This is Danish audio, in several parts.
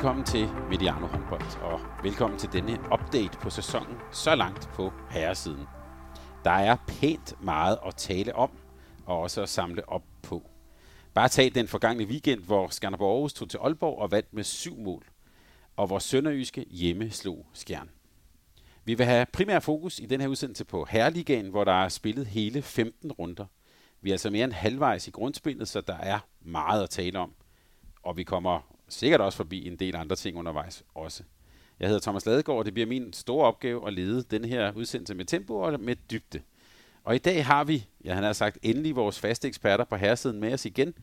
Velkommen til Mediano Håndbold, og velkommen til denne update på sæsonen så langt på herresiden. Der er pænt meget at tale om, og også at samle op på. Bare tag den forgangne weekend, hvor Skanderborg Aarhus tog til Aalborg og vandt med syv mål, og hvor Sønderjyske hjemme slog Skjern. Vi vil have primær fokus i den her udsendelse på Herreligaen, hvor der er spillet hele 15 runder. Vi er altså mere end halvvejs i grundspillet, så der er meget at tale om. Og vi kommer sikkert også forbi en del andre ting undervejs også. Jeg hedder Thomas Ladegaard, og det bliver min store opgave at lede den her udsendelse med tempo og med dybde. Og i dag har vi, ja han har sagt, endelig vores faste eksperter på herresiden med os igen.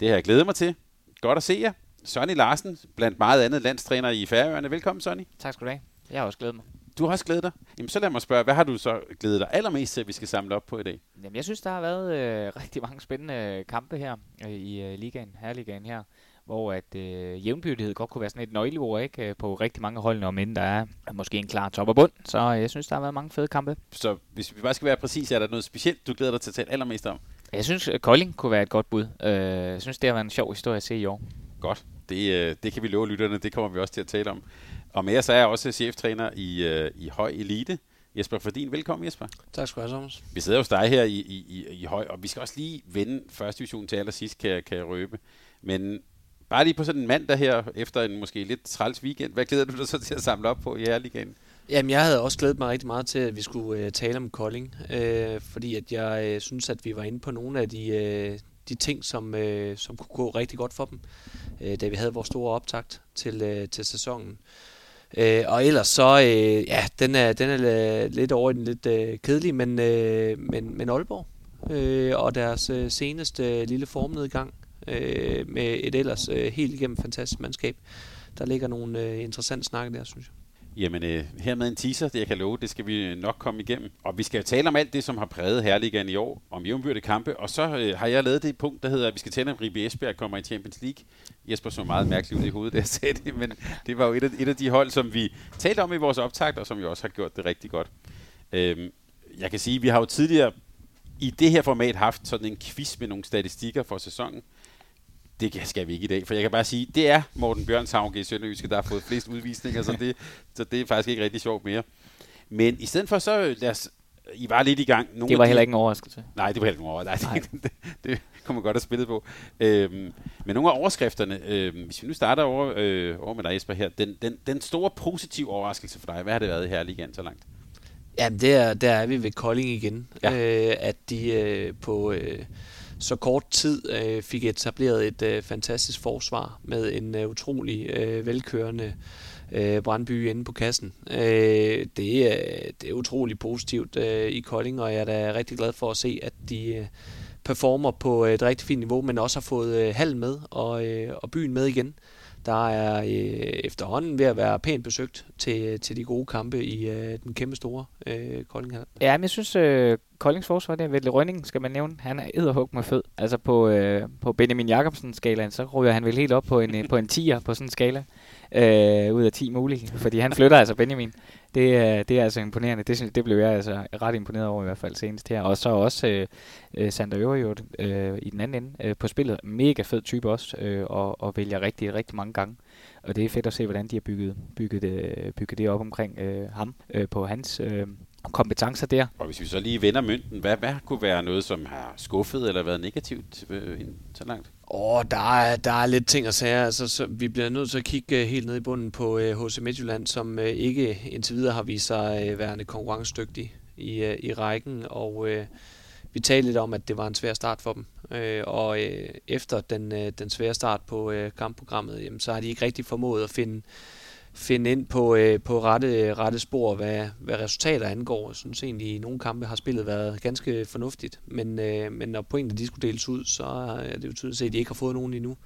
Det har jeg glædet mig til. Godt at se jer. Sonny Larsen, blandt meget andet landstræner i Færøerne. Velkommen, Sonny. Tak skal du have. Jeg har også glædet mig. Du har også glædet dig. Jamen, så lad mig spørge, hvad har du så glædet dig allermest til, at vi skal samle op på i dag? Jamen, jeg synes, der har været øh, rigtig mange spændende kampe her øh, i øh, ligaen, herreligaen her hvor at øh, jævnbyrdighed godt kunne være sådan et nøgleord ikke, øh, på rigtig mange hold, om inden der er måske en klar top og bund. Så øh, jeg synes, der har været mange fede kampe. Så hvis vi bare skal være præcis, er der noget specielt, du glæder dig til at tale allermest om? Jeg synes, at Kolding kunne være et godt bud. Øh, jeg synes, det har været en sjov historie at se i år. Godt. Det, det kan vi love lytterne, det kommer vi også til at tale om. Og med så er jeg også cheftræner i, i Høj Elite. Jesper Fordin, velkommen Jesper. Tak skal du have, Thomas. Vi sidder hos dig her i, i, i, i Høj, og vi skal også lige vende første division til allersidst, kan, kan jeg røbe. Men Bare lige på sådan en mandag her, efter en måske lidt træls weekend, hvad glæder du dig så til at samle op på i Herligaen? Jamen, jeg havde også glædet mig rigtig meget til, at vi skulle øh, tale om Kolding, øh, fordi at jeg øh, synes, at vi var inde på nogle af de, øh, de ting, som, øh, som kunne gå rigtig godt for dem, øh, da vi havde vores store optakt til, øh, til sæsonen. Øh, og ellers så, øh, ja, den er, den er øh, lidt over i den lidt øh, kedelige, men, øh, men, men Aalborg øh, og deres øh, seneste øh, lille formnedgang øh, med et ellers øh, helt igennem fantastisk mandskab. Der ligger nogle øh, interessante snakke der, synes jeg. Jamen, øh, hermed en teaser, det jeg kan love, det skal vi nok komme igennem. Og vi skal jo tale om alt det, som har præget Herligan i år, om jævnbyrde kampe. Og så øh, har jeg lavet det punkt, der hedder, at vi skal tale om Ribe Esbjerg kommer i Champions League. Jesper så meget mærkeligt ud i hovedet, da jeg sagde det, men det var jo et af, et af de hold, som vi talte om i vores optakt, og som jo også har gjort det rigtig godt. Øh, jeg kan sige, at vi har jo tidligere i det her format haft sådan en quiz med nogle statistikker for sæsonen det skal vi ikke i dag, for jeg kan bare sige, det er Morten Bjørnshavn i Sønderjyske, der har fået flest udvisninger, så det, så det er faktisk ikke rigtig sjovt mere. Men i stedet for, så lad os, I var lidt i gang. Nogle det var heller ikke en overraskelse. Nej, det var heller ikke en overraskelse. Nej, det, det, det kunne man godt have spillet på. Øhm, men nogle af overskrifterne, øhm, hvis vi nu starter over, øh, over med dig, Jesper, her. Den, den, den store positive overraskelse for dig, hvad har det været her lige så langt? Jamen, der, der er vi ved Kolding igen. Ja. Øh, at de øh, på... Øh, så kort tid øh, fik etableret et øh, fantastisk forsvar med en øh, utrolig øh, velkørende øh, brandby inde på kassen. Øh, det, er, det er utrolig positivt øh, i Kolding, og jeg er da rigtig glad for at se, at de øh, performer på et rigtig fint niveau, men også har fået øh, halv med og, øh, og byen med igen der er øh, efterhånden ved at være pænt besøgt til, til de gode kampe i øh, den kæmpe store øh, Kolding. Ja, men jeg synes, øh, Koldings forsvar, det er Vettel Rønning, skal man nævne. Han er edderhug med fed. Altså på, øh, på Benjamin Jacobsen-skalaen, så ryger han vel helt op på en, øh, på en 10'er på sådan en skala. Øh, ud af 10 mulige, fordi han flytter altså Benjamin. Det, det er altså imponerende. Det, synes, det blev jeg altså ret imponeret over i hvert fald senest her. Og så også øh, øh Sander Øverjord øh, i den anden ende øh, på spillet. Mega fed type også, øh, og, og vælger rigtig, rigtig mange gange. Og det er fedt at se, hvordan de har bygget, bygget, øh, bygget det op omkring øh, ham øh, på hans... Øh, kompetencer der. Og hvis vi så lige vender mønten, hvad, hvad kunne være noget, som har skuffet eller været negativt øh, så langt? Åh, oh, der er, der er lidt ting at sige. Altså, så vi bliver nødt til at kigge uh, helt ned i bunden på øh, HC Midtjylland, som uh, ikke indtil videre har vist sig uh, værende konkurrencedygtig i, uh, i rækken. Og uh, vi talte lidt om, at det var en svær start for dem. Uh, og uh, efter den, uh, den svære start på uh, kampprogrammet, jamen, så har de ikke rigtig formået at finde finde ind på, øh, på rette, rette spor, hvad, hvad resultater angår. Jeg synes egentlig, i nogle kampe har spillet været ganske fornuftigt, men, øh, men når pointene de skulle deles ud, så er det jo tydeligt at, at de ikke har fået nogen endnu.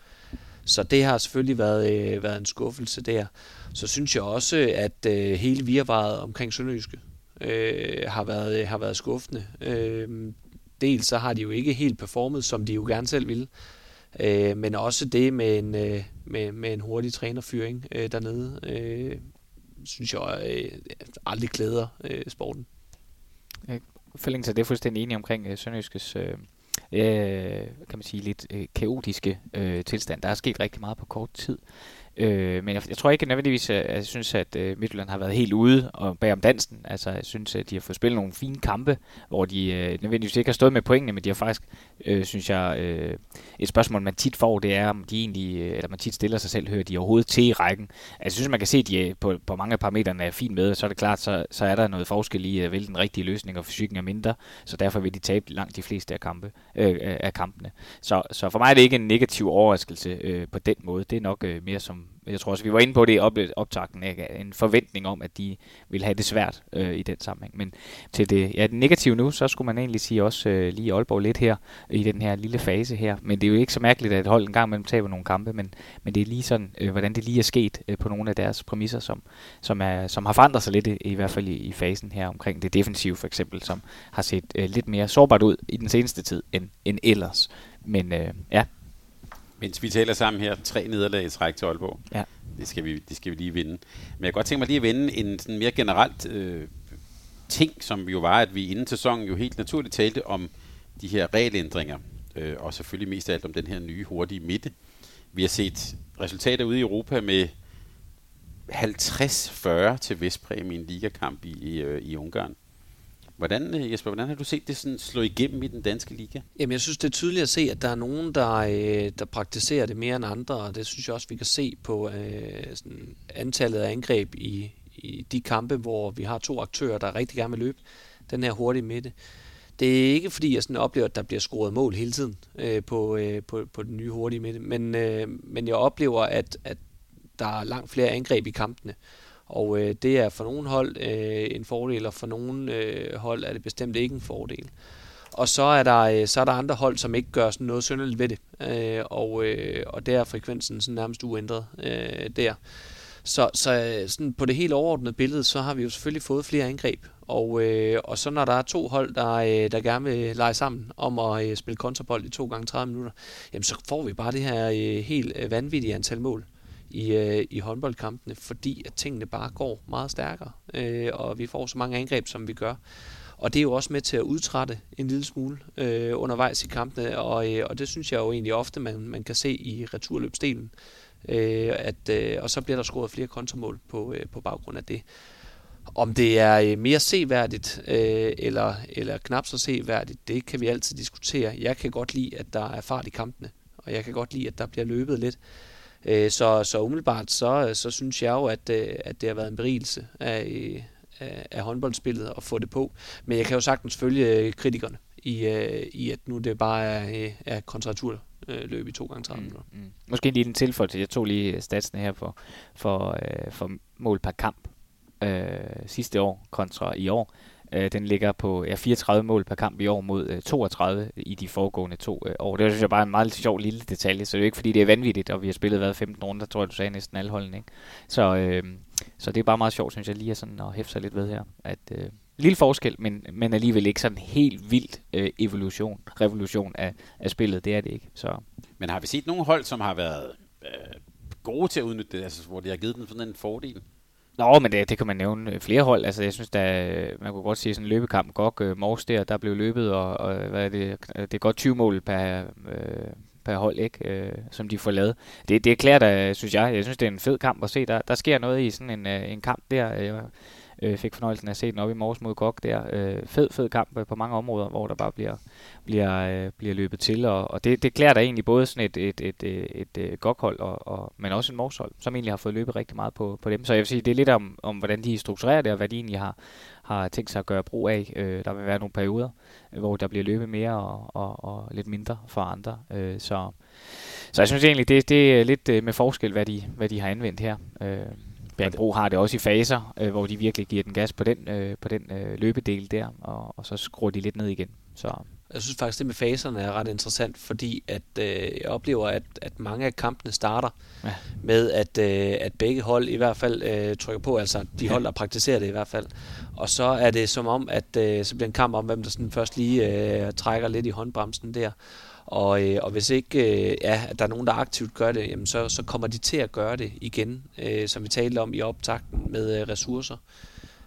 Så det har selvfølgelig været, øh, været en skuffelse der. Så synes jeg også, at øh, hele virvaret omkring Sønderjyske øh, har, været, har været skuffende. Øh, dels så har de jo ikke helt performet, som de jo gerne selv ville. Øh, Øh, men også det med en, øh, med, med en hurtig trænerfyring øh, dernede, øh, synes jeg øh, aldrig glæder øh, sporten. Forlængelse til det er fuldstændig enig omkring øh, Sønderjyskes øh, øh, kan man sige, lidt øh, kaotiske øh, tilstand. Der er sket rigtig meget på kort tid. Øh, men jeg, jeg tror ikke nødvendigvis, øh, at jeg synes, at øh, Midtjylland har været helt ude og bag om dansen. Altså, jeg synes, at de har fået spillet nogle fine kampe, hvor de øh, nødvendigvis ikke har stået med pointene, men de har faktisk, øh, synes jeg, øh, et spørgsmål, man tit får, det er, om de egentlig, øh, eller man tit stiller sig selv, hører de overhovedet til i rækken. Altså, jeg synes, man kan se, at de øh, på, på mange af parametrene er fint med, så er det klart, så, så er der noget forskel i, øh, at vælge den rigtige løsning, og fysikken er mindre, så derfor vil de tabe langt de fleste af, kampe, øh, af kampene. Så, så for mig er det ikke en negativ overraskelse øh, på den måde. Det er nok øh, mere som jeg tror også, vi var inde på det i optakten, ikke? en forventning om, at de vil have det svært øh, i den sammenhæng. Men til det, ja, det negative nu, så skulle man egentlig sige også øh, lige Aalborg lidt her, i den her lille fase her. Men det er jo ikke så mærkeligt, at et hold en gang mellem taber nogle kampe, men, men det er lige sådan, øh, hvordan det lige er sket øh, på nogle af deres præmisser, som, som, er, som har forandret sig lidt, i, i hvert fald i, i fasen her omkring det defensive for eksempel, som har set øh, lidt mere sårbart ud i den seneste tid end, end ellers. Men øh, ja, mens vi taler sammen her, tre nederlag i træk til Aalborg. Ja. Det skal, vi, det skal vi lige vinde. Men jeg kan godt tænke mig lige at vende en sådan mere generelt øh, ting, som jo var, at vi inden sæsonen jo helt naturligt talte om de her regelændringer, øh, og selvfølgelig mest af alt om den her nye hurtige midte. Vi har set resultater ude i Europa med 50-40 til Vestpræmie i en ligakamp i, i, øh, i Ungarn. Hvordan, øh, Jesper, hvordan har du set det sådan slå igennem i den danske liga? Jamen, jeg synes, det er tydeligt at se, at der er nogen, der, øh, der praktiserer det mere end andre, og det synes jeg også, vi kan se på øh, sådan antallet af angreb i, i de kampe, hvor vi har to aktører, der rigtig gerne vil løbe den her hurtige midte. Det er ikke fordi, jeg sådan oplever, at der bliver scoret mål hele tiden øh, på, øh, på, på den nye hurtige midte, men, øh, men jeg oplever, at, at der er langt flere angreb i kampene. Og øh, det er for nogle hold øh, en fordel, og for nogle øh, hold er det bestemt ikke en fordel. Og så er der, øh, så er der andre hold, som ikke gør sådan noget synderligt ved det. Øh, og, øh, og der er frekvensen sådan nærmest uændret øh, der. Så, så øh, sådan på det helt overordnede billede, så har vi jo selvfølgelig fået flere angreb. Og, øh, og så når der er to hold, der, øh, der gerne vil lege sammen om at øh, spille kontrabold i to gange 30 minutter, jamen så får vi bare det her øh, helt øh, vanvittige antal mål i, øh, i håndboldkampene, fordi at tingene bare går meget stærkere, øh, og vi får så mange angreb, som vi gør. Og det er jo også med til at udtrætte en lille smule øh, undervejs i kampene, og, øh, og det synes jeg jo egentlig ofte, man, man kan se i returløbsdelen. Øh, at, øh, og så bliver der scoret flere kontramål på, øh, på baggrund af det. Om det er øh, mere seværdigt øh, eller, eller knap så seværdigt, det kan vi altid diskutere. Jeg kan godt lide, at der er fart i kampene, og jeg kan godt lide, at der bliver løbet lidt. Øh, så, så umiddelbart, så, så synes jeg jo, at, øh, at det har været en berigelse af, øh, af, af håndboldspillet at få det på. Men jeg kan jo sagtens følge øh, kritikerne i, øh, i at nu det bare er, er kontratur løb i to gange 30 minutter. Mm, mm. Måske lige en tilføjelse. Jeg tog lige statsene her for, for, øh, for mål per kamp øh, sidste år kontra i år. Øh, den ligger på ja, 34 mål per kamp i år mod øh, 32 i de foregående to øh, år. Det synes jeg bare er en meget sjov lille detalje, så det er jo ikke fordi, det er vanvittigt, og vi har spillet hvad, 15 runder, tror jeg, du sagde næsten alle holdene. Ikke? Så, øh, så det er bare meget sjovt, synes jeg, lige at, sådan, at hæfte sig lidt ved her. At, øh, lille forskel, men, men alligevel ikke sådan helt vildt øh, evolution, revolution af, af spillet. Det er det ikke. Så. Men har vi set nogle hold, som har været øh, gode til at udnytte det, altså, hvor det har givet dem sådan en fordel? Nå, men det, det kan man nævne øh, flere hold. Altså, jeg synes, der, øh, man kunne godt sige sådan en løbekamp. Gok, uh, Mors der, der blev løbet, og, og hvad er det, det er godt 20 mål per, øh, per hold, ikke? Øh, som de får lavet. Det, det er klart, synes jeg. Jeg synes, det er en fed kamp at se. Der, der sker noget i sådan en, en kamp der. Jeg øh, fik fornøjelsen af at se den op i morges mod Gok der. Øh, fed, fed kamp på mange områder, hvor der bare bliver, bliver, øh, bliver løbet til. Og, og det, det klæder da egentlig både sådan et, et, et, øh, et, et, Gok-hold, og, og, men også en Mors-hold, som egentlig har fået løbet rigtig meget på, på dem. Så jeg vil sige, det er lidt om, om hvordan de strukturerer det, og hvad de egentlig har, har tænkt sig at gøre brug af. Øh, der vil være nogle perioder, øh, hvor der bliver løbet mere og, og, og lidt mindre for andre. Øh, så, så jeg synes egentlig, det, det er lidt med forskel, hvad de, hvad de har anvendt her. Øh, Bjergbro har det også i faser, øh, hvor de virkelig giver den gas på den, øh, på den øh, løbedel der, og, og så skruer de lidt ned igen. Så jeg synes faktisk, det med faserne er ret interessant, fordi at øh, jeg oplever, at, at mange af kampene starter ja. med, at, øh, at begge hold i hvert fald øh, trykker på, altså de hold, der praktiserer det i hvert fald. Og så er det som om, at øh, så bliver en kamp om, hvem der sådan først lige øh, trækker lidt i håndbremsen der. Og, øh, og hvis ikke øh, ja, at der er nogen, der aktivt gør det, jamen så, så kommer de til at gøre det igen, øh, som vi talte om i optakten med øh, ressourcer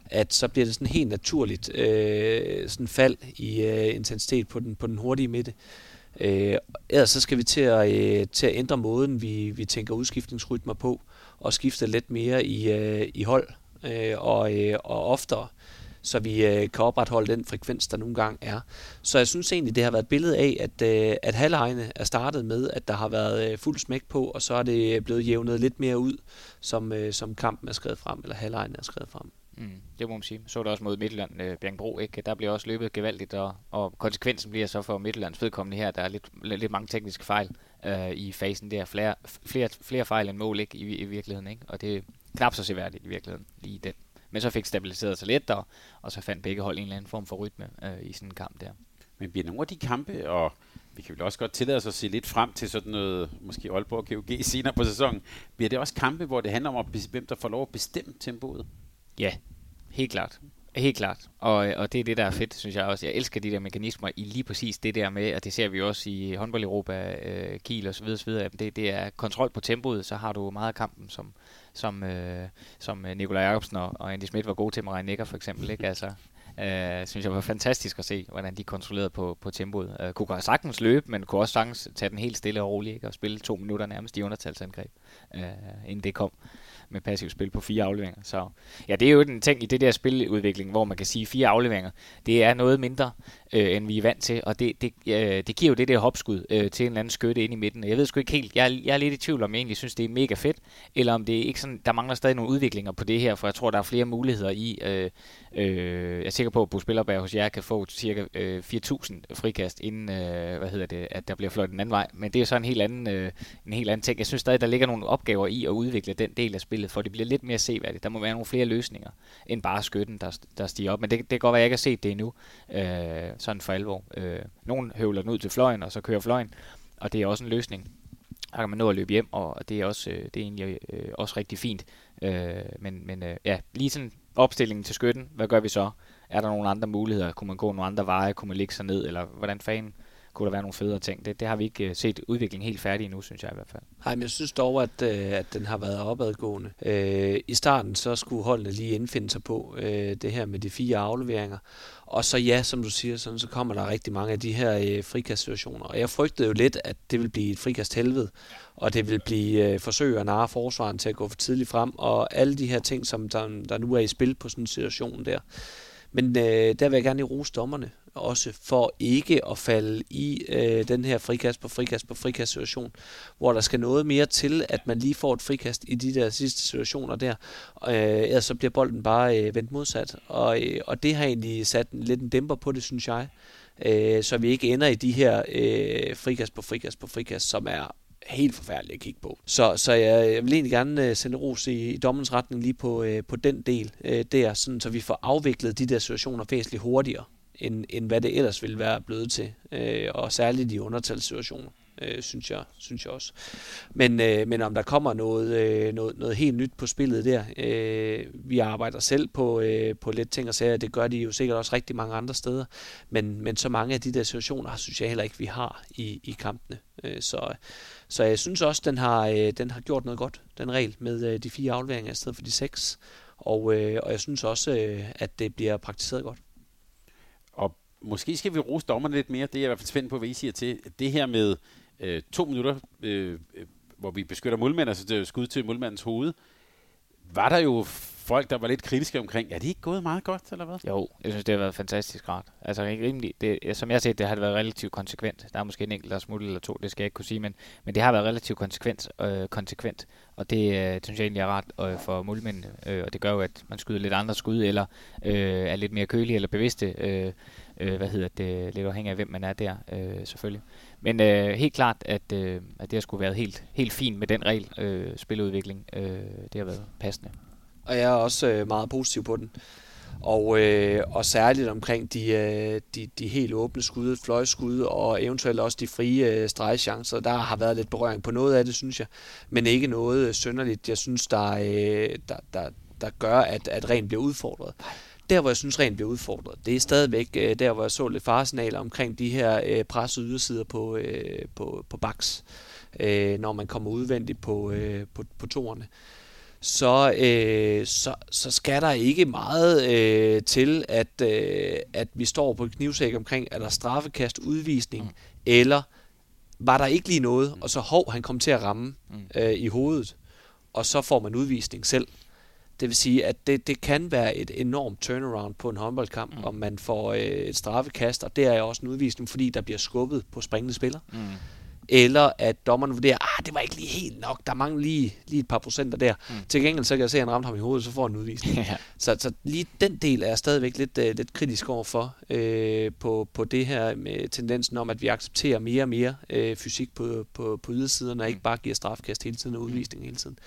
at så bliver det sådan helt naturligt øh, sådan fald i øh, intensitet på den, på den hurtige midte. Øh, ellers så skal vi til at, øh, til at ændre måden, vi, vi tænker udskiftningsrytmer på, og skifte lidt mere i, øh, i hold øh, og, øh, og oftere, så vi øh, kan opretholde den frekvens, der nogle gange er. Så jeg synes egentlig, det har været et billede af, at, øh, at halvlejene er startet med, at der har været øh, fuld smæk på, og så er det blevet jævnet lidt mere ud, som, øh, som kampen er skrevet frem, eller halvlejene er skrevet frem. Mm, det må man sige. Så det også mod Midtjylland, øh, Bjergbro, ikke? Der bliver også løbet gevaldigt, og, og konsekvensen bliver så for Midtjyllands vedkommende her, der er lidt, lidt mange tekniske fejl øh, i fasen der. Flere, flere, flere fejl end mål, ikke? I, i virkeligheden, ikke? Og det er knap så seværdigt i virkeligheden, lige den. Men så fik stabiliseret sig lidt, og, og så fandt begge hold en eller anden form for rytme øh, i sådan en kamp der. Men bliver nogle af de kampe, og vi kan vel også godt tillade os at se lidt frem til sådan noget, måske Aalborg og GOG senere på sæsonen, bliver det også kampe, hvor det handler om, hvem der får lov at bestemme tempoet? Ja, helt klart. Helt klart. Og, og det er det, der er fedt, synes jeg også. Jeg elsker de der mekanismer i lige præcis det der med, og det ser vi også i håndbold Europa, øh, Kiel og så videre, så videre. Det, det er kontrol på tempoet, så har du meget af kampen, som, som, øh, som øh, Nikolaj Jacobsen og, og Andy Schmidt var gode til med Nikker for eksempel. Ikke? Altså, øh, synes jeg var fantastisk at se, hvordan de kontrollerede på, på tempoet. Øh, kunne sagtens løbe, men kunne også sagtens tage den helt stille og roligt, ikke? og spille to minutter nærmest i undertalsangreb, øh, inden det kom med passivt spil på fire afleveringer. Så ja, det er jo en ting i det der spiludvikling, hvor man kan sige, fire afleveringer, det er noget mindre, øh, end vi er vant til, og det, det, øh, det giver jo det der hopskud øh, til en eller anden skytte ind i midten. Jeg ved sgu ikke helt, jeg, er, jeg er lidt i tvivl om, jeg egentlig synes, det er mega fedt, eller om det er ikke sådan, der mangler stadig nogle udviklinger på det her, for jeg tror, der er flere muligheder i, øh, øh, jeg er sikker på, at Bo Spillerberg hos jer kan få cirka øh, 4.000 frikast, inden, øh, hvad hedder det, at der bliver fløjt den anden vej, men det er jo så en helt anden, øh, en helt anden ting. Jeg synes stadig, der ligger nogle opgaver i at udvikle den del af spillet, for det bliver lidt mere seværdigt. Der må være nogle flere løsninger, end bare skytten, der, der stiger op, men det, det kan godt være, at jeg ikke har set det endnu, øh, sådan for alvor. Øh, nogen høvler den ud til fløjen, og så kører fløjen, og det er også en løsning. Der kan man nå at løbe hjem, og det er, også, øh, det er egentlig øh, også rigtig fint. Øh, men men øh, ja, lige sådan opstillingen til skytten, hvad gør vi så? Er der nogle andre muligheder? Kunne man gå nogle andre veje? Kunne man ligge sig ned? Eller hvordan fanden kunne der være nogle federe ting? Det, det har vi ikke øh, set udviklingen helt færdig endnu, synes jeg i hvert fald. Nej, men jeg synes dog, at, øh, at den har været opadgående. Øh, I starten så skulle holdene lige indfinde sig på øh, det her med de fire afleveringer. Og så ja, som du siger, sådan, så kommer der rigtig mange af de her øh, frikastsituationer. Og jeg frygtede jo lidt, at det vil blive et frikast helvede, og det vil blive øh, forsøg at narre forsvaren til at gå for tidligt frem, og alle de her ting, som der, der nu er i spil på sådan en situation der. Men øh, der vil jeg gerne rose dommerne også for ikke at falde i øh, den her frikast på frikast på frikast situation, hvor der skal noget mere til, at man lige får et frikast i de der sidste situationer der, øh, ellers så bliver bolden bare øh, vendt modsat. Og, øh, og det har egentlig sat en, lidt en dæmper på det, synes jeg, øh, så vi ikke ender i de her øh, frikast på frikast på frikast, som er helt forfærdeligt at kigge på. Så, så jeg, jeg vil egentlig gerne øh, sende ros i, i dommens retning lige på, øh, på den del øh, der, sådan, så vi får afviklet de der situationer væsentligt hurtigere, end, end hvad det ellers ville være blevet til. øh, og særligt i undertalssituationer, øh, synes, jeg, synes jeg også. Men, øh, men om der kommer noget, øh, noget, noget helt nyt på spillet der, øh, vi arbejder selv på, øh, på lidt ting og sager, det gør de jo sikkert også rigtig mange andre steder, men, men så mange af de der situationer, synes jeg heller ikke, vi har i, i kampene. Øh, så så jeg synes også, den har, øh, den har gjort noget godt, den regel med øh, de fire afleveringer i stedet for de seks. Og, øh, og jeg synes også, øh, at det bliver praktiseret godt. Og måske skal vi rose dommerne lidt mere. Det er jeg i hvert fald spændt på, hvad I siger til. Det her med øh, to minutter, øh, øh hvor vi beskytter målmanden, altså det er skud til målmandens hoved, var der jo folk, der var lidt kritiske omkring, er det ikke gået meget godt, eller hvad? Jo, jeg synes, det har været fantastisk rart. Altså ikke rimelig, det, som jeg har set, det har det været relativt konsekvent. Der er måske en enkelt, der smuttet eller to, det skal jeg ikke kunne sige, men, men det har været relativt konsekvent, øh, konsekvent. Og det, øh, det synes jeg egentlig er rart øh, for målmændene, øh, og det gør jo, at man skyder lidt andre skud, eller øh, er lidt mere kølige eller bevidste, øh, øh, hvad hedder det, lidt afhængig af, hvem man er der, øh, selvfølgelig. Men øh, helt klart, at, øh, at det har skulle været helt, helt fint med den regel, øh, spiludvikling. Øh, det har været passende. og jeg er også øh, meget positiv på den. Og, øh, og særligt omkring de, øh, de, de helt åbne skud, fløjskud og eventuelt også de frie øh, stregchancer. Der har været lidt berøring på noget af det, synes jeg. Men ikke noget synderligt, jeg synes, der, øh, der, der, der gør, at, at ren bliver udfordret. Der, hvor jeg synes, ren bliver udfordret, det er stadigvæk øh, der, hvor jeg så lidt faresignaler omkring de her øh, pressede ydersider på, øh, på, på baks, øh, når man kommer udvendigt på, øh, på, på toerne så, øh, så, så skal der ikke meget øh, til, at, øh, at vi står på knivsæk omkring, er der straffekast, udvisning, mm. eller var der ikke lige noget, mm. og så hov, han kom til at ramme mm. øh, i hovedet, og så får man udvisning selv. Det vil sige, at det, det kan være et enormt turnaround på en håndboldkamp, mm. om man får øh, et straffekast, og det er også en udvisning, fordi der bliver skubbet på springende spiller. Mm eller at dommeren vurderer, ah, det var ikke lige helt nok, der mangler lige, lige et par procenter der. Mm. Til gengæld så kan jeg se, at han ramte ham i hovedet, så får han en udvisning. ja. så, så lige den del er jeg stadigvæk lidt, uh, lidt kritisk overfor øh, på, på det her med tendensen om, at vi accepterer mere og mere øh, fysik på, på, på ydersiderne, og ikke mm. bare giver strafkast hele tiden og udvisning hele tiden.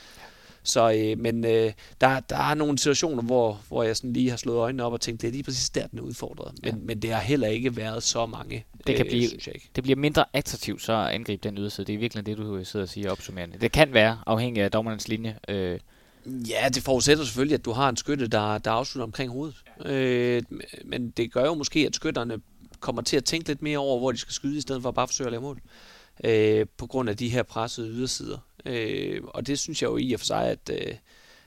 Så, øh, men øh, der, der er nogle situationer, hvor, hvor jeg sådan lige har slået øjnene op og tænkt, det er lige præcis der, den er udfordret. Men, ja. men det har heller ikke været så mange, det kan øh, blive. Det bliver mindre attraktivt så at angribe den yderside. Det er virkelig det, du sidder og siger opsummerende. Det kan være afhængig af dommerens linje. Øh. Ja, det forudsætter selvfølgelig, at du har en skytte, der, der afslutter omkring hovedet. Øh, men det gør jo måske, at skytterne kommer til at tænke lidt mere over, hvor de skal skyde, i stedet for at bare forsøge at lave mål. Øh, på grund af de her pressede ydersider. Øh, og det synes jeg jo i og for sig, at, øh,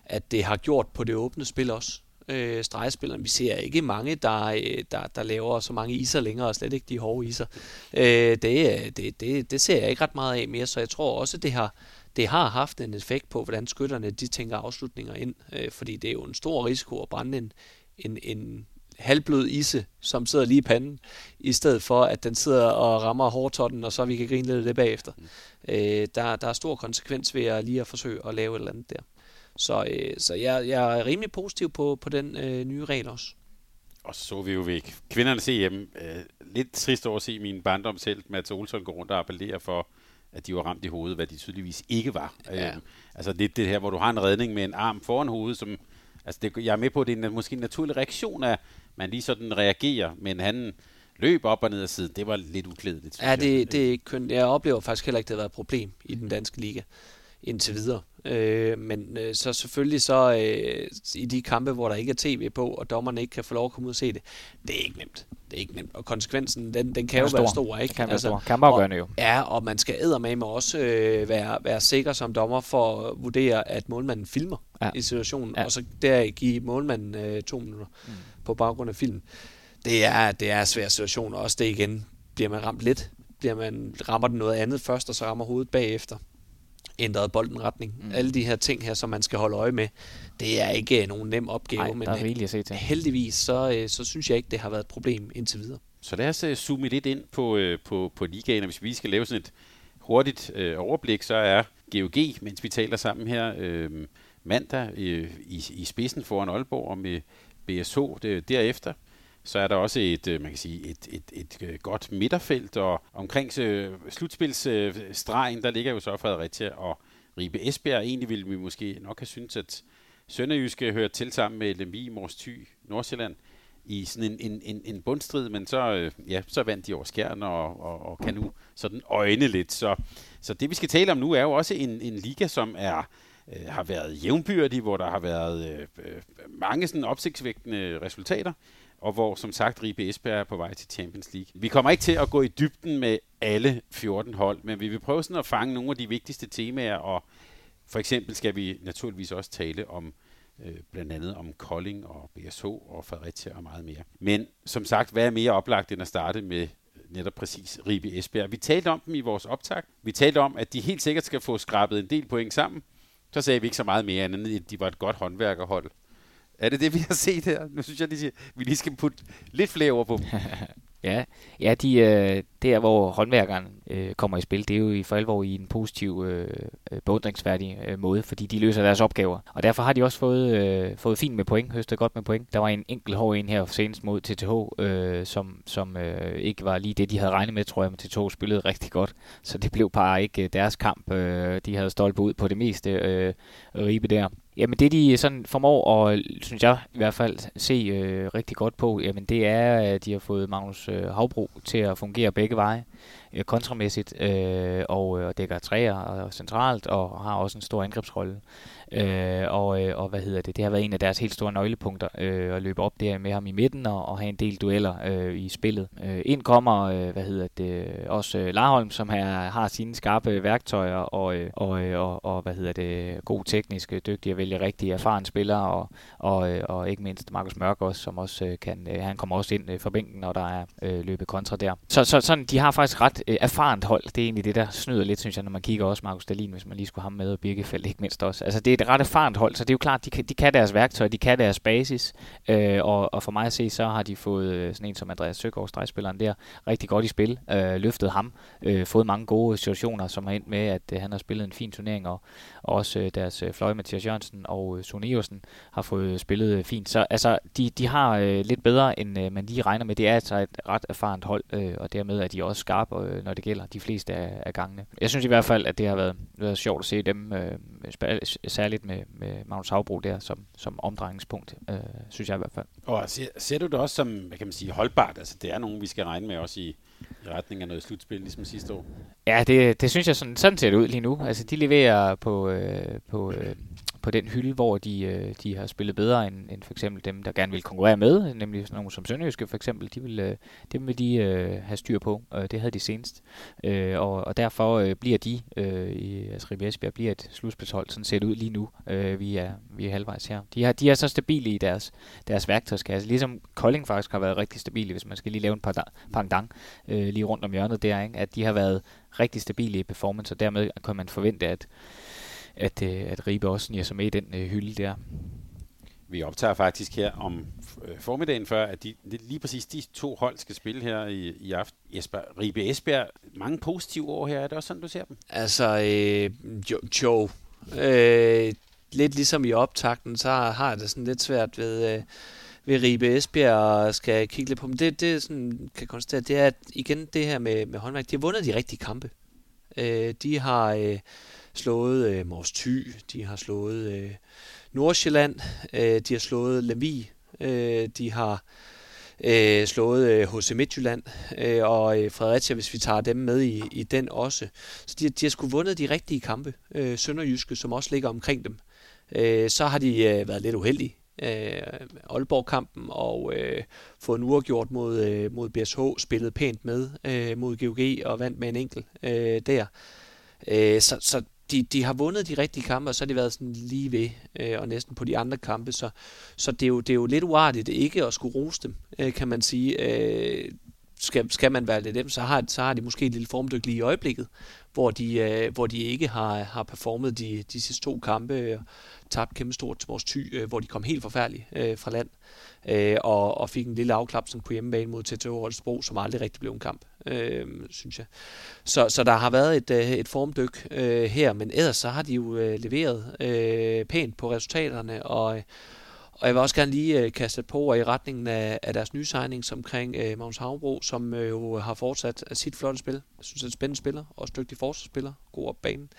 at det har gjort på det åbne spil også. Øh, stregspillerne. Vi ser ikke mange, der, øh, der, der laver så mange iser længere, og slet ikke de hårde iser. Øh, det, øh, det, det, det ser jeg ikke ret meget af mere, så jeg tror også, det har, det har haft en effekt på, hvordan skytterne de tænker afslutninger ind, øh, fordi det er jo en stor risiko at brænde en, en, en halvblød isse, som sidder lige i panden, i stedet for, at den sidder og rammer hårdtotten, og så vi kan grine lidt af det bagefter. Mm. Øh, der, der er stor konsekvens ved at lige at forsøge at lave et eller andet der. Så, øh, så jeg, jeg er rimelig positiv på, på den øh, nye regel også. Og så så vi jo ved kvinderne se hjemme. Øh, lidt trist over at se min barndom selv, Mads Olsson gå rundt og appellere for, at de var ramt i hovedet, hvad de tydeligvis ikke var. Ja. Øh, altså lidt det her, hvor du har en redning med en arm foran hovedet, som Altså det, jeg er med på, at det er en, måske en naturlig reaktion, at man lige sådan reagerer, men han løb op og ned af siden. Det var lidt uklædeligt. Ja, det, det er ikke kun, jeg oplever faktisk heller ikke, at det har været et problem i den danske liga indtil videre. Øh, men øh, så selvfølgelig så øh, i de kampe, hvor der ikke er tv på, og dommerne ikke kan få lov at komme ud og se det, det er ikke nemt. Det er ikke nemt. Og konsekvensen, den, den kan jo stor. være stor, ikke? Det kan altså, være stor. jo. Ja, og man skal med også øh, være, være sikker som dommer for at vurdere, at målmanden filmer ja. i situationen, ja. og så der give målmanden øh, to minutter mm. På baggrund af film. Det er, det er en svær situation, og også det igen, bliver man ramt lidt, bliver man, rammer den noget andet først, og så rammer hovedet bagefter ændret bolden retning. Mm. Alle de her ting her, som man skal holde øje med, det er ikke øh, nogen nem opgave. Ej, men er at se til. heldigvis, så, øh, så synes jeg ikke, det har været et problem indtil videre. Så lad os uh, zoome lidt ind på, uh, på, på ligaen, hvis vi skal lave sådan et hurtigt uh, overblik, så er GOG, mens vi taler sammen her, uh, mandag uh, i, i spidsen foran Aalborg og med BSH det, derefter så er der også et, øh, man kan sige, et, et, et, øh, godt midterfelt, og omkring øh, slutspilsstregen, der ligger jo så Fredericia og Ribe Esbjerg. Egentlig ville vi måske nok have syntes, at Sønderjyske hører til sammen med Lemvi, Mors Thy, Nordsjælland i sådan en, en, en, en bundstrid, men så, ja, så vandt de over skjern og, og, og kan nu sådan øjne lidt. Så, så det vi skal tale om nu er jo også en, en liga, som er øh, har været jævnbyrdige, hvor der har været øh, øh mange sådan opsigtsvægtende resultater og hvor som sagt Ribe Esbjerg er på vej til Champions League. Vi kommer ikke til at gå i dybden med alle 14 hold, men vi vil prøve sådan at fange nogle af de vigtigste temaer, og for eksempel skal vi naturligvis også tale om øh, blandt andet om Kolding og BSH og Fredericia og meget mere. Men som sagt, hvad er mere oplagt end at starte med øh, netop præcis Ribe Esbjerg? Vi talte om dem i vores optag. Vi talte om, at de helt sikkert skal få skrabet en del point sammen. Så sagde vi ikke så meget mere end, at de var et godt håndværkerhold. Er det det, vi har set her? Nu synes jeg, at vi lige skal putte lidt flere ord på ja, ja de, øh, det er, hvor håndværkeren øh, kommer i spil. Det er jo i for alvor i en positiv, øh, beundringsværdig øh, måde, fordi de løser deres opgaver. Og derfor har de også fået, øh, fået fint med point, høstet godt med point. Der var en enkelt hård en her senest mod TTH, øh, som, som øh, ikke var lige det, de havde regnet med, tror jeg, men TTH spillede rigtig godt. Så det blev bare ikke øh, deres kamp. Øh, de havde stolpe ud på det meste øh, ribe der. Jamen det de sådan formår at, synes jeg i hvert fald, se øh, rigtig godt på, jamen det er, at de har fået Magnus øh, Havbro til at fungere begge veje Øh, kontramæssigt øh, og, øh, og dækker træer og centralt og har også en stor angrebsrolle. Øh, og, øh, og hvad hedder det? Det har været en af deres helt store nøglepunkter øh, at løbe op der med ham i midten og, og have en del dueller øh, i spillet. Øh, ind kommer, øh, hvad hedder det, også øh, Larholm, som her, har sine skarpe værktøjer og, øh, og, øh, og, og, hvad hedder det, god teknisk øh, dygtig at vælge rigtige erfaren spillere og, og, øh, og ikke mindst Markus Mørk også, som også øh, kan, øh, han kommer også ind øh, fra bænken, når der er øh, løbet kontra der. Så, så sådan, de har faktisk ret øh, erfarent hold. Det er egentlig det, der snyder lidt, synes jeg, når man kigger også Markus Dalin, hvis man lige skulle have med og Birkefeldt, ikke mindst også. Altså det er et ret erfarent hold, så det er jo klart, de kan, de kan deres værktøj, de kan deres basis, øh, og, og for mig at se, så har de fået øh, sådan en som Andreas Søgaard, stregspilleren der, rigtig godt i spil, øh, løftet ham, øh, fået mange gode situationer, som har endt med, at øh, han har spillet en fin turnering, og, og også øh, deres øh, fløje Mathias Jørgensen og øh, Soneusen har fået spillet øh, fint. Så altså, de, de har øh, lidt bedre, end øh, man lige regner med. Det er altså et ret erfarent hold, øh, og dermed er de også skarpe, øh, når det gælder de fleste af, af gangene. Jeg synes i hvert fald, at det har været, været sjovt at se dem, øh, særligt med, med Magnus Havbro der som, som omdrejningspunkt, øh, synes jeg i hvert fald. Og ser, ser du det også som, hvad kan man sige, holdbart? Altså det er nogen, vi skal regne med også i, i retning af noget slutspil, ligesom sidste år? Ja, det, det synes jeg, sådan, sådan ser det ud lige nu. Altså de leverer på, øh, på øh, på den hylde, hvor de, øh, de har spillet bedre end, end for eksempel dem, der gerne vil konkurrere med, nemlig sådan nogle som Sønderjyske for eksempel, de vil, øh, dem vil de øh, have styr på, og det havde de senest. Øh, og, og derfor øh, bliver de, øh, i, altså Ribe Esbjerg bliver et slutspilshold, sådan set ud lige nu, øh, vi, er, vi er halvvejs her. De, har, de er så stabile i deres, deres værktøjskasse, ligesom Kolding faktisk har været rigtig stabile, hvis man skal lige lave en par pangdang øh, lige rundt om hjørnet der, ikke? at de har været rigtig stabile i performance, og dermed kan man forvente, at at, øh, at Ribe også sniger sig med i den øh, hylde der. Vi optager faktisk her om øh, formiddagen før, at de, lige præcis de to hold skal spille her i, i aften. Jesper, Ribe Esbjerg, mange positive år her. Er det også sådan, du ser dem? Altså, øh, jo, jo. Øh, lidt ligesom i optakten, så har jeg det sådan lidt svært ved... Øh, ved Ribe Esbjerg og skal kigge lidt på dem. Det, det sådan, kan konstatere, det er at igen det her med, med håndværk. De har vundet de rigtige kampe. Øh, de har øh, slået øh, Mors Thy, de har slået øh, Nordsjælland, øh, de har slået Lemvi, øh, de har øh, slået øh, HC Midtjylland øh, og øh, Fredericia, hvis vi tager dem med i, i den også. Så de, de har sgu vundet de rigtige kampe. Øh, Sønderjyske, som også ligger omkring dem. Øh, så har de øh, været lidt uheldige. Øh, Aalborg-kampen og øh, fået en uafgjort mod, øh, mod BSH, spillet pænt med øh, mod GOG og vandt med en enkelt øh, der. Øh, så, så de, de har vundet de rigtige kampe, og så har de været sådan lige ved, øh, og næsten på de andre kampe, så, så det, er jo, det er jo lidt uartigt ikke at skulle rose dem, øh, kan man sige. Øh, skal, skal man være lidt dem, så har, så har de måske et lille formdyk lige i øjeblikket, hvor de, øh, hvor de ikke har, har performet de, de sidste to kampe, og tabt stort til vores ty, øh, hvor de kom helt forfærdeligt øh, fra land, øh, og, og fik en lille afklapsen på hjemmebane mod TTO Holstebro, som aldrig rigtig blev en kamp øh, synes jeg. Så, så der har været et, øh, et formdyk øh, her, men ellers så har de jo øh, leveret øh, pænt på resultaterne, og, og jeg vil også gerne lige øh, kaste på i retningen af, af deres nye signing omkring øh, Magnus Havbro, som øh, jo har fortsat sit flotte spil. Jeg synes, det er en spændende spiller, også dygtig forsvarsspiller, god op banen.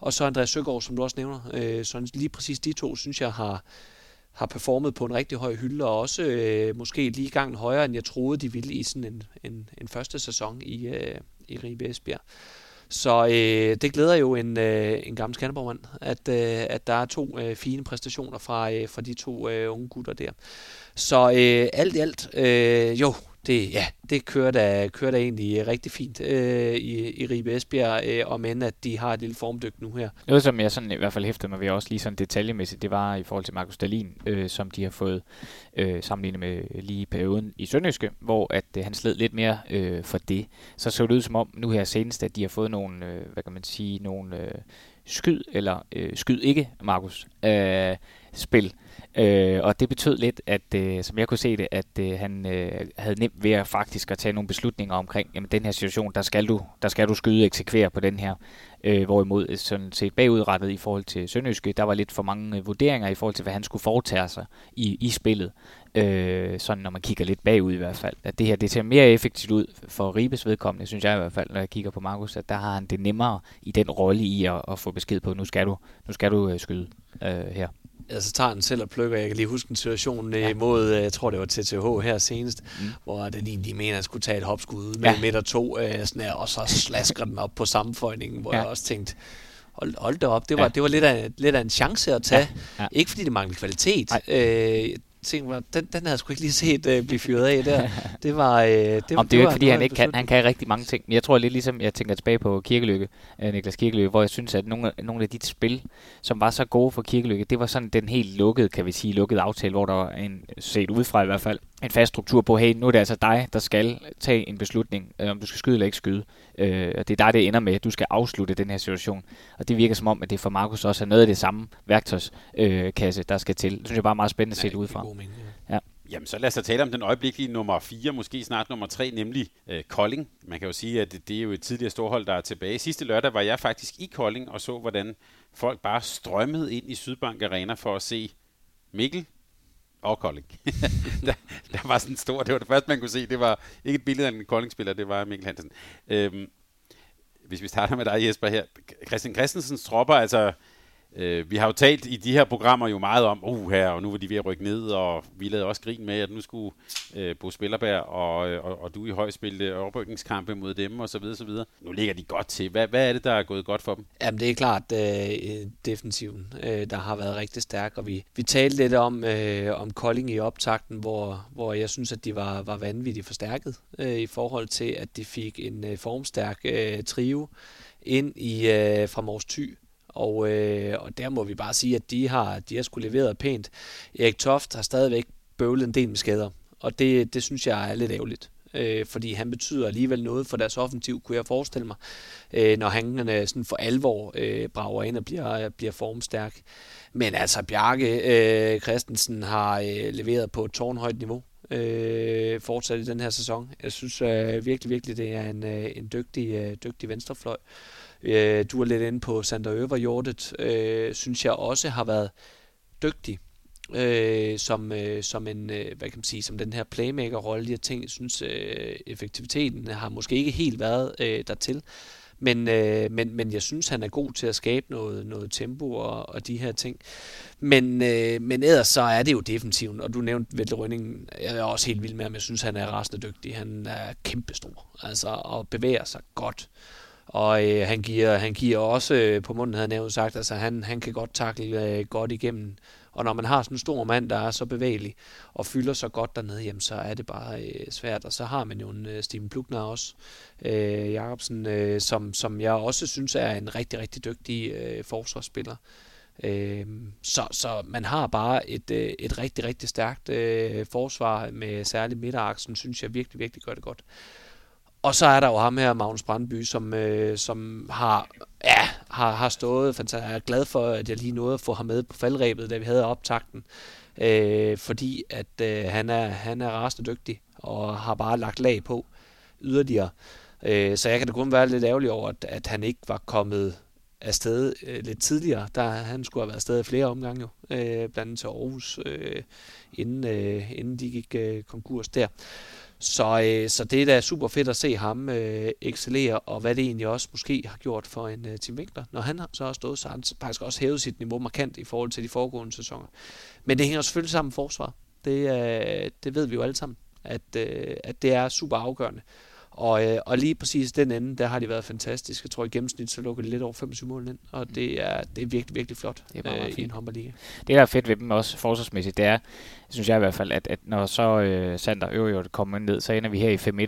Og så Andreas Søgaard, som du også nævner. Øh, så lige præcis de to, synes jeg, har, har performet på en rigtig høj hylde, og også øh, måske lige gang højere, end jeg troede, de ville i sådan en, en, en første sæson i, øh, i Ribe Esbjerg. Så øh, det glæder jo en, øh, en gammel Skanderborg-mand, at, øh, at der er to øh, fine præstationer fra, øh, fra de to øh, unge gutter der. Så øh, alt i alt, øh, jo, det, ja, det kører da, kører da egentlig øh, rigtig fint øh, i, i Ribe Esbjerg, øh, om end at de har et lille formdyk nu her. Noget, som jeg sådan i hvert fald hæftede mig ved også lige sådan detaljemæssigt, det var i forhold til Markus Dalin, øh, som de har fået øh, sammenlignet med lige perioden i Sønderjyske, hvor at øh, han sled lidt mere øh, for det. Så så det ud som om nu her senest, at de har fået nogle, øh, hvad kan man sige, nogle øh, skyd, eller øh, skyd ikke, Markus. Øh, spil. Øh, og det betød lidt, at øh, som jeg kunne se det, at øh, han øh, havde nemt ved at faktisk at tage nogle beslutninger omkring, jamen den her situation, der skal du, der skal du skyde eksekvere på den her. Øh, hvorimod øh, sådan set bagudrettet i forhold til Sønderjyske, der var lidt for mange øh, vurderinger i forhold til, hvad han skulle foretage sig i, i spillet. Øh, sådan når man kigger lidt bagud i hvert fald. At det her det ser mere effektivt ud for Ribes vedkommende, synes jeg i hvert fald, når jeg kigger på Markus, at der har han det nemmere i den rolle i at, at få besked på, nu skal du, nu skal du øh, skyde øh, her altså tager den selv og plukker. Jeg kan lige huske en situation ja. mod, øh, jeg tror det var TTH her senest, mm. hvor den egentlig mener, at jeg skulle tage et hopskud med ja. meter to, øh, sådan her, og så slasker den op på sammenføjningen, hvor ja. jeg også tænkte, hold, hold da op, det var, ja. det var lidt, af, lidt af en chance at tage. Ja. Ja. Ikke fordi det manglede kvalitet. Øh, tænkte mig, den, den havde jeg sgu ikke lige set uh, blive fyret af der. Det var... Uh, det, Om det, det er jo ikke, fordi han ikke kan, han kan rigtig mange ting. Men jeg tror lidt ligesom, jeg tænker tilbage på Kirkelykke, uh, Niklas Kirkelykke, hvor jeg synes, at nogle, nogle af de spil, som var så gode for Kirkelykke, det var sådan den helt lukkede, kan vi sige, lukkede aftale, hvor der var en, set udefra i hvert fald, en fast struktur på, hey, nu er det altså dig, der skal tage en beslutning, øh, om du skal skyde eller ikke skyde. Øh, og det er dig, det ender med, at du skal afslutte den her situation. Og det virker som om, at det for Markus også er noget af det samme værktøjskasse, øh, der skal til. Det synes jeg bare er meget spændende at se det udefra. Ja. Jamen, så lad os tale om den øjeblikkelige nummer 4, måske snart nummer 3, nemlig øh, Kolding. Man kan jo sige, at det, det er jo et tidligere storhold, der er tilbage. Sidste lørdag var jeg faktisk i Kolding og så, hvordan folk bare strømmede ind i Sydbank Arena for at se Mikkel, og Kolding. der, der var sådan en stor, det var det første, man kunne se. Det var ikke et billede af en Kolding-spiller, det var Mikkel Hansen. Øhm, hvis vi starter med dig, Jesper, her. Christian Christensens tropper, altså Øh, vi har jo talt i de her programmer jo meget om, uh her, og nu var de ved at rykke ned, og vi lavede også grin med, at nu skulle øh, Bo Spillerberg og, og, og du i høj spille oprykningskampe mod dem, og så videre, så videre. Nu ligger de godt til. Hvad, hvad er det, der er gået godt for dem? Jamen, det er klart øh, defensiven, øh, der har været rigtig stærk, og vi, vi talte lidt om, øh, om Kolding i optakten, hvor, hvor jeg synes, at de var, var vanvittigt forstærket øh, i forhold til, at de fik en øh, formstærk øh, trio ind i øh, fra Mors Thy, og, øh, og der må vi bare sige, at de har, de har skulle leveret pænt. Erik Toft har stadigvæk bøvlet en del med skader, og det, det synes jeg er lidt ærgerligt. Øh, fordi han betyder alligevel noget for deres offensiv, kunne jeg forestille mig, øh, når han øh, sådan for alvor øh, brager ind og bliver, bliver formstærk. Men altså, Bjarke øh, Christensen har øh, leveret på et tårnhøjt niveau øh, fortsat i den her sæson. Jeg synes øh, virkelig, virkelig, det er en, øh, en dygtig, øh, dygtig venstrefløj. Øh, Øh, du er lidt inde på Sander Øverjordet, øh, synes jeg også har været dygtig øh, som, øh, som en, øh, hvad kan man sige, som den her playmaker-rolle. Jeg tænker, synes, øh, effektiviteten har måske ikke helt været øh, dertil. Men, øh, men, men jeg synes, han er god til at skabe noget, noget tempo og, og de her ting. Men, øh, men ellers så er det jo defensiven, og du nævnte Vettel Rønning, jeg er også helt vild med ham. Jeg synes, han er rasende dygtig. Han er kæmpestor, altså, og bevæger sig godt. Og øh, han, giver, han giver også, øh, på munden havde nævnt sagt, altså han, han kan godt takle øh, godt igennem. Og når man har sådan en stor mand, der er så bevægelig og fylder så godt dernede, jamen, så er det bare øh, svært. Og så har man jo en øh, Steven Plugner også, øh, Jacobsen, øh, som, som jeg også synes er en rigtig, rigtig dygtig øh, forsvarsspiller. Øh, så, så man har bare et, øh, et rigtig, rigtig stærkt øh, forsvar med særligt midteraksen, synes jeg virkelig, virkelig gør det godt. Og så er der jo ham her, Magnus Brandby, som, øh, som har, ja, har, har stået fantastisk. Jeg er glad for, at jeg lige nåede at få ham med på faldrebet, da vi havde optakten. Øh, fordi at øh, han, er, han er rasende dygtig, og har bare lagt lag på yderligere. Øh, så jeg kan da kun være lidt ærgerlig over, at, at han ikke var kommet afsted øh, lidt tidligere. Der, han skulle have været afsted flere omgange jo, øh, blandt andet til Aarhus, øh, inden, øh, inden de gik øh, konkurs der. Så, øh, så det er da super fedt at se ham øh, excellere, og hvad det egentlig også måske har gjort for en øh, Tim Winkler. Når han så har stået, så har han faktisk også hævet sit niveau markant i forhold til de foregående sæsoner. Men det hænger selvfølgelig sammen med forsvar. Det, øh, det ved vi jo alle sammen, at, øh, at det er super afgørende. Og, øh, og lige præcis den ende, der har de været fantastiske. Jeg tror i gennemsnit, så lukker de lidt over 25 mål ind, og det er, det er virkelig, virkelig flot det er øh, i en håndboldliga. Det, der er fedt ved dem også forsvarsmæssigt, det er, synes jeg i hvert fald, at, at når så øh, Sander Øvrigt kommer ned, så ender vi her i 5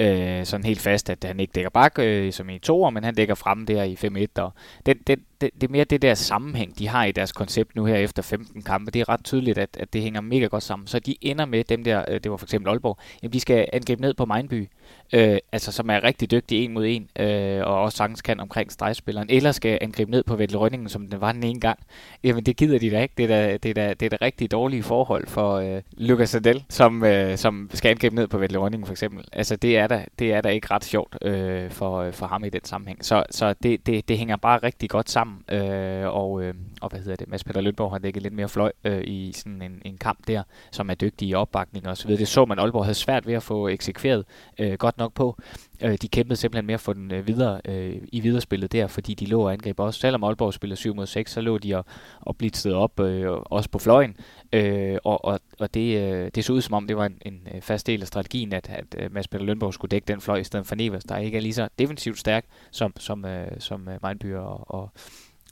øh, sådan helt fast, at han ikke dækker bak øh, som i toer, men han dækker frem der i 5-1. Og den, den, det, det er mere det der sammenhæng, de har i deres koncept nu her efter 15 kampe. Det er ret tydeligt, at, at det hænger mega godt sammen. Så de ender med dem der, øh, det var for eksempel Aalborg, jamen de skal angribe ned på Mindby, øh, altså som er rigtig dygtig en mod en, øh, og også sagtens kan omkring stregspilleren, eller skal angribe ned på Vettel Rønningen, som den var den ene gang. Jamen det gider de da ikke. Det er da, det er da, det er da rigtig dårlige forhold for øh, Lucas Adel, som, øh, som skal angribe ned på Vettel Rønningen for eksempel. Altså det er da, det er da ikke ret sjovt øh, for, øh, for ham i den sammenhæng. Så, så det, det, det hænger bare rigtig godt sammen. Øh, og, øh, og hvad hedder det, Mads Peter Lønborg har dækket lidt mere fløj øh, i sådan en, en kamp der, som er dygtig i opbakning og så videre. Det så man, Aalborg havde svært ved at få eksekveret øh, godt nok på. Øh, de kæmpede simpelthen mere for den øh, videre øh, i viderespillet der, fordi de lå og angreb også. Selvom Aalborg spiller 7 mod 6, så lå de og, og blitzede op øh, også på fløjen. Øh, og og, og det, øh, det så ud som om, det var en, en øh, fast del af strategien, at, at øh, Mads Peter Lønborg skulle dække den fløj i stedet for Nevers, der ikke er lige så defensivt stærk som, som, øh, som øh, og, og,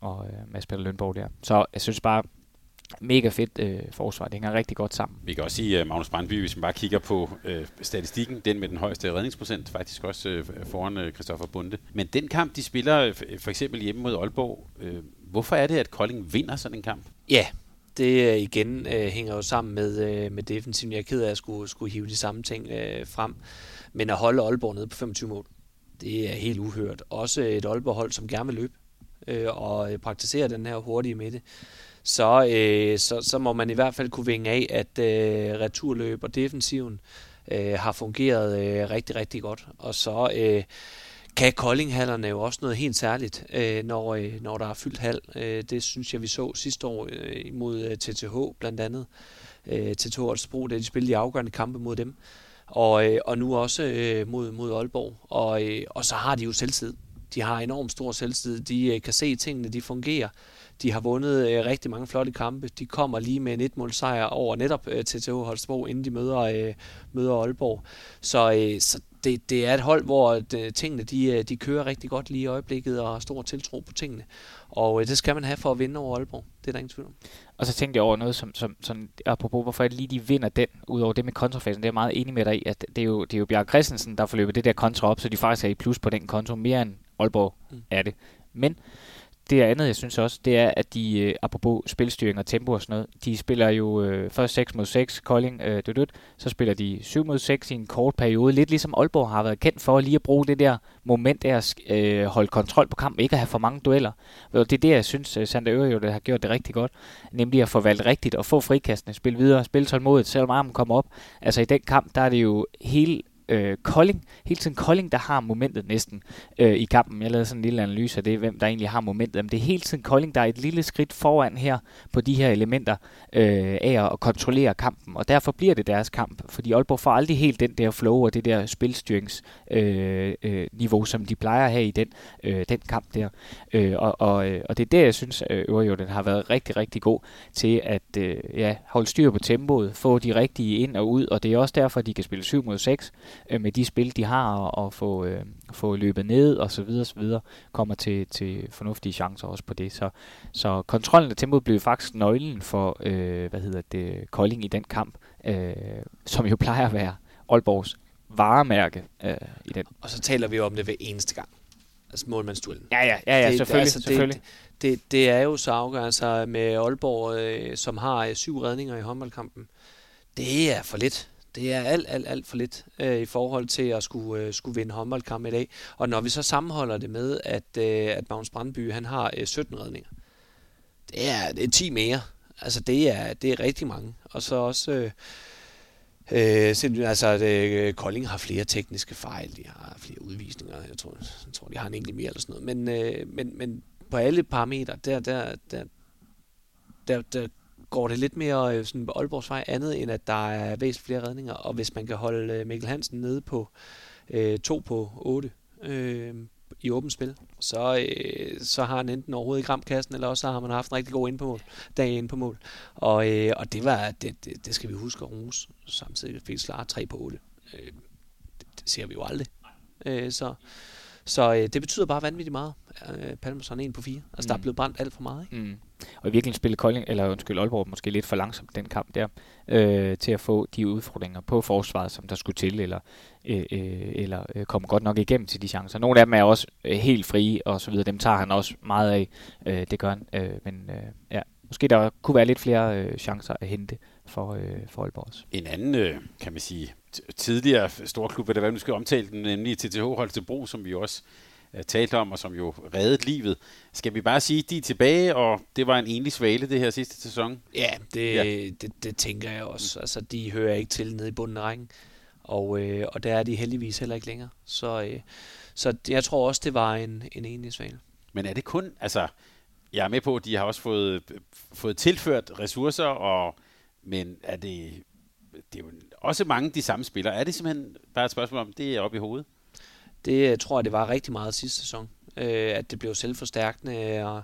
og øh, Mads Peter Lønborg der. Så jeg synes bare, mega fedt øh, forsvar. Det hænger rigtig godt sammen. Vi kan også sige, at Magnus Brandby, hvis man bare kigger på øh, statistikken, den med den højeste redningsprocent, faktisk også øh, foran øh, Christoffer Bunde. Men den kamp, de spiller øh, for eksempel hjemme mod Aalborg, øh, hvorfor er det, at Kolding vinder sådan en kamp? Ja, det igen øh, hænger jo sammen med, øh, med defensiven. Jeg er ked af at skulle, skulle hive de samme ting øh, frem. Men at holde Aalborg nede på 25 mål, det er helt uhørt. Også et Aalborg-hold, som gerne vil løbe øh, og praktisere den her hurtige midte så, øh, så, så må man i hvert fald kunne vinge af, at øh, returløb og defensiven øh, har fungeret øh, rigtig, rigtig godt. Og så øh, kan Koldinghallerne jo også noget helt særligt, øh, når, øh, når der er fyldt hal. Øh, det synes jeg, vi så sidste år øh, mod øh, TTH blandt andet. Øh, TTH Holstebro, da de spillede de afgørende kampe mod dem. Og, øh, og nu også øh, mod, mod Aalborg. Og, øh, og så har de jo selvtid. De har enormt stor selvtid. De øh, kan se tingene, de fungerer. De har vundet øh, rigtig mange flotte kampe. De kommer lige med en et sejr over netop øh, TTH Holstebro, inden de møder, øh, møder Aalborg. Så, øh, så det, det er et hold, hvor de, øh, tingene de, øh, de kører rigtig godt lige i øjeblikket, og har stor tiltro på tingene. Og øh, det skal man have for at vinde over Aalborg. Det er der ingen tvivl om. Og så tænkte jeg over noget, som, som som apropos, hvorfor lige, de vinder den, udover det med kontrafasen. Det er jeg meget enig med dig i, at det er jo, det er jo Bjarke Christensen, der får løbet det der kontra op, så de faktisk er i plus på den konto, mere end Aalborg mm. er det. Men det andet, jeg synes også, det er, at de, øh, apropos spilstyring og tempo og sådan noget, de spiller jo øh, først 6 mod 6, Kolding, øh, død, så spiller de 7 mod 6 i en kort periode, lidt ligesom Aalborg har været kendt for lige at bruge det der moment af at øh, holde kontrol på kampen, ikke at have for mange dueller. Og det er det, jeg synes, øh, Sander Øre jo det har gjort det rigtig godt, nemlig at få valgt rigtigt og få frikastene, spille videre, spille tålmodigt, selvom armen kommer op. Altså i den kamp, der er det jo hele øh, Kolding, hele tiden Kolding, der har momentet næsten øh, i kampen. Jeg lavede sådan en lille analyse af det, hvem der egentlig har momentet. Men det er hele tiden Kolding, der er et lille skridt foran her på de her elementer øh, af at kontrollere kampen. Og derfor bliver det deres kamp, fordi Aalborg får aldrig helt den der flow og det der spilstyringsniveau, øh, øh, niveau, som de plejer at have i den, øh, den kamp der. Øh, og, og, øh, og det er det, jeg synes, øh, jo, den har været rigtig, rigtig god til at øh, ja, holde styr på tempoet, få de rigtige ind og ud, og det er også derfor, at de kan spille 7 mod 6, øh, med de spil, de har, og, og få, øh, få løbet ned og så videre, så videre, kommer til, til fornuftige chancer også på det. Så, så kontrollen af tempoet blev faktisk nøglen for, øh, hvad hedder det, Kolding i den kamp, øh, som jo plejer at være Aalborgs varemærke øh, i den. Og så taler vi jo om det hver eneste gang. Altså målmandsduellen. Ja, ja, ja, ja det, selvfølgelig. Altså, selvfølgelig. Det, det, det er jo så afgørende altså med Aalborg, øh, som har øh, syv redninger i håndboldkampen. Det er for lidt. Det er alt, alt, alt for lidt øh, i forhold til at skulle, øh, skulle vinde håndboldkamp i dag. Og når vi så sammenholder det med, at, øh, at Magnus Brandby han har øh, 17 redninger, det er, det er 10 mere. Altså det er, det er rigtig mange. Og så også... Øh, Øh, altså, at øh, Kolding har flere tekniske fejl, de har flere udvisninger, jeg tror, jeg tror de har en enkelt mere eller sådan noget. Men, øh, men, men på alle parametre, der, der, der, der, der går det lidt mere øh, sådan Aalborgs vej andet, end at der er væsentligt flere redninger. Og hvis man kan holde øh, Mikkel Hansen nede på øh, 2 på 8 øh, i åbent spil, så, øh, så har han enten overhovedet ikke ramt kassen, eller også har man haft en rigtig god ind på mål, dag ind på mål. Og, øh, og det, var, det, det, det, skal vi huske at rose. Samtidig fik Slar 3 på 8. Øh, det, det ser vi jo aldrig. Øh, så, Så øh, det betyder bare vanvittigt meget. Øh, Palmerson 1 på 4. Altså, mm. der er Mm. blevet brændt alt for meget, ikke? Mm. Og i virkeligheden spillede Kolding, eller undskyld, Aalborg måske lidt for langsomt den kamp der, øh, til at få de udfordringer på forsvaret, som der skulle til, eller, øh, øh, eller øh, komme godt nok igennem til de chancer. Nogle af dem er også øh, helt frie, og så videre. Dem tager han også meget af. Øh, det gør han. Øh, men øh, ja, måske der kunne være lidt flere øh, chancer at hente for, øh, for Aalborg også. En anden, øh, kan man sige, tidligere storklub, eller hvad man skal omtale den, nemlig TTH Holstebro, som vi også øh, talte om, og som jo reddede livet. Skal vi bare sige, de er tilbage, og det var en enlig svale det her sidste sæson? Ja, det, Ja. det, det tænker jeg også. Altså, de hører ikke til nede i bunden af rækken. Og, øh, og der er de heldigvis heller ikke længere. Så, øh, så jeg tror også, det var en, en enlig svale. Men er det kun, altså, jeg er med på, at de har også fået, fået tilført ressourcer, og, men er det, det er jo også mange de samme spillere. Er det simpelthen bare et spørgsmål om, det er oppe i hovedet? Det øh, tror jeg, det var rigtig meget sidste sæson. Øh, at det blev selvforstærkende, og,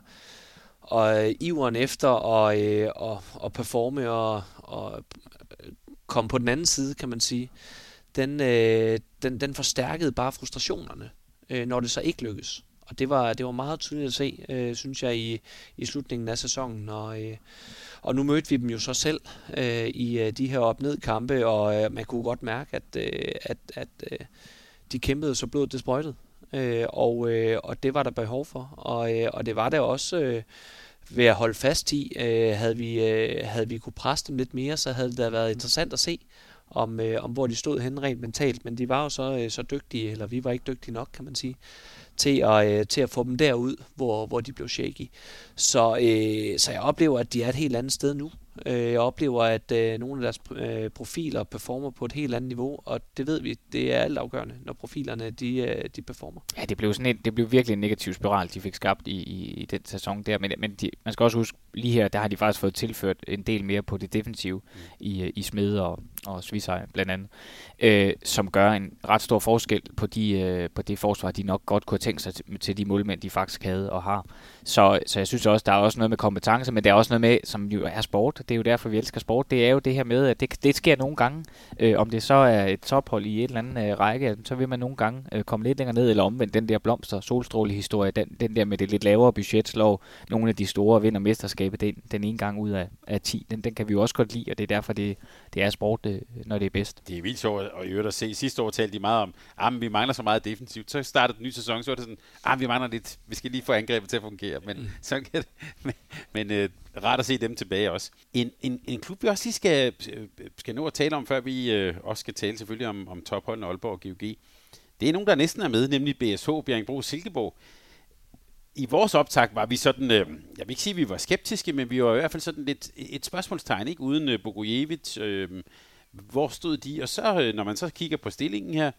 og øh, iveren efter at øh, og, og performe og, og øh, komme på den anden side, kan man sige, den, øh, den, den forstærkede bare frustrationerne, øh, når det så ikke lykkes. Og det var, det var meget tydeligt at se, øh, synes jeg, i, i slutningen af sæsonen. Og, øh, og nu mødte vi dem jo så selv øh, i øh, de her op-ned-kampe, og øh, man kunne godt mærke, at, øh, at, at øh, de kæmpede så blodet det sprøjtede. Øh, og, øh, og det var der behov for. Og, øh, og det var der også øh, ved at holde fast i. Øh, havde, vi, øh, havde vi kunne presse dem lidt mere, så havde det da været interessant at se, om, øh, om hvor de stod henne rent mentalt. Men de var jo så, øh, så dygtige, eller vi var ikke dygtige nok, kan man sige, til at, øh, til at få dem derud, hvor, hvor de blev shaky. Så, øh, så jeg oplever, at de er et helt andet sted nu. Øh, Jeg oplever, at øh, nogle af deres øh, profiler performer på et helt andet niveau, og det ved vi, det er altafgørende, når profilerne de, øh, de performer. Ja, det blev, sådan en, det blev virkelig en negativ spiral, de fik skabt i, i, i den sæson der. Men, men de, man skal også huske, lige her, der har de faktisk fået tilført en del mere på det defensive mm. i, øh, i Smed og, og Svisej blandt andet, øh, som gør en ret stor forskel på, de, øh, på det forsvar, de nok godt kunne have tænkt sig til, til de målmænd, de faktisk havde og har. Så, så jeg synes også, der er også noget med kompetence, men der er også noget med, som jo er sport. Det er jo derfor, vi elsker sport. Det er jo det her med, at det, det sker nogle gange. Øh, om det så er et tophold i et eller andet øh, række, så vil man nogle gange øh, komme lidt længere ned, eller omvendt den der blomster, solstråle-historie, den, den der med det lidt lavere budget, slår nogle af de store vinder mesterskabet den, den ene gang ud af, af 10. Den, den kan vi jo også godt lide, og det er derfor, det, det er sport, det, når det er bedst. Det er vildt sjovt at i øvrigt at se. Sidste år talte de meget om, at vi mangler så meget defensivt. Så startede den nye sæson, så var det sådan, at vi mangler lidt, vi skal lige få angrebet til at fungere. Men, mm. sådan kan det. men, men øh, rart at se dem tilbage også. En, en, en klub, vi også lige skal, øh, skal nå at tale om, før vi øh, også skal tale selvfølgelig om, om topholdene Aalborg og GOG. Det er nogen, der næsten er med, nemlig BSH, Bjerringbro Silkeborg. I vores optag var vi sådan, øh, jeg vil ikke sige, at vi var skeptiske, men vi var i hvert fald sådan lidt et spørgsmålstegn, ikke? uden øh, Bogojevic. Øh, hvor stod de? Og så, øh, når man så kigger på stillingen her,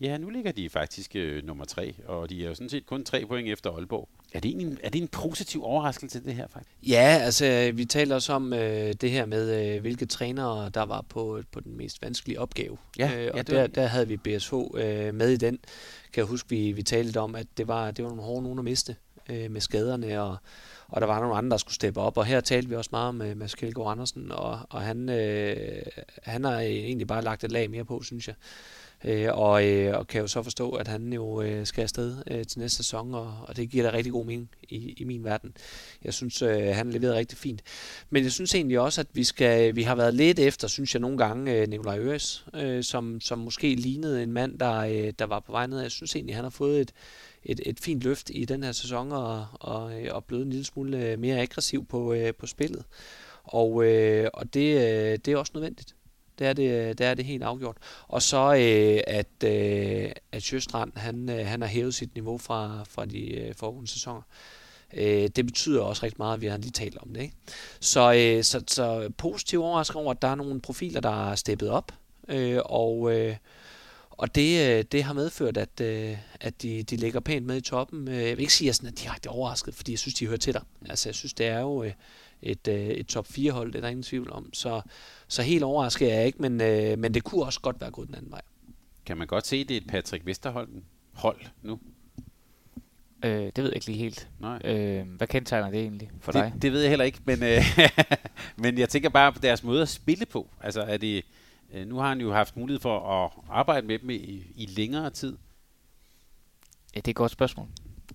ja, nu ligger de faktisk øh, nummer tre, og de er jo sådan set kun tre point efter Aalborg. Er det, en, er det en positiv overraskelse, det her faktisk? Ja, altså vi taler også om øh, det her med, øh, hvilke trænere der var på, på den mest vanskelige opgave. Ja, øh, ja, og det der, der havde vi BSH øh, med i den. Kan jeg huske, vi, vi talte om, at det var, det var nogle hårde nogen at miste øh, med skaderne, og, og der var nogle andre, der skulle steppe op. Og her talte vi også meget med Mads Kjeldgaard Andersen, og, og han, øh, han har egentlig bare lagt et lag mere på, synes jeg. Øh, og, øh, og kan jo så forstå, at han jo øh, skal afsted øh, til næste sæson, og, og det giver da rigtig god mening i, i min verden. Jeg synes, øh, han leverede rigtig fint. Men jeg synes egentlig også, at vi skal vi har været lidt efter, synes jeg nogle gange, øh, Nikolaj Øres, øh, som, som måske lignede en mand, der, øh, der var på vej ned. Jeg synes egentlig, han har fået et, et, et fint løft i den her sæson, og, og, øh, og blevet en lille smule øh, mere aggressiv på, øh, på spillet. Og, øh, og det, øh, det er også nødvendigt. Det er det, øh, det er det helt afgjort. Og så øh, at, øh, at Sjøstrand, han, øh, han har hævet sit niveau fra, fra de øh, foregående sæsoner. Øh, det betyder også rigtig meget, at vi har lige talt om det. Ikke? Så, øh, så, så positiv overraskelse over, at der er nogle profiler, der er steppet op. Øh, og øh, og det, øh, det har medført, at, øh, at de, de ligger pænt med i toppen. Øh, Jeg vil ikke sige, at jeg sådan er direkte overrasket, fordi jeg synes, de hører til der. Altså, jeg synes, det er jo et, et top 4-hold, det er der ingen tvivl om. Så, så helt overrasket er jeg ikke, men, men det kunne også godt være gået den anden vej. Kan man godt se, det er et Patrick Vesterholm hold nu? Øh, det ved jeg ikke lige helt. Nej. Øh, hvad kendetegner det egentlig for dig? Det, det ved jeg heller ikke, men, øh, men jeg tænker bare på deres måde at spille på. Altså er det, øh, nu har han jo haft mulighed for at arbejde med dem i, i længere tid. Ja, det er et godt spørgsmål.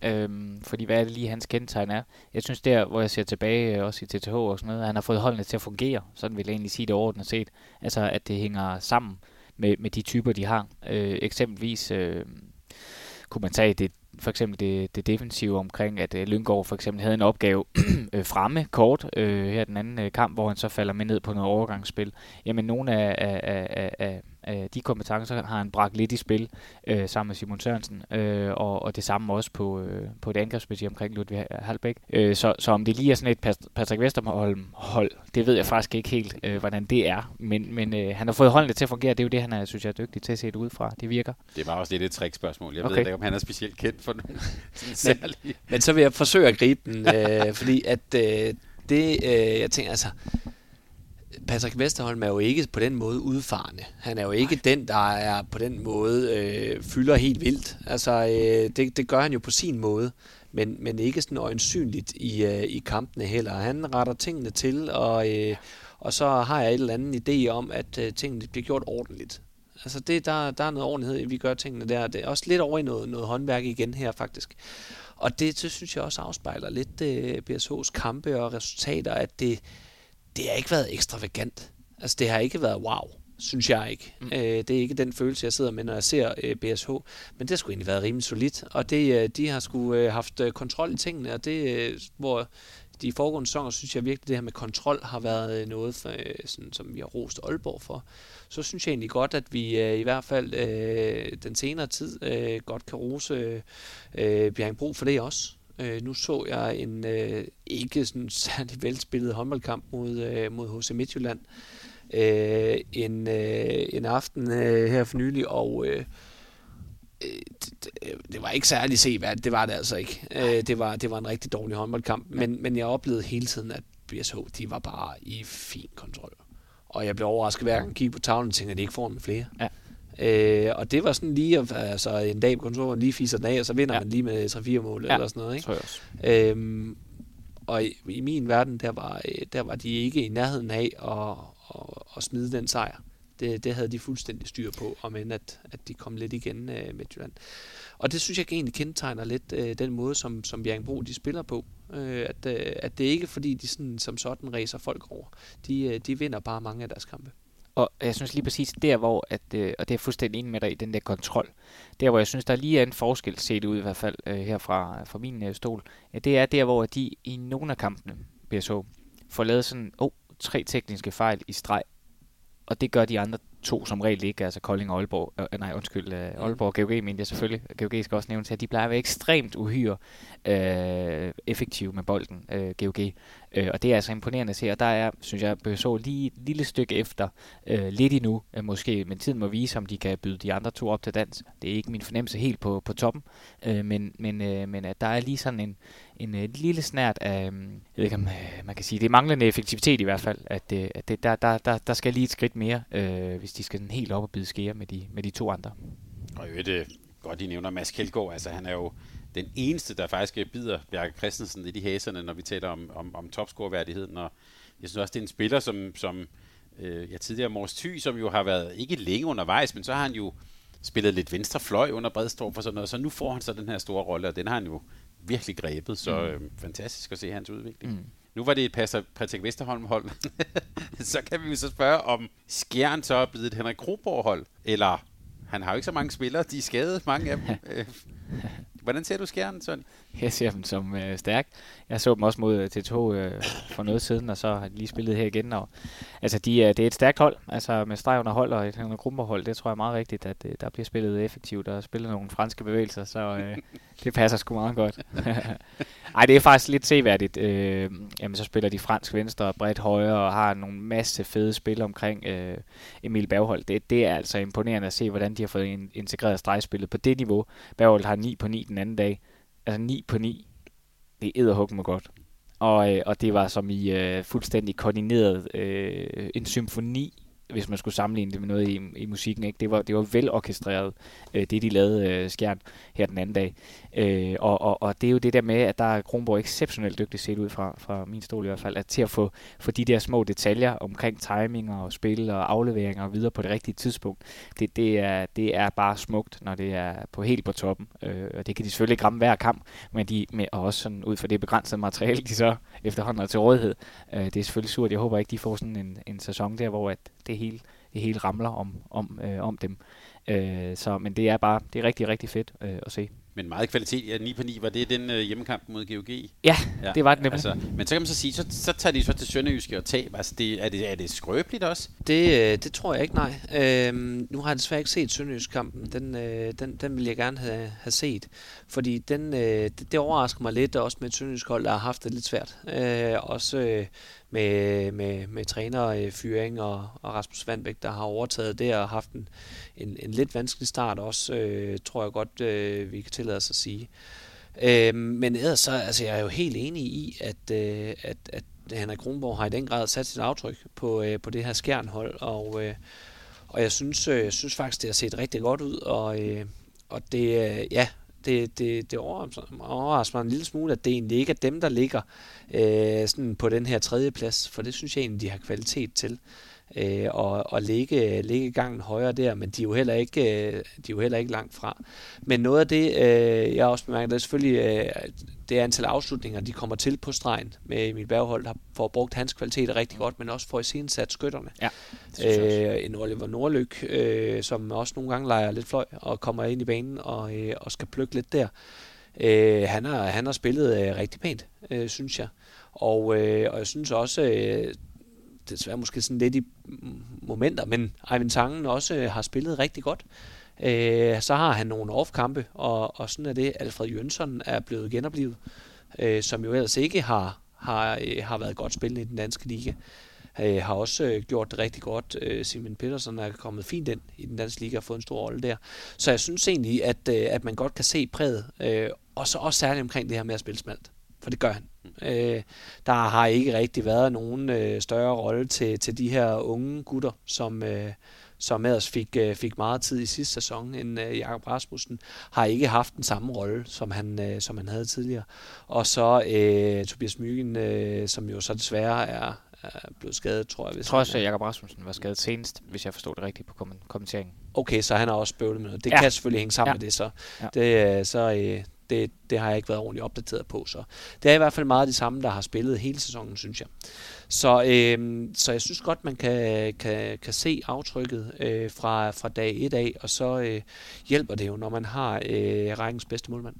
Øhm, fordi hvad er det lige, hans kendetegn er? Jeg synes der, hvor jeg ser tilbage, øh, også i TTH og sådan noget, at han har fået holdene til at fungere. Sådan vil jeg egentlig sige det overordnet set. Altså, at det hænger sammen med, med de typer, de har. Øh, eksempelvis øh, kunne man tage det for eksempel det, det defensive omkring, at øh, Lyngård for eksempel havde en opgave øh, fremme kort øh, her den anden øh, kamp, hvor han så falder med ned på noget overgangsspil. Jamen nogle af, af, af, af, af de kompetencer har han bragt lidt i spil øh, sammen med Simon Sørensen, øh, og, og det samme også på, øh, på et angrebsspil omkring Ludvig Halbæk. Øh, så, så om det lige er sådan et Patrick Vesterholm hold, det ved jeg faktisk ikke helt, øh, hvordan det er, men, men øh, han har fået holdene til at fungere, det er jo det, han er, synes jeg, er dygtig til at se det ud fra. Det virker. Det var også lidt et trickspørgsmål. Jeg okay. ved ikke, om han er specielt kendt for nogen men, men så vil jeg forsøge at gribe den, øh, fordi at øh, det, øh, jeg tænker altså, Patrick Vesterholm er jo ikke på den måde udfarende. Han er jo ikke Nej. den, der er på den måde øh, fylder helt vildt. Altså, øh, det, det gør han jo på sin måde, men, men ikke sådan øjensynligt i, øh, i kampene heller. Han retter tingene til, og, øh, og så har jeg et eller andet idé om, at øh, tingene bliver gjort ordentligt. Altså, det, der, der er noget ordentlighed, vi gør tingene der. Det er også lidt over i noget, noget håndværk igen her, faktisk. Og det, det synes jeg også afspejler lidt øh, BSH's kampe og resultater, at det, det har ikke været ekstravagant. Altså, det har ikke været wow, synes jeg ikke. Mm. Øh, det er ikke den følelse, jeg sidder med, når jeg ser øh, BSH. Men det har sgu egentlig været rimelig solidt. Og det, øh, de har sgu øh, haft øh, kontrol i tingene, og det, øh, hvor de foregående sæsoner, synes jeg virkelig, det her med kontrol har været øh, noget, for, øh, sådan, som vi har rost Aalborg for. Så synes jeg egentlig godt, at vi øh, i hvert fald øh, den senere tid øh, godt kan rose øh, Bjerringbro for det også. Øh, nu så jeg en øh, ikke sådan særlig velspillet håndboldkamp mod, øh, mod HC Midtjylland øh, en, øh, en aften øh, her for nylig, og øh, det, det var ikke særlig seværdigt, det var det altså ikke. Øh, det, var, det var en rigtig dårlig håndboldkamp, men, men jeg oplevede hele tiden, at BSH, de var bare i fin kontrol. Og jeg blev overrasket hver gang jeg kiggede på tavlen og tænkte, at de ikke får den flere. Ja. Øh, og det var sådan lige, altså en dag på kontoret, lige fiser den af, og så vinder ja. man lige med 3-4 mål ja. eller sådan noget. Ikke? Tror jeg. Øhm, og i, i min verden, der var, der var de ikke i nærheden af at, at, at smide den sejr. Det, det havde de fuldstændig styr på, om end at, at de kom lidt igen øh, med Jylland. Og det synes jeg egentlig kendetegner lidt øh, den måde, som, som Bjergbro de spiller på. Øh, at, øh, at det ikke er fordi, de sådan, som sådan racer folk over. De, øh, de vinder bare mange af deres kampe. Og jeg synes lige præcis der, hvor, at, øh, og det er fuldstændig enig med dig i den der kontrol, der hvor jeg synes, der lige er en forskel set ud i hvert fald øh, her fra, fra min øh, stol, ja, det er der, hvor de i nogle af kampene, BSH, får lavet sådan, oh, tre tekniske fejl i streg, og det gør de andre to som regel ikke, altså Kolding og Aalborg, øh, nej undskyld, øh, Aalborg og GOG mener jeg selvfølgelig, GOG skal også nævne til, at de plejer at være ekstremt uhyre øh, effektive med bolden, øh, GOG. Øh, og det er altså imponerende at se, og der er, synes jeg, så lige et lille stykke efter, øh, lidt endnu øh, måske, men tiden må vise, om de kan byde de andre to op til dans. Det er ikke min fornemmelse helt på, på toppen, øh, men, men, øh, men at der er lige sådan en, en øh, lille snært af, jeg ved ikke om øh, man kan sige, det er manglende effektivitet i hvert fald, at, øh, at det, der, der, der, der skal lige et skridt mere, øh, hvis de skal sådan helt op og bide skære med de, med de to andre. Og jo, det godt, I nævner Mads Kjeldgaard, altså han er jo den eneste, der faktisk bider Bjarke Christensen i de hæserne, når vi taler om, om, om topscore-værdigheden. Og jeg synes også, det er en spiller, som, som øh, jeg tidligere Mors Thy, som jo har været ikke længe undervejs, men så har han jo spillet lidt venstre fløj under Bredstorff og sådan noget, så nu får han så den her store rolle, og den har han jo virkelig grebet, så mm. øh, fantastisk at se hans udvikling. Mm. Nu var det et Patrick Vesterholm hold. så kan vi jo så spørge, om Skjern så er blevet et Henrik Kroborg hold, eller han har jo ikke så mange spillere, de er skadet, mange af dem. Øh, Hvordan ser du skæren, Søren? Jeg ser dem som øh, stærk. Jeg så dem også mod øh, T2 øh, for noget siden, og så har de lige spillet her igen. Og, altså, de, øh, det er et stærkt hold, altså med streg under hold og et gruppehold. Det tror jeg er meget rigtigt, at øh, der bliver spillet effektivt og spillet nogle franske bevægelser, så øh, det passer sgu meget godt. Ej, det er faktisk lidt seværdigt. Øh, jamen, så spiller de fransk venstre og bredt højre og har nogle masse fede spil omkring øh, Emil Berghold. Det, det er altså imponerende at se, hvordan de har fået integreret stregspillet på det niveau. Berghold har 9 på 9 den anden dag altså 9 på 9, det er mig godt. Og, øh, og det var som i øh, fuldstændig koordineret øh, en symfoni hvis man skulle sammenligne det med noget i, i musikken. Ikke? Det, var, det var velorkestreret, øh, det de lavede øh, Skjern her den anden dag. Øh, og, og, og det er jo det der med, at der er Kronborg exceptionelt dygtig set ud fra, fra min stol i hvert fald, at til at få, få de der små detaljer omkring timing og spil og afleveringer og videre på det rigtige tidspunkt, det, det, er, det er bare smukt, når det er på helt på toppen. Øh, og det kan de selvfølgelig ikke ramme hver kamp, men de, med, og også sådan ud fra det begrænsede materiale, de så efterhånden har til rådighed. Øh, det er selvfølgelig surt. Jeg håber ikke, de får sådan en, en sæson der, hvor at det hele, det hele ramler om, om, øh, om dem. Øh, så, men det er bare det er rigtig, rigtig fedt øh, at se. Men meget kvalitet. Ja, 9 på 9, var det den øh, hjemmekamp mod GOG? Ja, ja, det var det nemlig. Altså, men så kan man så sige, så, så tager de så til Sønderjyske og tab. Altså, det, er, det, er det skrøbeligt også? Det, øh, det tror jeg ikke, nej. Øhm, nu har jeg desværre ikke set Sønderjysk-kampen. Den, øh, den, den vil jeg gerne have, have set. Fordi den, øh, det, det overrasker mig lidt, også med et Sønderjysk hold, der har haft det lidt svært. Øh, også øh, med, med, med trænerfyring øh, og, og Rasmus Vandbæk, der har overtaget det og haft en, en, en lidt vanskelig start også, øh, tror jeg godt, øh, vi kan tillade os at sige. Øh, men ellers så, altså jeg er jo helt enig i, at, øh, at, at Henrik Kronborg har i den grad sat sit aftryk på, øh, på det her skjernhold, og, øh, og jeg synes, øh, jeg synes faktisk, det har set rigtig godt ud, og, øh, og det, øh, ja, det, det, det overrasker mig en lille smule, at det egentlig ikke er dem, der ligger øh, sådan på den her tredje plads, for det synes jeg egentlig, de har kvalitet til øh, og, og ligge, ligge gangen højere der, men de er jo heller ikke, øh, de er jo heller ikke langt fra. Men noget af det, øh, jeg også bemærker, det er selvfølgelig øh, det antal afslutninger, de kommer til på stregen med Emil Berghold, der får brugt hans kvalitet rigtig godt, men også får sat skytterne. Ja, øh, en Oliver Nordlyk, øh, som også nogle gange leger lidt fløj og kommer ind i banen og, øh, og skal plukke lidt der. Øh, han, har, han har spillet øh, rigtig pænt, øh, synes jeg. Og, øh, og jeg synes også, øh, desværre måske sådan lidt i momenter, men Ivan Tangen også øh, har spillet rigtig godt. Øh, så har han nogle off-kampe, og, og sådan er det. Alfred Jønsson er blevet genoplevet, øh, som jo ellers ikke har, har, øh, har været godt spillende i den danske liga. Øh, har også øh, gjort det rigtig godt. Øh, Simon Petersen er kommet fint ind i den danske liga og fået en stor rolle der. Så jeg synes egentlig, at, øh, at man godt kan se præget, øh, og så også særligt omkring det her med at spille smalt. For det gør han. Øh, der har ikke rigtig været nogen øh, større rolle til, til de her unge gutter, som, øh, som ellers fik, øh, fik meget tid i sidste sæson, end øh, Jakob Rasmussen, har ikke haft den samme rolle, som han, øh, som han havde tidligere. Og så øh, Tobias Myggen, øh, som jo så desværre er, er blevet skadet, tror jeg. jeg tror også, at Jakob Rasmussen var skadet senest, hvis jeg forstod det rigtigt på kommenteringen. Okay, så han har også bøvlet med noget. Det ja. kan selvfølgelig hænge sammen ja. med det, så, ja. det, øh, så, øh, det, det har jeg ikke været ordentligt opdateret på. Så det er i hvert fald meget det samme, der har spillet hele sæsonen, synes jeg. Så, øh, så jeg synes godt, man kan, kan, kan se aftrykket øh, fra, fra dag 1 af, og så øh, hjælper det jo, når man har øh, rækkens bedste målmand.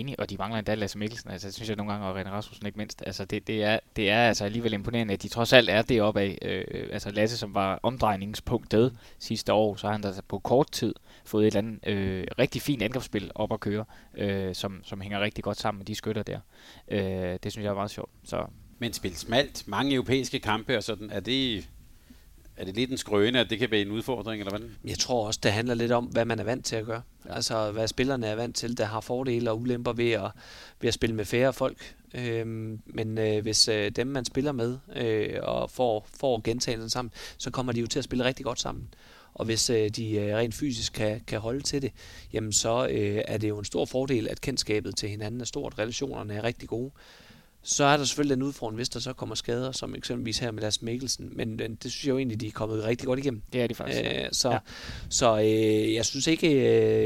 Enig, og de mangler endda Lasse Mikkelsen, altså det synes jeg nogle gange, og René Rasmussen ikke mindst. Altså det, det, er, det er altså alligevel imponerende, at de trods alt er det af. Øh, altså Lasse, som var omdrejningspunktet sidste år, så har han da på kort tid fået et eller andet øh, rigtig fint angrebsspil op at køre, øh, som, som hænger rigtig godt sammen med de skytter der. Øh, det synes jeg er meget sjovt. Så. Men spil smalt, mange europæiske kampe og sådan, er det er det lidt en skrøne, at det kan være en udfordring, eller hvad? Jeg tror også, det handler lidt om, hvad man er vant til at gøre. Ja. Altså, hvad spillerne er vant til, der har fordele og ulemper ved at, ved at spille med færre folk. Øhm, men øh, hvis øh, dem, man spiller med, øh, og får, får gentagelsen sammen, så kommer de jo til at spille rigtig godt sammen. Og hvis øh, de øh, rent fysisk kan, kan holde til det, jamen så øh, er det jo en stor fordel, at kendskabet til hinanden er stort, relationerne er rigtig gode. Så er der selvfølgelig den udfordring, hvis der så kommer skader, som eksempelvis her med Lars Mikkelsen. Men det synes jeg jo egentlig, de er kommet rigtig godt igennem. Det er de faktisk. Æh, øh, så ja. så øh, jeg synes ikke,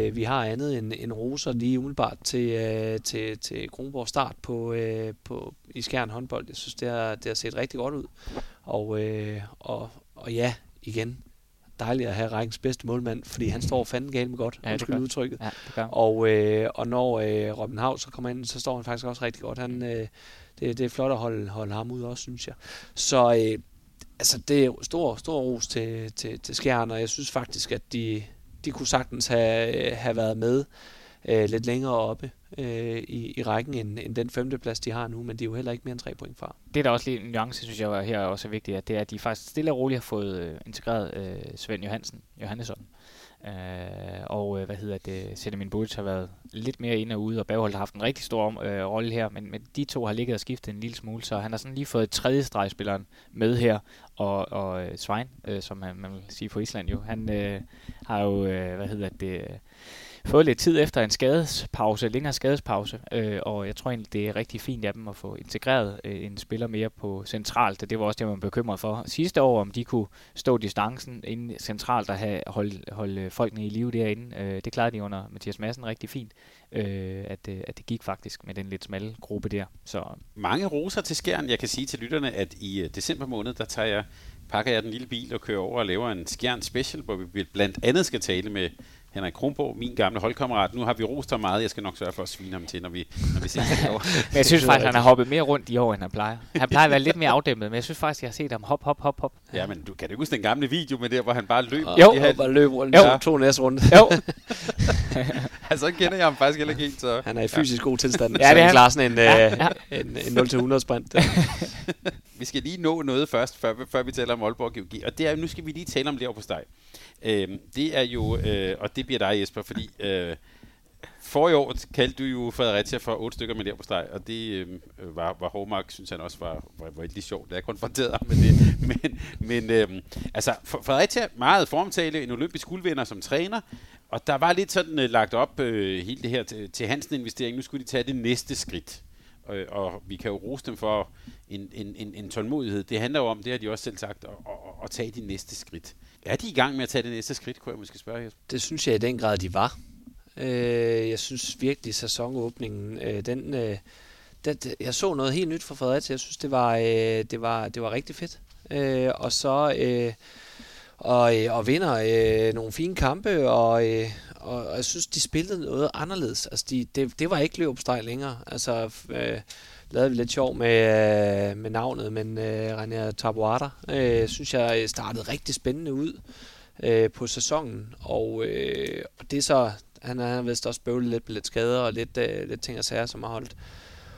øh, vi har andet end, end roser lige umiddelbart til, øh, til, til Kronborg start på, øh, på, i Skjern håndbold. Jeg synes, det har, det har set rigtig godt ud. Og, øh, og, og ja, igen, dejligt at have rækkens bedste målmand, fordi han står fanden galt med godt, ja, det udtrykket. Ja. Og, øh, og når øh, Robin Hav så kommer ind, så står han faktisk også rigtig godt. Han, øh, det, det er flot at holde, holde ham ud også, synes jeg. Så øh, altså, det er stor, stor ros til, til, til Skjern, og jeg synes faktisk, at de, de kunne sagtens have, have været med øh, lidt længere oppe øh, i, i rækken end, end den femteplads, de har nu, men de er jo heller ikke mere end tre point fra. Det er der også lige en nuance, synes jeg her er også vigtigt, at det er, at de faktisk stille og roligt har fået øh, integreret øh, Svend Johansen, Johannesson, Øh, og øh, hvad hedder det, Sedemin Bulic har været lidt mere ind og ude, og Baghold har haft en rigtig stor øh, rolle her, men, men de to har ligget og skiftet en lille smule, så han har sådan lige fået tredje stregspilleren med her, og, og øh, Svein, øh, som man, man vil sige på Island jo, han øh, har jo, øh, hvad hedder det, fået lidt tid efter en skadespause, længere skadespause, øh, og jeg tror egentlig, det er rigtig fint af dem at få integreret øh, en spiller mere på centralt. Det var også det, man bekymret for sidste år, om de kunne stå distancen inden centralt og have, holde, holde folkene i live derinde. Øh, det klarede de under Mathias Madsen rigtig fint, øh, at, øh, at det gik faktisk med den lidt smalle gruppe der. Så. Mange roser til skærn. Jeg kan sige til lytterne, at i øh, december måned, der tager jeg pakker jeg den lille bil og kører over og laver en skjern special, hvor vi blandt andet skal tale med Henrik Kronborg, min gamle holdkammerat. Nu har vi rost ham meget. Jeg skal nok sørge for at svine ham til, når vi, når vi ses Men jeg synes faktisk, han har hoppet mere rundt i år, end han plejer. Han plejer at være lidt mere afdæmpet, men jeg synes faktisk, jeg har set ham hop, hop, hop, hop. Ja, men du kan du huske den gamle video med der, hvor han bare løb? Jo, han bare løb rundt jo. to næste runde. Jo. altså, kender jeg ham faktisk heller ikke helt, så... Han er i fysisk ja. god tilstand, ja, det er klarer sådan en, ja, ja. en, en 0-100 sprint. vi skal lige nå noget først, før, før vi taler om Aalborg GOG, og det er, nu skal vi lige tale om Lever på steg. Øh, det er jo, øh, og det bliver dig Jesper, fordi øh, for i år kaldte du jo Fredericia for otte stykker med der på steg, og det øh, var, var Hårmark, synes han også var, var, var lidt sjovt, da jeg konfronterede ham med det. Men, men øh, altså, Fredericia, meget formtale, en olympisk guldvinder som træner, og der var lidt sådan øh, lagt op øh, hele det her til, til Hansen-investering. Nu skulle de tage det næste skridt. Og, og vi kan jo rose dem for en, en, en, en tålmodighed. Det handler jo om, det har de også selv sagt, at, at, at tage de næste skridt. Er de i gang med at tage det næste skridt, kunne jeg måske spørge Jesper? Det synes jeg i den grad, de var. Øh, jeg synes virkelig, sæsonåbningen, øh, den, øh, den, jeg så noget helt nyt fra Fredericia. Jeg synes, det var, øh, det var, det var rigtig fedt. Øh, og så øh, og, øh, og vinder øh, nogle fine kampe, og, øh, og, og jeg synes, de spillede noget anderledes. Altså, de, det, det var ikke løbsteg længere. Altså, øh, lavede vi lidt sjov med, øh, med navnet, men øh, René Tabuada, øh, synes jeg øh, startede rigtig spændende ud øh, på sæsonen, og, øh, og det er så, han har vist også bøvlet lidt med lidt skader og lidt, øh, lidt ting og sager, som har holdt,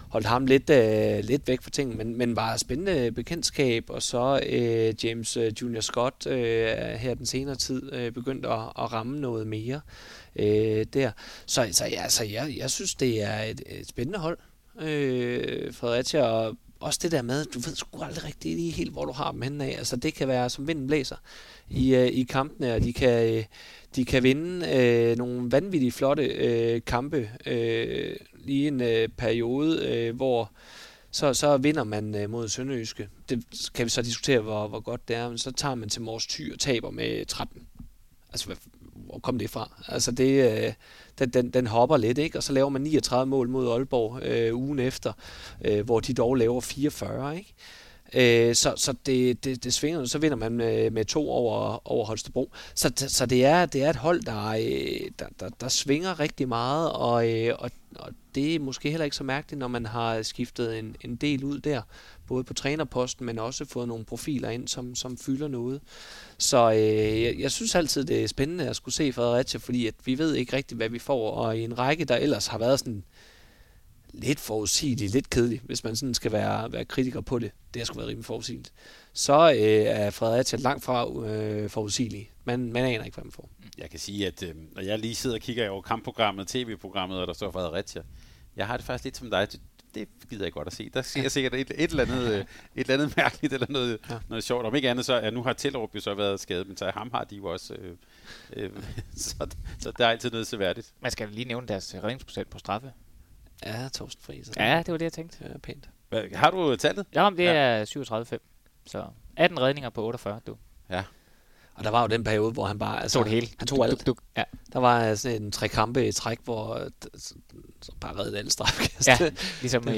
holdt ham lidt, øh, lidt væk fra ting, men, men var spændende bekendtskab, og så øh, James øh, Junior Scott øh, her den senere tid øh, begyndt at, at ramme noget mere øh, der. Så, så, ja, så jeg, jeg synes, det er et, et spændende hold, øh, Fredericia, og også det der med, du ved sgu aldrig rigtig lige helt, hvor du har dem henne af. Altså det kan være, som vinden blæser i, øh, i kampene, og de kan, øh, de kan vinde øh, nogle vanvittigt flotte øh, kampe øh, lige en øh, periode, øh, hvor så, så vinder man øh, mod Sønderjyske. Det kan vi så diskutere, hvor, hvor godt det er, men så tager man til Mors Thy og taber med 13. Altså, hvad, hvor kom det fra? Altså, det, øh, den, den, den hopper lidt, ikke? Og så laver man 39 mål mod Aalborg øh, ugen efter, øh, hvor de dog laver 44, ikke? Øh, så så det, det, det svinger, så vinder man med, med to over, over Holstebro. Så, så det, er, det er et hold, der, øh, der, der, der svinger rigtig meget, og, øh, og, og det er måske heller ikke så mærkeligt, når man har skiftet en, en del ud der, både på trænerposten, men også fået nogle profiler ind, som, som fylder noget. Så øh, jeg, jeg synes altid, det er spændende at skulle se Fredericia, fordi at vi ved ikke rigtigt, hvad vi får, og i en række, der ellers har været sådan lidt forudsigeligt, lidt kedeligt, hvis man sådan skal være, være kritiker på det. Det har sgu været rimelig forudsigeligt. Så øh, er Fredericia langt fra øh, forudsigelig. Man, man aner ikke, hvad man får. Jeg kan sige, at øh, når jeg lige sidder og kigger over kampprogrammet, tv-programmet, og der står Fredericia, jeg har det faktisk lidt som dig. Det, gider jeg godt at se. Der ser jeg sikkert et, et, eller andet, øh, et eller andet mærkeligt, eller noget, ja. noget sjovt. Om ikke andet, så ja, nu har Tellerup jo så været skadet, men så ham har de jo også. Øh, øh, så, så der er altid noget seværdigt. Man skal lige nævne deres redningsprocent på straffe. Ja, Torsten Friis. Ja, det var det, jeg tænkte. Ja, pænt. Hvad, har du tallet? Ja, det ja. er 37,5. Så 18 redninger på 48, du. Ja. Og der var jo den periode, hvor han bare... Altså, tog det hele. Han tog alt. Duk, duk. Ja. Der var sådan en tre kampe i træk, hvor så bare redde alle strafkast. Ja, ligesom uh,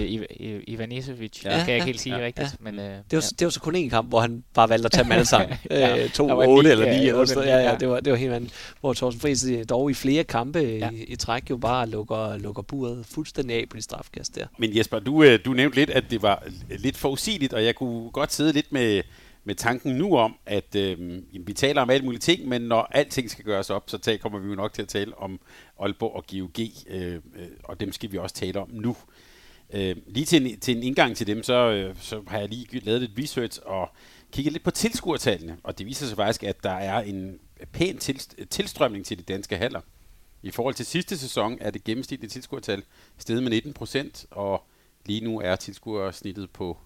Ivan Isevic, ja, kan jeg ikke helt sige ja, rigtigt. Ja. Men, uh, det, var, ja. det var så kun en kamp, hvor han bare valgte at tage dem alle sammen. ja, to, otte eller ni. Eller sådan. Ja, ja, det var, det var helt vanvittigt. Hvor Thorsten Friis dog i flere kampe ja. i, i, træk jo bare lukker, lukker buret fuldstændig af på de strafkast der. Men Jesper, du, du nævnte lidt, at det var lidt forudsigeligt, og jeg kunne godt sidde lidt med med tanken nu om, at øh, vi taler om alle mulige ting, men når alting skal gøres op, så tager, kommer vi jo nok til at tale om Aalborg og GOG, øh, øh, og dem skal vi også tale om nu. Øh, lige til en, til en indgang til dem, så, øh, så har jeg lige lavet lidt research og kigget lidt på tilskuertallene, og det viser sig faktisk, at der er en pæn til, tilstrømning til de danske haller. I forhold til sidste sæson er det gennemsnitlige tilskuertal steget med 19 procent, og lige nu er tilskuersnittet på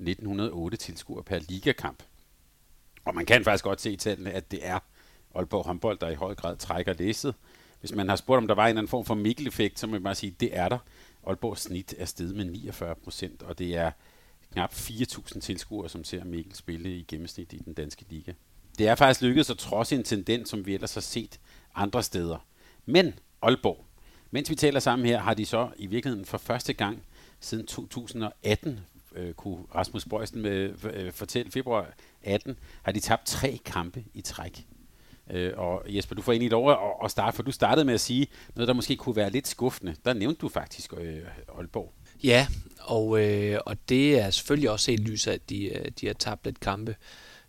1908 tilskuere per ligakamp. Og man kan faktisk godt se i tallene, at det er Aalborg håndbold, der i høj grad trækker læsset. Hvis man har spurgt, om der var en eller anden form for Mikkel-effekt, så må man bare sige, at det er der. Aalborgs snit er steget med 49 procent, og det er knap 4.000 tilskuere, som ser Mikkel spille i gennemsnit i den danske liga. Det er faktisk lykkedes at trods en tendens, som vi ellers har set andre steder. Men Aalborg, mens vi taler sammen her, har de så i virkeligheden for første gang siden 2018, øh, kunne Rasmus Bøjsen med, øh, fortælle, februar 18, har de tabt tre kampe i træk. Øh, og Jesper, du får ind i lov at starte, for du startede med at sige noget, der måske kunne være lidt skuffende. Der nævnte du faktisk øh, Aalborg. Ja, og, øh, og det er selvfølgelig også helt lys at de, øh, de har tabt lidt kampe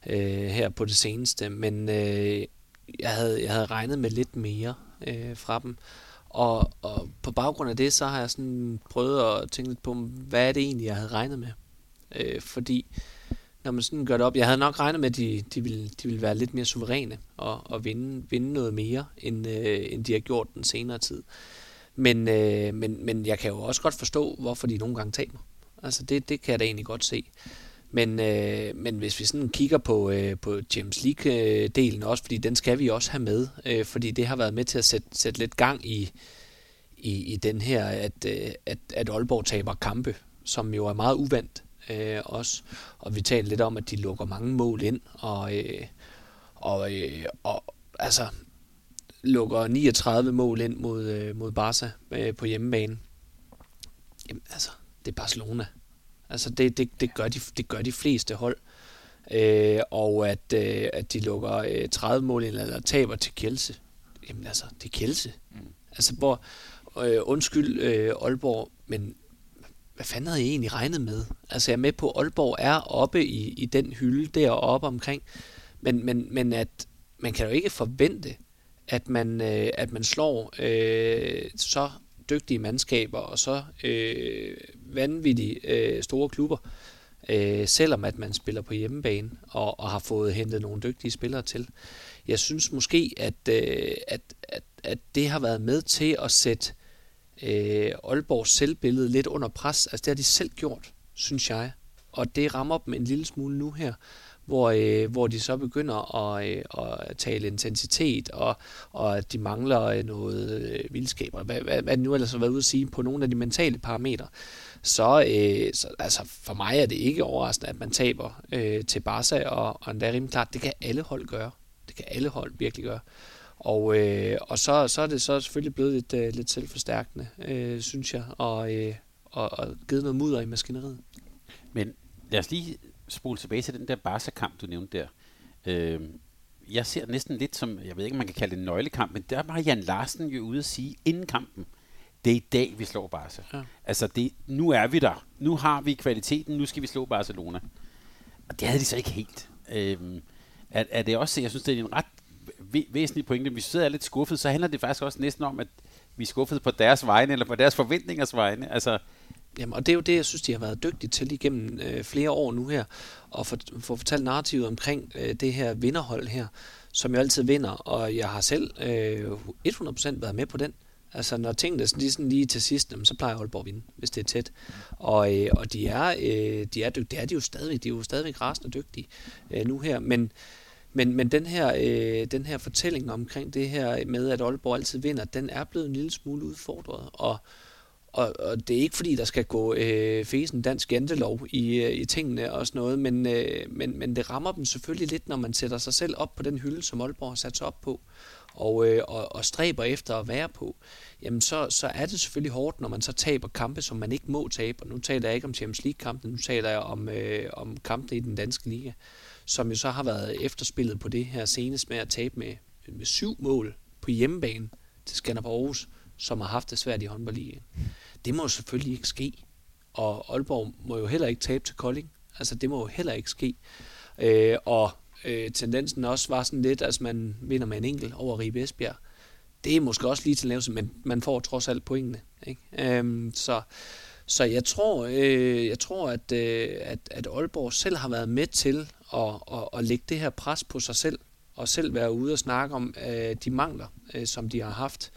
øh, her på det seneste, men øh, jeg, havde, jeg havde regnet med lidt mere øh, fra dem. Og, og på baggrund af det, så har jeg sådan prøvet at tænke lidt på, hvad er det egentlig, jeg havde regnet med? Øh, fordi når man sådan gør det op, jeg havde nok regnet med, at de, de, ville, de ville være lidt mere suveræne og, og vinde, vinde noget mere, end, øh, end de har gjort den senere tid. Men, øh, men, men jeg kan jo også godt forstå, hvorfor de nogle gange taber. Altså det, det kan jeg da egentlig godt se. Men, øh, men hvis vi sådan kigger på, øh, på James League-delen også, fordi den skal vi også have med, øh, fordi det har været med til at sætte, sætte lidt gang i, i, i den her, at, øh, at, at Aalborg taber kampe, som jo er meget uvandt øh, også. Og vi talte lidt om, at de lukker mange mål ind, og, øh, og, øh, og altså lukker 39 mål ind mod, øh, mod Barca øh, på hjemmebane. Jamen altså, det er Barcelona. Altså det, det, det, gør, de, det gør de fleste hold. Øh, og at, øh, at de lukker øh, 30 mål ind, eller taber til Kielse. Jamen altså, det er Kielse. Mm. Altså, hvor, øh, undskyld øh, Aalborg, men hvad fanden havde jeg egentlig regnet med? Altså jeg er med på, at Aalborg er oppe i, i den hylde deroppe omkring, men, men, men at man kan jo ikke forvente, at man, øh, at man slår øh, så dygtige mandskaber og så øh, vanvittige øh, store klubber, øh, selvom at man spiller på hjemmebane og, og har fået hentet nogle dygtige spillere til. Jeg synes måske, at, øh, at, at, at det har været med til at sætte øh, Aalborgs selvbillede lidt under pres. Altså det har de selv gjort, synes jeg. Og det rammer dem en lille smule nu her, hvor, øh, hvor de så begynder at, øh, at tale intensitet, og, og at de mangler øh, noget øh, vildskab, og hvad, hvad, hvad nu ellers har været ude at sige på nogle af de mentale parametre. Så, øh, så altså for mig er det ikke overraskende, at man taber øh, til Barca, og, og endda rimelig klart, det kan alle hold gøre. Det kan alle hold virkelig gøre. Og, øh, og så, så er det så selvfølgelig blevet lidt, øh, lidt selvforstærkende, øh, synes jeg, og, øh, og, og givet noget mudder i maskineriet. Men lad os lige spole tilbage til den der Barca-kamp, du nævnte der. Øh, jeg ser næsten lidt som, jeg ved ikke, om man kan kalde det en nøglekamp, men der var Jan Larsen jo ude at sige inden kampen, det er i dag, vi slår Barca. Ja. Altså, det, nu er vi der. Nu har vi kvaliteten, nu skal vi slå Barcelona. Og det havde de så ikke helt. Øhm, er, er det også, jeg synes, det er en ret væsentlig pointe. Hvis vi sidder lidt skuffet, så handler det faktisk også næsten om, at vi er skuffet på deres vegne, eller på deres forventningers vegne. Altså, Jamen, og det er jo det, jeg synes, de har været dygtige til igennem øh, flere år nu her, og få for fortalt narrativet omkring øh, det her vinderhold her, som jo altid vinder, og jeg har selv øh, 100% været med på den. Altså, når tingene er lige, sådan lige til sidst, så plejer Aalborg at vinde, hvis det er tæt. Og, øh, og de er, øh, de er dygtige. Det er de jo stadigvæk. De er jo stadigvæk rasende dygtige øh, nu her. Men, men, men den, her, øh, den her fortælling omkring det her med, at Aalborg altid vinder, den er blevet en lille smule udfordret. Og, og, og det er ikke fordi, der skal gå øh, fesen dansk jantelov i, øh, i tingene og sådan noget, men, øh, men, men det rammer dem selvfølgelig lidt, når man sætter sig selv op på den hylde, som Aalborg har sat sig op på, og, øh, og, og stræber efter at være på, jamen så, så er det selvfølgelig hårdt, når man så taber kampe, som man ikke må tabe. Og nu taler jeg ikke om Champions League-kampen, nu taler jeg om, øh, om kampene i den danske liga som jo så har været efterspillet på det her senest med at tabe med, med syv mål på hjemmebane til Skanderborg Aarhus, som har haft det svært i håndboldligaen. Det må jo selvfølgelig ikke ske. Og Aalborg må jo heller ikke tabe til Kolding. Altså det må jo heller ikke ske. Øh, og øh, tendensen også var sådan lidt, at man vinder med en enkelt over Ribe Esbjerg. Det er måske også lige til lavelse, men man får trods alt pointene. Ikke? Øhm, så, så jeg tror, øh, jeg tror at, øh, at, at Aalborg selv har været med til at, at, at lægge det her pres på sig selv, og selv være ude og snakke om øh, de mangler, øh, som de har haft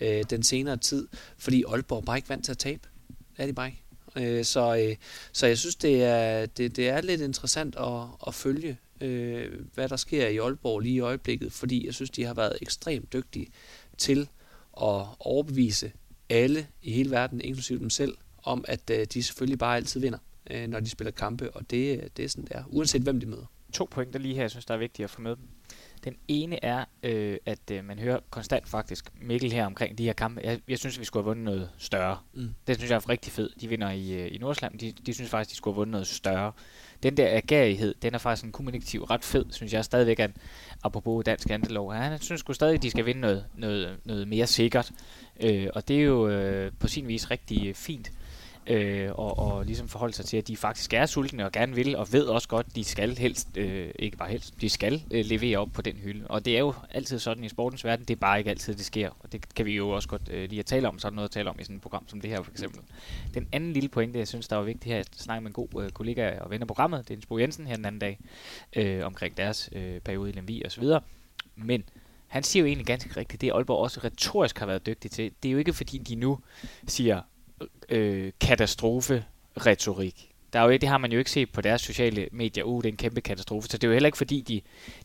øh, den senere tid, fordi Aalborg bare ikke vant til at tabe. Det er de bare ikke. Øh, så, øh, så jeg synes, det er, det, det er lidt interessant at, at følge, øh, hvad der sker i Aalborg lige i øjeblikket, fordi jeg synes, de har været ekstremt dygtige til at overbevise alle i hele verden, inklusive dem selv, om at øh, de selvfølgelig bare altid vinder, øh, når de spiller kampe, og det, det er sådan, det er, uanset hvem de møder. To pointer lige her, jeg synes, der er vigtigt at få med. Den ene er, øh, at øh, man hører konstant faktisk Mikkel her omkring de her kampe. Jeg, jeg synes, at vi skulle have vundet noget større. Mm. Det synes jeg er rigtig fedt. De vinder i, øh, i Nordsjælland. De, de synes faktisk, de skulle have vundet noget større. Den der agerighed, den er faktisk en kommunikativ ret fed, synes jeg stadigvæk, at apropos dansk andelov. Ja, han synes sgu stadig, at de skal vinde noget, noget, noget mere sikkert. Øh, og det er jo øh, på sin vis rigtig fint øh, og, og ligesom forholde sig til, at de faktisk er sultne og gerne vil, og ved også godt, at de skal helst, øh, ikke bare helst, de skal øh, levere op på den hylde. Og det er jo altid sådan i sportens verden, det er bare ikke altid, det sker. Og det kan vi jo også godt øh, lige at tale om, sådan noget at tale om i sådan et program som det her for eksempel. Den anden lille pointe, jeg synes, der var vigtigt her, at snakke med en god øh, kollega og ven af programmet, det er Bo Jensen her den anden dag, øh, omkring deres øh, periode i Lemvi og så videre. Men han siger jo egentlig ganske rigtigt, det Aalborg også retorisk har været dygtig til. Det er jo ikke fordi, de nu siger, øh, katastrofe-retorik. Der er jo, det har man jo ikke set på deres sociale medier. Uh, det er en kæmpe katastrofe. Så det er jo heller ikke fordi, de,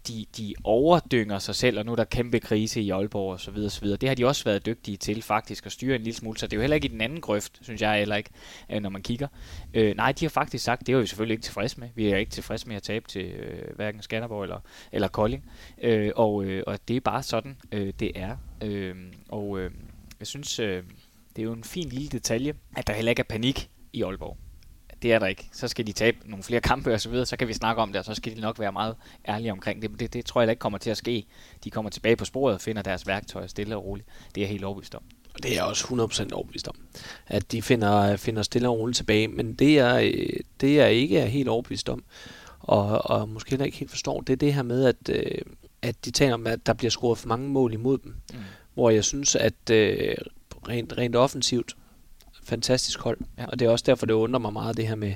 de, de overdynger sig selv, og nu er der kæmpe krise i Aalborg osv. osv. Det har de også været dygtige til faktisk at styre en lille smule. Så det er jo heller ikke i den anden grøft, synes jeg heller ikke, øh, når man kigger. Øh, nej, de har faktisk sagt, det er vi selvfølgelig ikke tilfredse med. Vi er ikke tilfredse med at tabe til øh, hverken Skanderborg eller, eller Kolding. Øh, og, øh, og det er bare sådan, øh, det er. Øh, og øh, jeg synes... Øh, det er jo en fin lille detalje, at der heller ikke er panik i Aalborg. Det er der ikke. Så skal de tabe nogle flere kampe og så videre, så kan vi snakke om det, og så skal de nok være meget ærlige omkring det. Men det, det tror jeg ikke kommer til at ske. De kommer tilbage på sporet og finder deres værktøjer stille og roligt. Det er jeg helt overbevist om. Det er jeg også 100% overbevist om, at de finder, finder stille og roligt tilbage. Men det er, det jeg ikke er helt overbevist om, og, og måske heller ikke helt forstår, det er det her med, at, øh, at de taler om, at der bliver scoret for mange mål imod dem. Mm. Hvor jeg synes, at øh, rent, rent offensivt fantastisk hold. Ja. Og det er også derfor, det undrer mig meget det her med,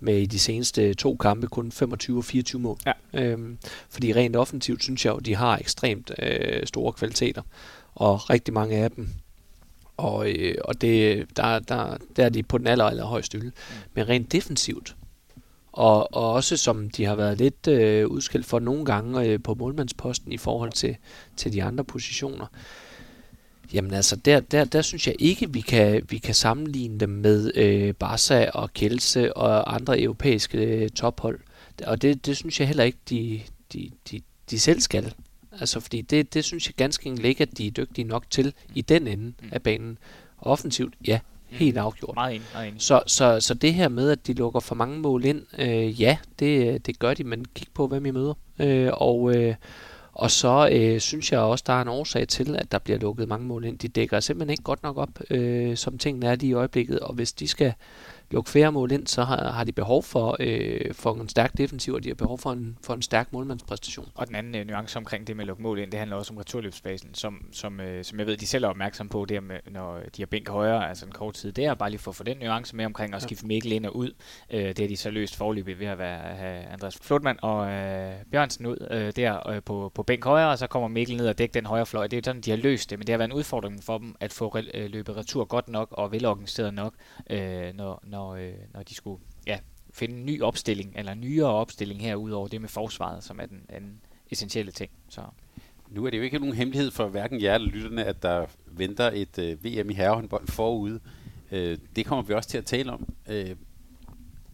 med i de seneste to kampe kun 25 og 24 mål. Ja. Øhm, fordi rent offensivt synes jeg jo, de har ekstremt øh, store kvaliteter. Og rigtig mange af dem. Og, øh, og det, der, der, der er de på den aller, aller højeste hylde. Mm. Men rent defensivt, og, og også som de har været lidt øh, udskilt for nogle gange øh, på målmandsposten i forhold til, til de andre positioner, øh, Jamen altså, der, der, der synes jeg ikke, vi kan, vi kan sammenligne dem med øh, Barca og Kielse og andre europæiske øh, tophold. Og det, det synes jeg heller ikke, de, de, de, de selv skal. Altså, fordi det, det synes jeg ganske enkelt ikke, at de er dygtige nok til i den ende mm. af banen. Offensivt, ja, helt mm. afgjort. Meget enig, meget enig. Så, så, så det her med, at de lukker for mange mål ind, øh, ja, det, det gør de, men kig på, hvem I møder. Øh, og, øh, og så øh, synes jeg også, der er en årsag til, at der bliver lukket mange mål ind. De dækker simpelthen ikke godt nok op, øh, som tingene er lige i øjeblikket. Og hvis de skal lukke færre mål ind, så har, har de behov for, øh, for en stærk defensiv, og de har behov for en, for en stærk målmandspræstation. Og den anden øh, nuance omkring det med at lukke mål ind, det handler også om returløbsfasen, som, som, øh, som jeg ved, de selv er opmærksom på, det med, når de har bænk højere, altså en kort tid der, bare lige for at få den nuance med omkring at skifte Mikkel ind og ud. Øh, det har de så løst forløbet ved at være, have Andreas Flotman og øh, Bjørnsen ud øh, der øh, på, på bænk højre, og så kommer Mikkel ned og dækker den højre fløj. Det er sådan, de har løst det, men det har været en udfordring for dem at få øh, løbet retur godt nok og velorganiseret nok, øh, når, når, øh, når de skulle ja, finde en ny opstilling, eller en nyere opstilling her, udover det med forsvaret, som er den, den essentielle ting. Så. Nu er det jo ikke nogen hemmelighed for hverken jer eller lytterne, at der venter et øh, VM i herrehåndbold forude. Øh, det kommer vi også til at tale om. Øh,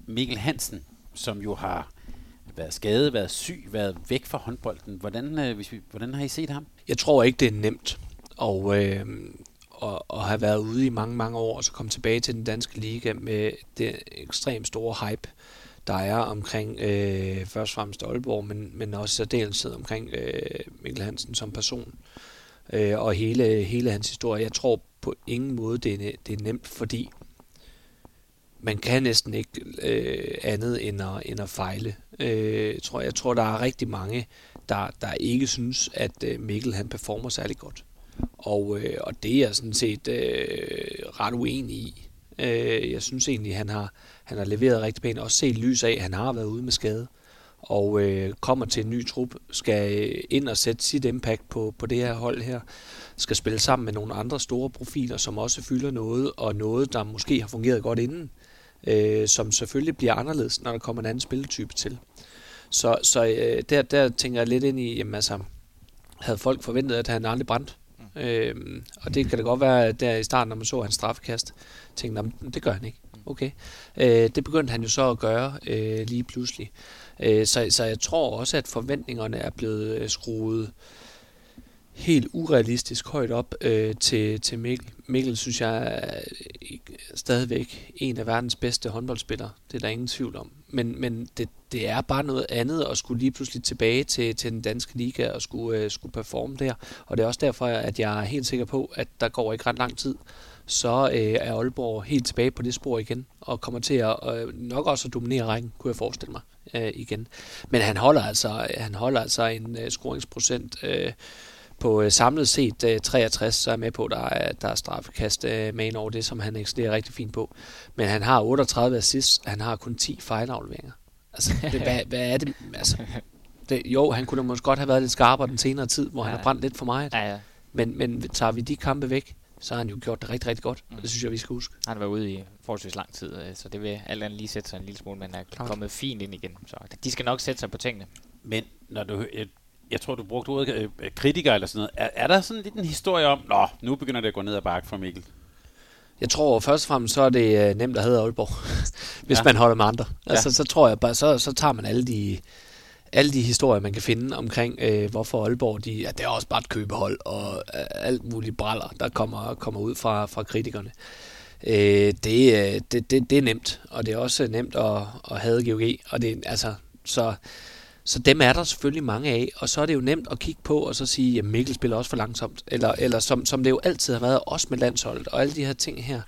Mikkel Hansen, som jo har været skadet, været syg, været væk fra håndbolden. Hvordan, øh, hvis vi, hvordan har I set ham? Jeg tror ikke, det er nemt. Og øh, og, og have været ude i mange, mange år, og så komme tilbage til den danske liga med det ekstremt store hype, der er omkring øh, først og fremmest Aalborg, men, men også særdeleshed omkring øh, Mikkel Hansen som person. Øh, og hele, hele hans historie. Jeg tror på ingen måde, det er, det er nemt, fordi man kan næsten ikke øh, andet end at, end at fejle. Øh, tror, jeg tror, der er rigtig mange, der, der ikke synes, at øh, Mikkel han performer særlig godt. Og, øh, og det er jeg sådan set øh, ret uenig i. Øh, jeg synes egentlig, han har, han har leveret rigtig pænt. Også set lys af, at han har været ude med skade. og øh, kommer til en ny trup, skal øh, ind og sætte sit impact på, på det her hold her, skal spille sammen med nogle andre store profiler, som også fylder noget, og noget, der måske har fungeret godt inden, øh, som selvfølgelig bliver anderledes, når der kommer en anden spilletype til. Så, så øh, der, der tænker jeg lidt ind i, jamen altså, havde folk forventet, at han aldrig brændt? Øhm, og det kan det godt være, der i starten, når man så hans straffekast, tænkte man, det gør han ikke. Mm. Okay. Øh, det begyndte han jo så at gøre øh, lige pludselig. Øh, så, så jeg tror også, at forventningerne er blevet øh, skruet helt urealistisk højt op øh, til, til Mikkel. Mikkel synes jeg er stadigvæk en af verdens bedste håndboldspillere. Det er der ingen tvivl om. Men, men det, det er bare noget andet at skulle lige pludselig tilbage til, til den danske liga og skulle, øh, skulle performe der. Og det er også derfor, at jeg er helt sikker på, at der går ikke ret lang tid, så øh, er Aalborg helt tilbage på det spor igen, og kommer til at øh, nok også at dominere rækken, kunne jeg forestille mig øh, igen. Men han holder altså, han holder altså en øh, scoringsprocent øh, på øh, samlet set øh, 63, så er jeg med på, at der er, der er straffekast øh, med ind over det, som han ekstrerer rigtig fint på. Men han har 38 assists, han har kun 10 fejlafleveringer. Altså, det, hvad, hvad er det? Altså, det, jo, han kunne måske godt have været lidt skarpere den senere tid, hvor ja. han har brændt lidt for meget. Ja, ja. Men, men tager vi de kampe væk, så har han jo gjort det rigtig, rigtig godt. Mm. Det synes jeg, vi skal huske. Han har været ude i forholdsvis lang tid, øh, så det vil alt andet lige sætte sig en lille smule, men er okay. kommet fint ind igen. Så de skal nok sætte sig på tingene. Men når du, jeg, tror, du brugte ordet øh, kritiker eller sådan noget. Er, er der sådan lidt en historie om, nå, nu begynder det at gå ned ad bakke for Mikkel? Jeg tror først og fremmest, så er det øh, nemt at hedde Aalborg, hvis ja. man holder med andre. Altså, ja. så tror jeg bare, så, så tager man alle de, alle de historier, man kan finde omkring, øh, hvorfor Aalborg, de, ja, det er også bare et købehold, og øh, alt muligt braller, der kommer, kommer ud fra, fra kritikerne. Øh, det, øh, det, det, det er nemt, og det er også nemt at, at have GOG, og det, altså, så, så dem er der selvfølgelig mange af, og så er det jo nemt at kigge på og så sige, at Mikkel spiller også for langsomt, eller, eller som, som det jo altid har været, også med landsholdet, og alle de her ting her.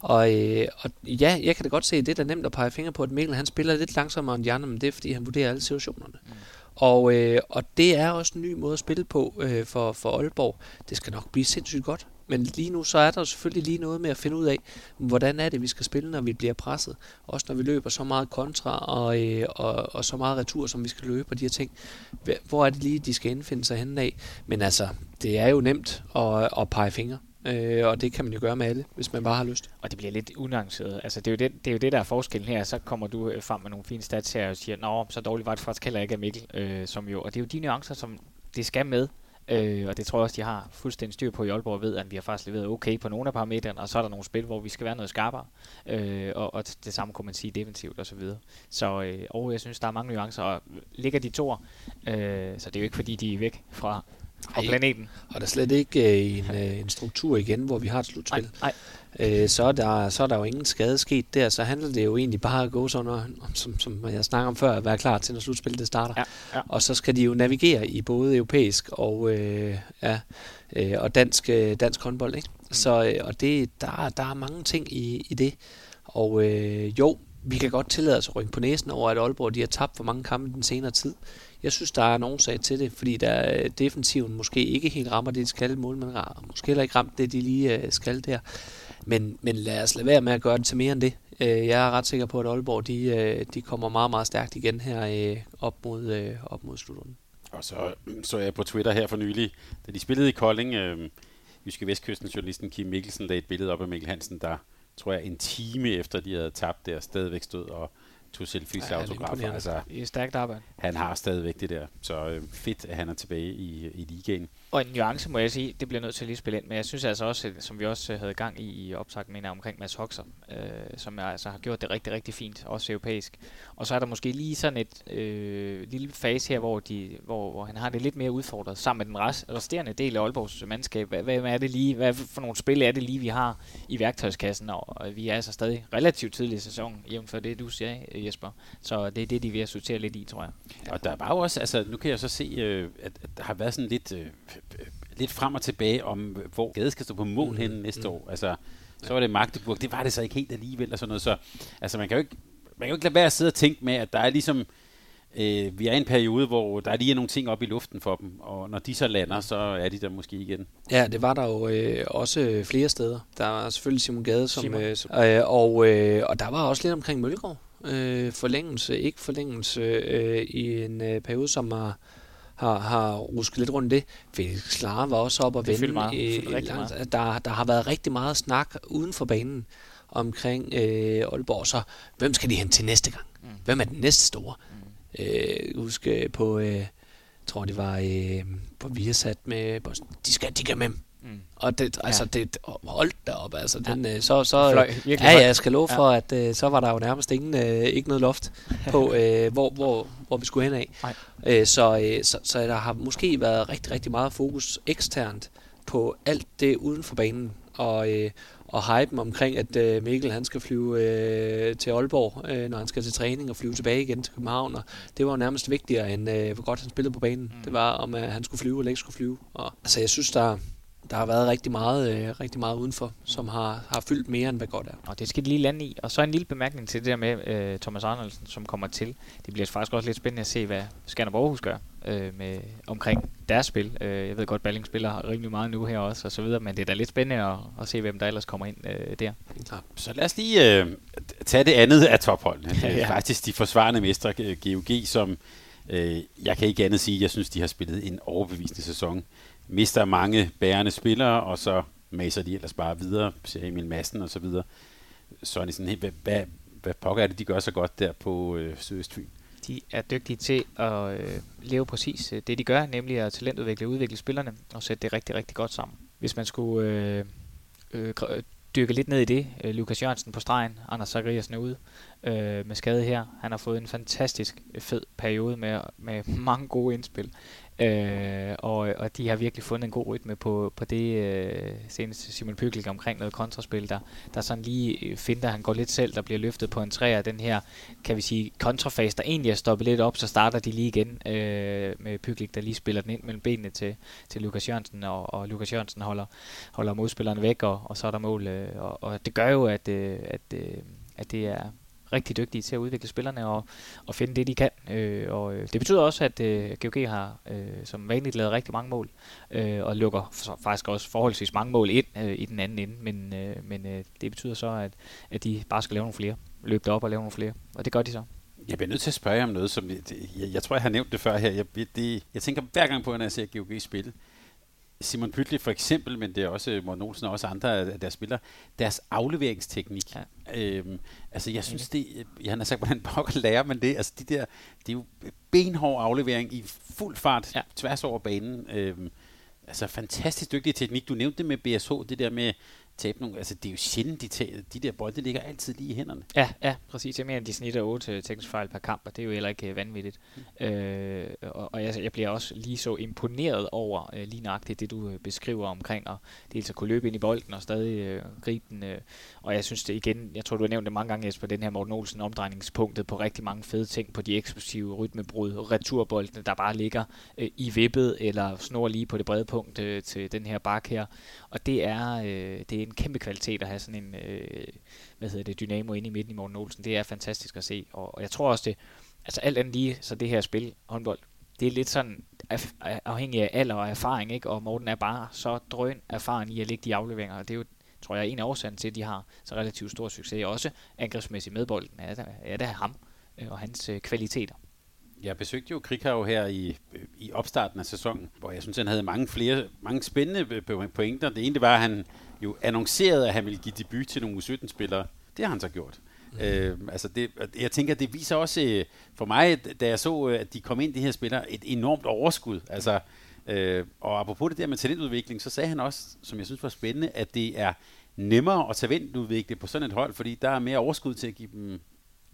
Og, øh, og ja, jeg kan da godt se, at det er nemt at pege fingre på, at Mikkel han spiller lidt langsommere end andre, men det er fordi, han vurderer alle situationerne. Mm. Og, øh, og det er også en ny måde at spille på øh, for, for Aalborg. Det skal nok blive sindssygt godt. Men lige nu, så er der selvfølgelig lige noget med at finde ud af, hvordan er det, vi skal spille, når vi bliver presset. Også når vi løber så meget kontra og, øh, og, og så meget retur, som vi skal løbe og de her ting. Hvor er det lige, de skal indfinde sig henne af? Men altså, det er jo nemt at, at pege fingre. Øh, og det kan man jo gøre med alle, hvis man bare har lyst. Og det bliver lidt unuanceret. Altså, det er, jo det, det er jo det, der er forskellen her. Så kommer du øh, frem med nogle fine stats her og siger, nå, så dårligt var det faktisk heller ikke af Mikkel. Øh, som jo, og det er jo de nuancer, som det skal med. Øh, og det tror jeg også, de har fuldstændig styr på i Aalborg ved, at vi har faktisk leveret okay på nogle af parametrene, og så er der nogle spil, hvor vi skal være noget skarpere. Øh, og, og det samme kunne man sige defensivt og så videre. Så øh, og jeg synes, der er mange nuancer, og ligger de to, øh, så det er jo ikke fordi, de er væk fra, fra planeten. Og der er slet ikke øh, en, øh, en struktur igen, hvor vi har et slutspil. Nej, øh, så, er der, så er der jo ingen skade sket der, så handler det jo egentlig bare at gå sådan, som, som jeg snakker om før, at være klar til, når slutspillet det starter. Ja, ja. Og så skal de jo navigere i både europæisk og, øh, ja, øh, og dansk, øh, dansk håndbold. Ikke? Mm. Så, øh, og det, der, der er mange ting i, i det. Og øh, jo, vi kan godt tillade os at rykke på næsen over, at Aalborg de har tabt for mange kampe den senere tid. Jeg synes, der er en årsag til det, fordi der defensiven måske ikke helt rammer det, de skal. Målmanden måske heller ikke ramt det, de lige øh, skal der. Men, men lad os lade være med at gøre det til mere end det. Øh, jeg er ret sikker på, at Aalborg de, øh, de kommer meget, meget stærkt igen her op mod, op mod slutrunden. Og så så jeg på Twitter her for nylig, da de spillede i Kolding, øh, Jyske Vestkysten journalisten Kim Mikkelsen lagde et billede op af Mikkel Hansen, der tror jeg en time efter de havde tabt der, stadigvæk stod og tog selfies ja, autografer. Altså, er stærkt arbejde. Han har stadigvæk det der, så øh, fedt, at han er tilbage i, i ligaen. Og en nuance må jeg sige, det bliver nødt til at lige spille ind, men jeg synes altså også, som vi også øh, havde gang i i opsagt, mener omkring Mads Hoxer, øh, som jeg altså har gjort det rigtig, rigtig fint, også europæisk. Og så er der måske lige sådan et øh, lille fase her, hvor, de, hvor, hvor han har det lidt mere udfordret, sammen med den rest, resterende del af Aalborgs mandskab. Hvad, hvad, er det lige, hvad for nogle spil er det lige, vi har i værktøjskassen, og vi er altså stadig relativt tidlig i sæsonen, jævnt for det, du siger, Jesper. Så det er det, de er ved at sortere lidt i, tror jeg. Og der var jo også, altså nu kan jeg så se, øh, at, at der har været sådan lidt... Øh, lidt frem og tilbage om, hvor Gade skal stå på mål mm. henne næste mm. år. Altså, så var det Magdeburg, det var det så ikke helt alligevel og sådan noget. Så altså, man kan jo ikke, man kan jo ikke lade være at sidde og tænke med, at der er ligesom, øh, vi er i en periode, hvor der er lige nogle ting op i luften for dem, og når de så lander, så er de der måske igen. Ja, det var der jo øh, også flere steder. Der var selvfølgelig Simon Gade, som, øh, som øh, og, øh, og der var også lidt omkring Mølgaard øh, forlængelse, ikke forlængelse øh, i en øh, periode, som har, har, har rusket lidt rundt det. Felix Klar var også op og vende. meget. rigtig langt- meget. Der, der har været rigtig meget snak uden for banen omkring øh, Aalborg. Så hvem skal de hente til næste gang? Mm. Hvem er den næste store? Mm. Øh, husk øh, på, øh, tror det var øh, på Viasat med, Boston. de skal, de kan med. Mm. Og det, altså, Ja. det, hold da op, altså, Ja. den, øh, så, så, Fløj ja, højt. jeg skal love for, at øh, så var der jo nærmest ingen, øh, ikke noget loft på, øh, hvor, hvor, hvor vi skulle hen af. Øh, så, øh, så, så der har måske været rigtig, rigtig meget fokus eksternt på alt det uden for banen, og, øh, og hypen omkring, at øh, Mikkel han skal flyve øh, til Aalborg, øh, når han skal til træning, og flyve tilbage igen til København, og det var jo nærmest vigtigere, end øh, hvor godt han spillede på banen. Mm. Det var, om øh, han skulle flyve eller ikke skulle flyve. Og, altså, jeg synes, der, der har været rigtig meget, øh, rigtig meget udenfor, som har, har fyldt mere, end hvad godt er. Og det skal de lige lande i. Og så en lille bemærkning til det der med øh, Thomas Arnoldsen, som kommer til. Det bliver faktisk også lidt spændende at se, hvad Skanderborg Aarhus gør øh, med, omkring deres spil. Øh, jeg ved godt, Balling spiller rimelig meget nu her også, og så videre, men det er da lidt spændende at, at se, hvem der ellers kommer ind øh, der. Så lad os lige øh, tage det andet af topholdene. Det er Ja. faktisk de forsvarende mestre, GOG, som øh, jeg kan ikke andet sige, jeg synes, de har spillet en overbevisende sæson. Mister mange bærende spillere, og så maser de ellers bare videre, ser Emil Madsen og så videre. Så er det sådan helt, hvad, hvad, hvad pokker er det, de gør så godt der på øh, Sydøstfyn? De er dygtige til at øh, leve præcis øh, det, de gør, nemlig at talentudvikle og udvikle spillerne, og sætte det rigtig, rigtig godt sammen. Hvis man skulle øh, øh, dykke lidt ned i det, øh, Lukas Jørgensen på stregen, Anders Zachariasen er ude øh, med skade her. Han har fået en fantastisk øh, fed periode med, med mange gode indspil. Øh, og, og de har virkelig fundet en god rytme på, på det øh, seneste Simon Pyglik omkring noget kontraspil, der, der sådan lige øh, finder, han går lidt selv, der bliver løftet på en træer, den her, kan vi sige, kontrafase, der egentlig er stoppet lidt op, så starter de lige igen øh, med Pyglik, der lige spiller den ind mellem benene til, til Lukas Jørgensen, og, og Lukas Jørgensen holder, holder modspilleren væk, og, og så er der mål, øh, og, og det gør jo, at, øh, at, øh, at det er rigtig dygtige til at udvikle spillerne og, og finde det, de kan. Øh, og øh, det betyder også, at øh, GOG har øh, som vanligt lavet rigtig mange mål, øh, og lukker faktisk også forholdsvis mange mål ind øh, i den anden ende, men, øh, men øh, det betyder så, at, at de bare skal lave nogle flere, løbe op og lave nogle flere, og det gør de så. Jeg bliver nødt til at spørge jer om noget, som jeg, jeg, jeg tror, jeg har nævnt det før her. Jeg, det, jeg tænker hver gang på, når jeg ser GOG spille. Simon Pytli for eksempel, men det er også Morten Olsen og også andre af deres spillere, deres afleveringsteknik. Ja. Øhm, altså jeg synes det, jeg har sagt, hvordan pokker lærer man det, altså de der, det er jo benhård aflevering i fuld fart, ja. tværs over banen. Øhm, altså fantastisk dygtig teknik. Du nævnte det med BSH, det der med tabe nogle, altså det er jo sjældent, de, tager, de der bolde ligger altid lige i hænderne. Ja, ja, præcis. Jeg mener, de snitter 8 teknisk fejl per kamp, og det er jo heller ikke øh, vanvittigt. Mm. Øh, og og jeg, jeg bliver også lige så imponeret over øh, lige nøjagtigt det, du øh, beskriver omkring, og dels at kunne løbe ind i bolden og stadig øh, gribe den. Øh, og jeg synes det igen, jeg tror du har nævnt det mange gange, Jesper, den her Morten Olsen omdrejningspunktet på rigtig mange fede ting, på de eksplosive rytmebrud, returboldene, der bare ligger øh, i vippet, eller snor lige på det brede punkt øh, til den her bak her. Og det er, øh, det er en kæmpe kvalitet at have sådan en, øh, hvad hedder det, dynamo inde i midten i Morten Olsen. Det er fantastisk at se, og, og jeg tror også det, altså alt andet lige, så det her spil, håndbold, det er lidt sådan af, afhængig af alder og erfaring, ikke? og Morten er bare så drøn erfaren i at lægge de afleveringer, og det er jo, tror jeg, en af årsagerne til, at de har så relativt stor succes, også angrebsmæssigt med bolden, er det, er det ham øh, og hans øh, kvaliteter. Jeg besøgte jo Krikhav her i, i opstarten af sæsonen, hvor jeg synes, han havde mange flere, mange spændende pointer. Det ene det var, at han jo annoncerede, at han ville give debut til nogle U17-spillere. Det har han så gjort. Mm. Øh, altså det, jeg tænker, det viser også øh, for mig, da jeg så, øh, at de kom ind, de her spillere, et enormt overskud. Altså, øh, og apropos det der med talentudvikling, så sagde han også, som jeg synes var spændende, at det er nemmere at talentudvikle på sådan et hold, fordi der er mere overskud til at give dem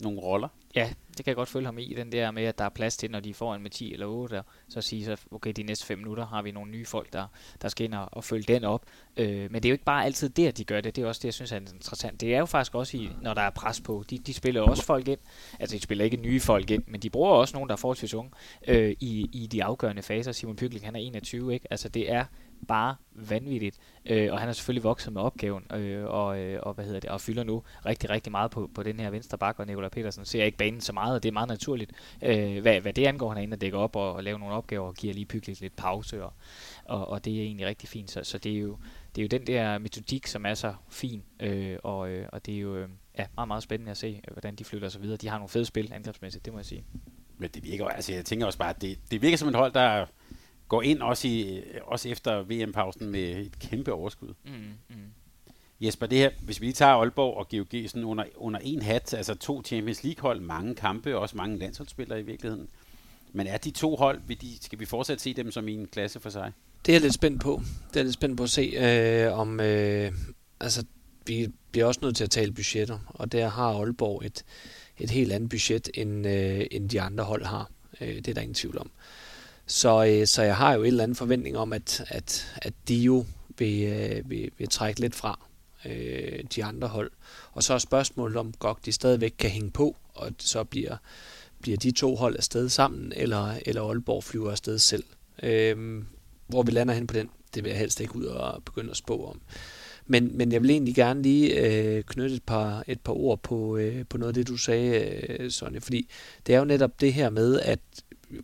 nogle roller. Ja, det kan jeg godt følge ham i, den der med, at der er plads til, når de får en med 10 eller 8, og så sige så, okay, de næste 5 minutter har vi nogle nye folk, der, der skal ind og, og følge den op. Øh, men det er jo ikke bare altid der, de gør det, det er også det, jeg synes er interessant. Det er jo faktisk også, i, når der er pres på, de, de spiller også folk ind, altså de spiller ikke nye folk ind, men de bruger også nogen, der er forholdsvis unge, øh, i, i de afgørende faser. Simon Pyglik, han er 21, ikke? Altså det er bare vanvittigt. Øh, og han er selvfølgelig vokset med opgaven, øh, og, øh, og, hvad hedder det, og fylder nu rigtig, rigtig meget på, på den her venstre bak, og Nikolaj Petersen ser ikke banen så meget, og det er meget naturligt. Øh, hvad, hvad det angår, han er inde og dækker op og, og laver nogle opgaver, og giver lige pyggeligt lidt pause, og, og, og det er egentlig rigtig fint. Så, så det, er jo, det er jo den der metodik, som er så fin, øh, og, øh, og det er jo... Øh, ja, meget, meget spændende at se, øh, hvordan de flytter sig videre. De har nogle fede spil angrebsmæssigt, det må jeg sige. Men det virker altså jeg tænker også bare, at det, det virker som et hold, der går ind også, i, også efter VM-pausen med et kæmpe overskud. Mm, mm. Jesper, det her, hvis vi lige tager Aalborg og GOG sådan under, under en hat, altså to Champions League-hold, mange kampe, og også mange landsholdsspillere i virkeligheden. Men er de to hold, vil de, skal vi fortsat se dem som i en klasse for sig? Det er jeg lidt spændt på. Det er jeg lidt spændt på at se, øh, om... Øh, altså, vi bliver også nødt til at tale budgetter, og der har Aalborg et, et helt andet budget, end, øh, end de andre hold har. Øh, det er der ingen tvivl om. Så, øh, så jeg har jo en eller anden forventning om, at, at, at de jo vil, øh, vil, vil trække lidt fra øh, de andre hold. Og så er spørgsmålet om GOG de stadigvæk kan hænge på, og så bliver, bliver de to hold afsted sammen, eller, eller Aalborg flyver afsted selv. Øh, hvor vi lander hen på den, det vil jeg helst ikke ud og begynde at spå om. Men, men jeg vil egentlig gerne lige øh, knytte et par, et par ord på, øh, på noget af det, du sagde, øh, Sonja. Fordi det er jo netop det her med, at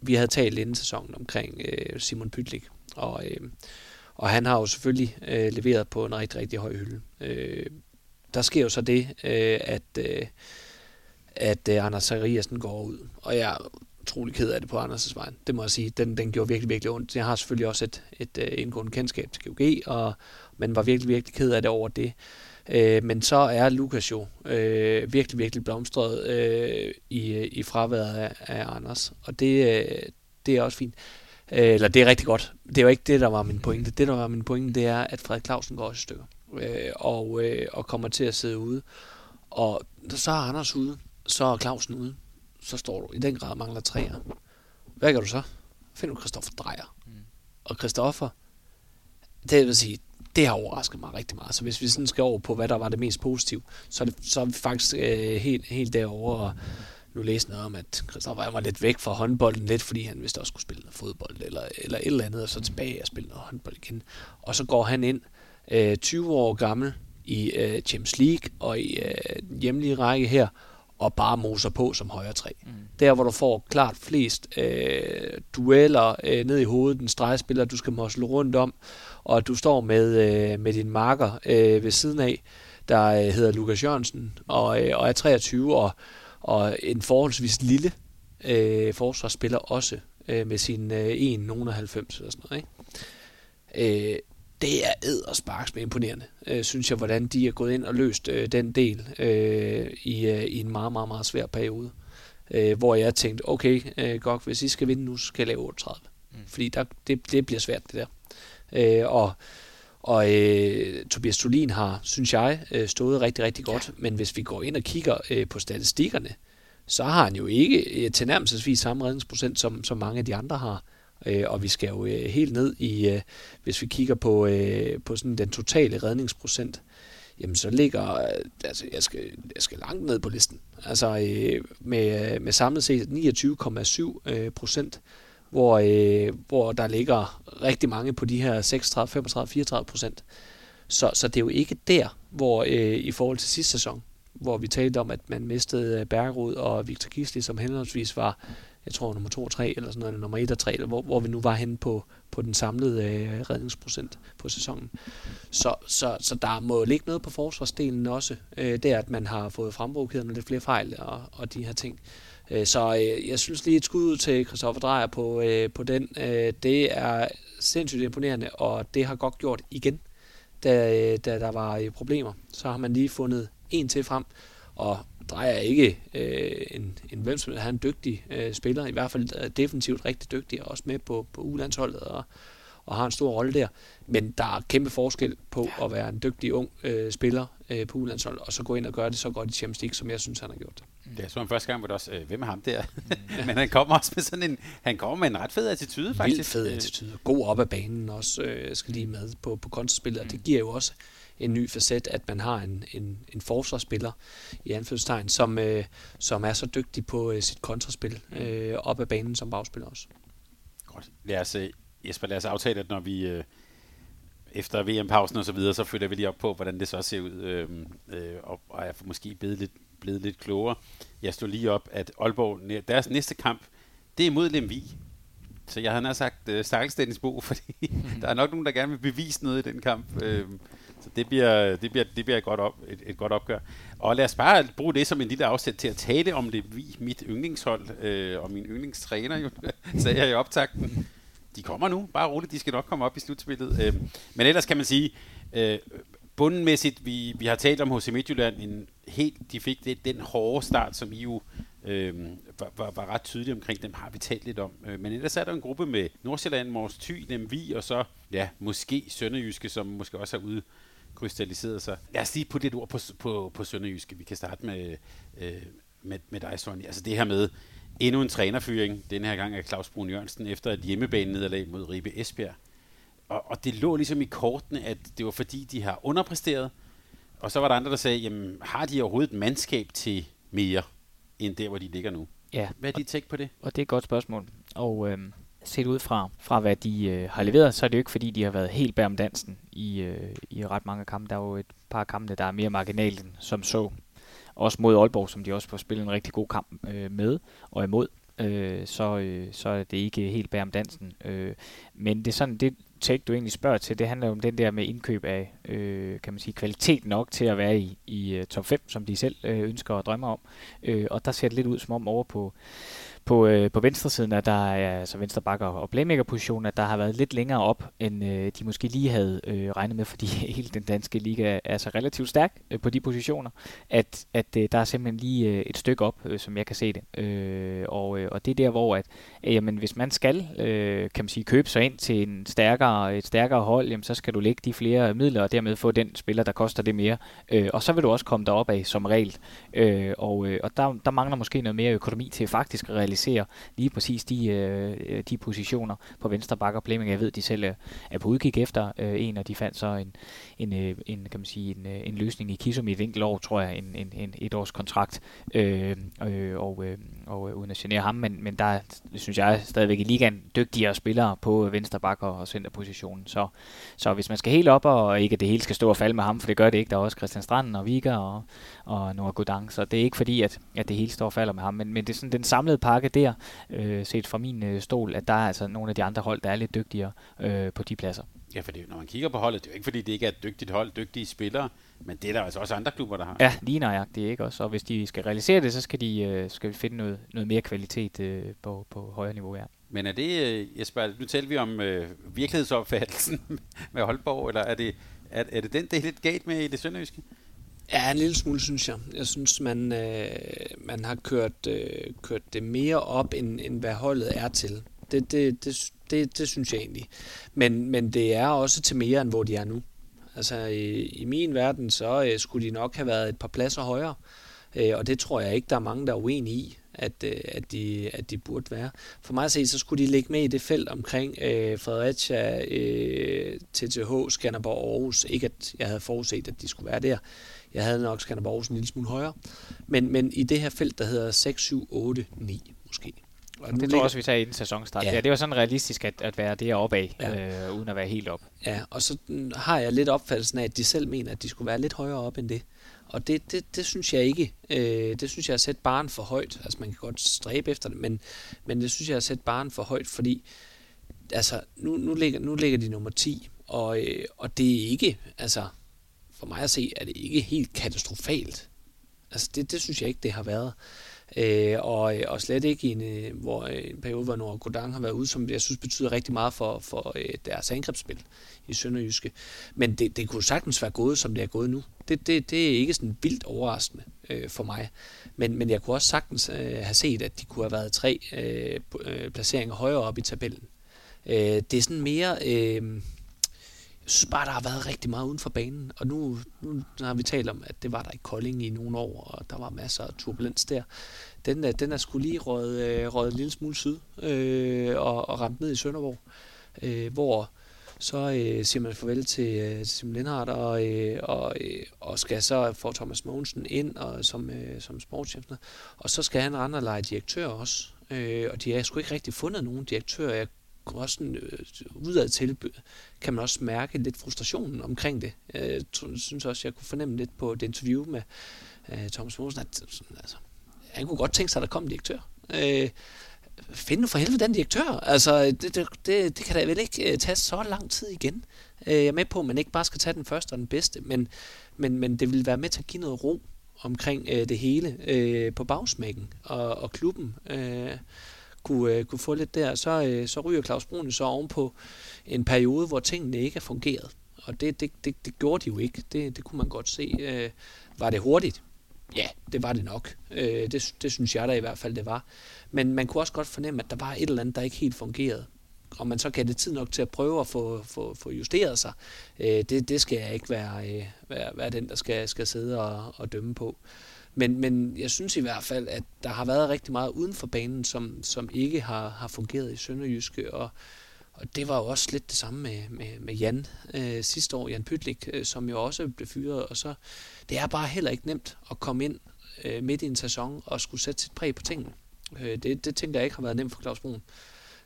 vi havde talt inden sæsonen omkring øh, Simon Pytlik. Og, øh, og han har jo selvfølgelig øh, leveret på en rigtig, rigtig høj hylde. Øh, der sker jo så det, øh, at, øh, at øh, Anders Sariasen går ud. Og jeg er utrolig ked af det på Anders' vej. Det må jeg sige. Den, den gjorde virkelig, virkelig ondt. Jeg har selvfølgelig også et, et, et indgående kendskab til GOG, og, men var virkelig, virkelig ked af det over det. Øh, men så er Lukas jo øh, virkelig, virkelig blomstret øh, i, i fraværet af, af Anders. Og det, øh, det er også fint. Øh, eller det er rigtig godt. Det er jo ikke det, der var min pointe. Det, der var min pointe, det er, at Frederik Clausen går også i stykker. Øh, og, øh, og kommer til at sidde ude. Og så er Anders ude. Så er Clausen ude. Så står du i den grad mangler træer. Hvad gør du så? Finder du Christoffer Drejer. Mm. Og Christoffer, det vil sige, det har overrasket mig rigtig meget. Så hvis vi sådan skal over på, hvad der var det mest positive, så er, det, så er vi faktisk øh, helt, helt derovre. Og nu læste noget om, at Christoffer var lidt væk fra håndbolden, lidt fordi han vidste også skulle spille noget fodbold, eller, eller et eller andet, og så tilbage og spille noget håndbold igen. Og så går han ind, øh, 20 år gammel, i øh, Champions League og i øh, hjemlige række her, og bare moser på som højre træ. Mm. Der, hvor du får klart flest øh, dueller øh, ned i hovedet, den stregspiller, du skal mosle rundt om, og du står med, øh, med din marker øh, ved siden af, der øh, hedder Lukas Jørgensen, og, øh, og er 23, og, og en forholdsvis lille øh, forsvarsspiller også, øh, med sin øh, 1,90 eller sådan noget. Ikke? Øh, det er ed og sparks med imponerende, øh, synes jeg, hvordan de er gået ind og løst øh, den del øh, i, øh, i en meget, meget, meget svær periode. Øh, hvor jeg tænkte, okay, øh, godt, hvis I skal vinde nu, så skal jeg lave 38. Mm. Fordi der, det, det bliver svært, det der. Øh, og og øh, Tobias Tulin har, synes jeg, øh, stået rigtig, rigtig godt. Ja. Men hvis vi går ind og kigger øh, på statistikkerne, så har han jo ikke øh, tilnærmelsesvis samme redningsprocent, som, som mange af de andre har. Øh, og vi skal jo øh, helt ned i, øh, hvis vi kigger på, øh, på sådan den totale redningsprocent, jamen så ligger, øh, altså jeg skal, jeg skal langt ned på listen. Altså øh, med, med samlet set 29,7 øh, procent, hvor, øh, hvor der ligger rigtig mange på de her 36, 35, 34 procent. Så, så det er jo ikke der, hvor øh, i forhold til sidste sæson, hvor vi talte om, at man mistede øh, Bergerud og Victor Gisli, som henholdsvis var jeg tror nummer 2 og 3, eller sådan noget, nummer 1 og 3, eller hvor, hvor vi nu var henne på, på den samlede øh, redningsprocent på sæsonen. Så, så, så der må ligge noget på forsvarsdelen også, øh, det er, at man har fået fremprovokeret lidt flere fejl og, og de her ting. Øh, Øh, så øh, jeg synes lige et skud ud til Christoffer Drejer på, øh, på den. Øh, det er sindssygt imponerende, og det har godt gjort igen, da, øh, da der var øh, problemer. Så har man lige fundet en til frem, og Drejer er ikke øh, en, en hvem som han er en dygtig øh, spiller, i hvert fald defensivt rigtig dygtig, og også med på, på ulandsholdet og, og har en stor rolle der. Men der er kæmpe forskel på at være en dygtig ung øh, spiller øh, på ulandsholdet, og så gå ind og gøre det så godt i Champions League, som jeg synes, han har gjort. Det er så en første gang, hvor det også, øh, hvem er ham der? Mm. Men han kommer også med sådan en, han kommer med en ret fed attitude, faktisk. Vildt fed attitude. God op ad banen også, øh, skal lige med på, på kontraspillet, mm. det giver jo også en ny facet, at man har en, en, en forsvarsspiller i anførselstegn, som, øh, som er så dygtig på øh, sit kontraspil mm. øh, op ad banen som bagspiller også. Godt. Lad os, øh, Jesper, lad os aftale, at når vi øh, efter VM-pausen og så videre, så følger vi lige op på, hvordan det så ser ud, øh, øh, og, og er måske blevet lidt, blevet lidt klogere. Jeg stod lige op, at Aalborg, deres næste kamp, det er mod Lemvig. Så jeg har sagt uh, stakkels Dennis Bo, fordi der er nok nogen, der gerne vil bevise noget i den kamp. Øh, Så det bliver, det bliver, det bliver et, godt op, et, et godt opgør. Og lad os bare bruge det som en lille afsæt til at tale om det. Vi, mit yndlingshold øh, og min yndlingstræner, jo, sagde jeg i optakten. De kommer nu, bare roligt, de skal nok komme op i slutspillet. Øh, men ellers kan man sige, øh, bundenmæssigt, vi, vi har talt om HC Midtjylland, en helt, de fik det, den hårde start, som I jo øh, var, var, var ret tydelig omkring, dem har vi talt lidt om. Øh, men ellers er der en gruppe med Nordsjælland, Mors Thy, dem Vi, og så, ja, måske Sønderjyske, som måske også har udkrystalliseret sig. Lad os lige putte lidt ord på, på, på Sønderjyske. Vi kan starte med, øh, med, med dig, Sonny. Altså det her med endnu en trænerfyring, den her gang af Claus Brun Jørgensen, efter et hjemmebane-nederlag mod Ribe Esbjerg. Og, og det lå ligesom i kortene, at det var fordi, de har underpræsteret, og så var der andre, der sagde, jamen har de overhovedet et mandskab til mere? end der, hvor de ligger nu. Ja. Hvad er dit take på det? Og det er et godt spørgsmål. Og øh, set ud fra, fra hvad de øh, har leveret, så er det jo ikke fordi, de har været helt bær om dansen i, øh, i ret mange kampe. Der er jo et par kampe, der er mere marginalt som så. Også mod Aalborg, som de også får spillet en rigtig god kamp øh, med og imod. Øh, så, øh, så er det ikke helt bær om dansen. Øh, men det er sådan, det, take, du egentlig spørger til, det handler om den der med indkøb af, øh, kan man sige, kvalitet nok til at være i, i øh, top 5, som de selv øh, ønsker og drømmer om. Øh, og der ser det lidt ud som om over på, på, øh, på venstre siden, at der er altså venstre bakker og playmaker positioner, at der har været lidt længere op, end øh, de måske lige havde øh, regnet med, fordi hele den danske liga er så relativt stærk øh, på de positioner, at, at øh, der er simpelthen lige øh, et stykke op, øh, som jeg kan se det. Øh, og, øh, og det er der, hvor at, øh, jamen, hvis man skal øh, kan man sige, købe sig ind til en stærkere, et stærkere hold, jamen, så skal du lægge de flere midler, og dermed få den spiller, der koster det mere. Øh, og så vil du også komme derop af som regel. Øh, og øh, og der, der mangler måske noget mere økonomi til faktisk at realisere realisere lige præcis de, øh, de positioner på venstre bakker. Playmaker, jeg ved, de selv er, er på udkig efter øh, en, og de fandt så en, en, øh, en, kan man sige, en, øh, en løsning i Kisum i et enkelt år, tror jeg, en, en, en et års kontrakt, øh, øh, og, øh, og øh, uden at genere ham, men, men der synes jeg, stadigvæk i ligaen dygtigere spillere på venstre bak og centerpositionen. Så, så hvis man skal helt op, og ikke at det hele skal stå og falde med ham, for det gør det ikke, der er også Christian Stranden og Vika og, og Noah Godang, så det er ikke fordi, at, at det hele står og falder med ham, men, men det er sådan den samlede pakke der, øh, set fra min øh, stol, at der er altså nogle af de andre hold, der er lidt dygtigere øh, på de pladser. Ja, for det, når man kigger på holdet, det er jo ikke fordi, det ikke er et dygtigt hold, dygtige spillere, men det er der altså også andre klubber, der har. Ja, lige nøjagtigt, ikke også? Og hvis de skal realisere det, så skal de øh, skal finde noget, noget mere kvalitet øh, på, på højere niveau, ja. Men er det, øh, Jesper, nu taler vi om øh, virkelighedsopfattelsen med Holborg, eller er det, er, er det den, det er lidt galt med i det sønderjyske? Ja, en lille smule, synes jeg. Jeg synes, man, øh, man har kørt, øh, kørt det mere op, end, end hvad holdet er til. Det, det, det, det, det synes jeg egentlig. Men, men det er også til mere, end hvor de er nu. Altså, i, i min verden, så øh, skulle de nok have været et par pladser højere. Øh, og det tror jeg ikke, der er mange, der er uenige i, at, øh, at, de, at de burde være. For mig at se, så skulle de ligge med i det felt omkring øh, Fredericia, øh, TTH, Skanderborg og Aarhus. Ikke at jeg havde forudset, at de skulle være der. Jeg havde nok Skanderborg Aarhus en lille smule højere. Men, men i det her felt, der hedder 6, 7, 8, 9 måske. Og det tror jeg også, vi tager inden sæsonstart. Ja. ja, det var sådan realistisk at, at være deroppe af, ja. øh, uden at være helt op. Ja, og så har jeg lidt opfattelsen af, at de selv mener, at de skulle være lidt højere op end det. Og det, det, det synes jeg ikke. Øh, det synes jeg er at sætte barn for højt. Altså man kan godt stræbe efter det, men, men det synes jeg er at sætte barn for højt, fordi altså, nu, nu, ligger, nu ligger de nummer 10, og, øh, og det er ikke, altså for mig at se, er det ikke helt katastrofalt. Altså det, det synes jeg ikke, det har været. Øh, og, øh, og slet ikke i en, øh, hvor, øh, en periode, hvor Nord Godang har været ude, som jeg synes betyder rigtig meget for, for øh, deres angrebsspil i Sønderjyske. Men det, det kunne sagtens være gået, som det er gået nu. Det, det, det er ikke sådan vildt overraskende øh, for mig. Men, men jeg kunne også sagtens øh, have set, at de kunne have været tre øh, placeringer højere op i tabellen. Øh, det er sådan mere... Øh, jeg synes bare, der har været rigtig meget uden for banen, og nu, nu har vi talt om, at det var der i Kolding i nogle år, og der var masser af turbulens der. Den, er, den er skulle lige røget, øh, røget en lille smule syd øh, og, og ramt ned i Sønderborg, øh, hvor så øh, siger man farvel til øh, Simon Lindhardt, og, øh, og, øh, og skal så få Thomas Mogensen ind og, som, øh, som sportschef, og så skal han rende lege direktør også. Øh, og de har sgu ikke rigtig fundet nogen direktør. Jeg også sådan, øh, udad til, øh, kan man også mærke lidt frustrationen omkring det. Øh, jeg synes også, jeg kunne fornemme lidt på det interview med øh, Thomas Mosen, at sådan, altså, han kunne godt tænke sig, at der kom en direktør. Øh, find nu for helvede den direktør. Altså, det, det, det, det kan da vel ikke øh, tage så lang tid igen. Øh, jeg er med på, at man ikke bare skal tage den første og den bedste, men, men, men det vil være med til at give noget ro omkring øh, det hele øh, på bagsmækken og, og klubben. Øh, kunne, øh, kunne få lidt der, så, øh, så ryger Claus Brun så ovenpå en periode, hvor tingene ikke er fungeret. Og det, det, det, det gjorde de jo ikke. Det, det kunne man godt se. Øh, var det hurtigt? Ja, det var det nok. Øh, det, det synes jeg da i hvert fald, det var. Men man kunne også godt fornemme, at der var et eller andet, der ikke helt fungerede. Om man så kan det tid nok til at prøve at få, få, få justeret sig, øh, det, det skal jeg ikke være, øh, være, være den, der skal, skal sidde og, og dømme på. Men, men jeg synes i hvert fald, at der har været rigtig meget uden for banen, som, som ikke har, har fungeret i Sønderjyske, og, og det var jo også lidt det samme med, med, med Jan øh, sidste år, Jan Pytlik, øh, som jo også blev fyret, og så det er bare heller ikke nemt at komme ind øh, midt i en sæson og skulle sætte sit præg på tingene. Øh, det, det tænker jeg ikke har været nemt for Claus Brun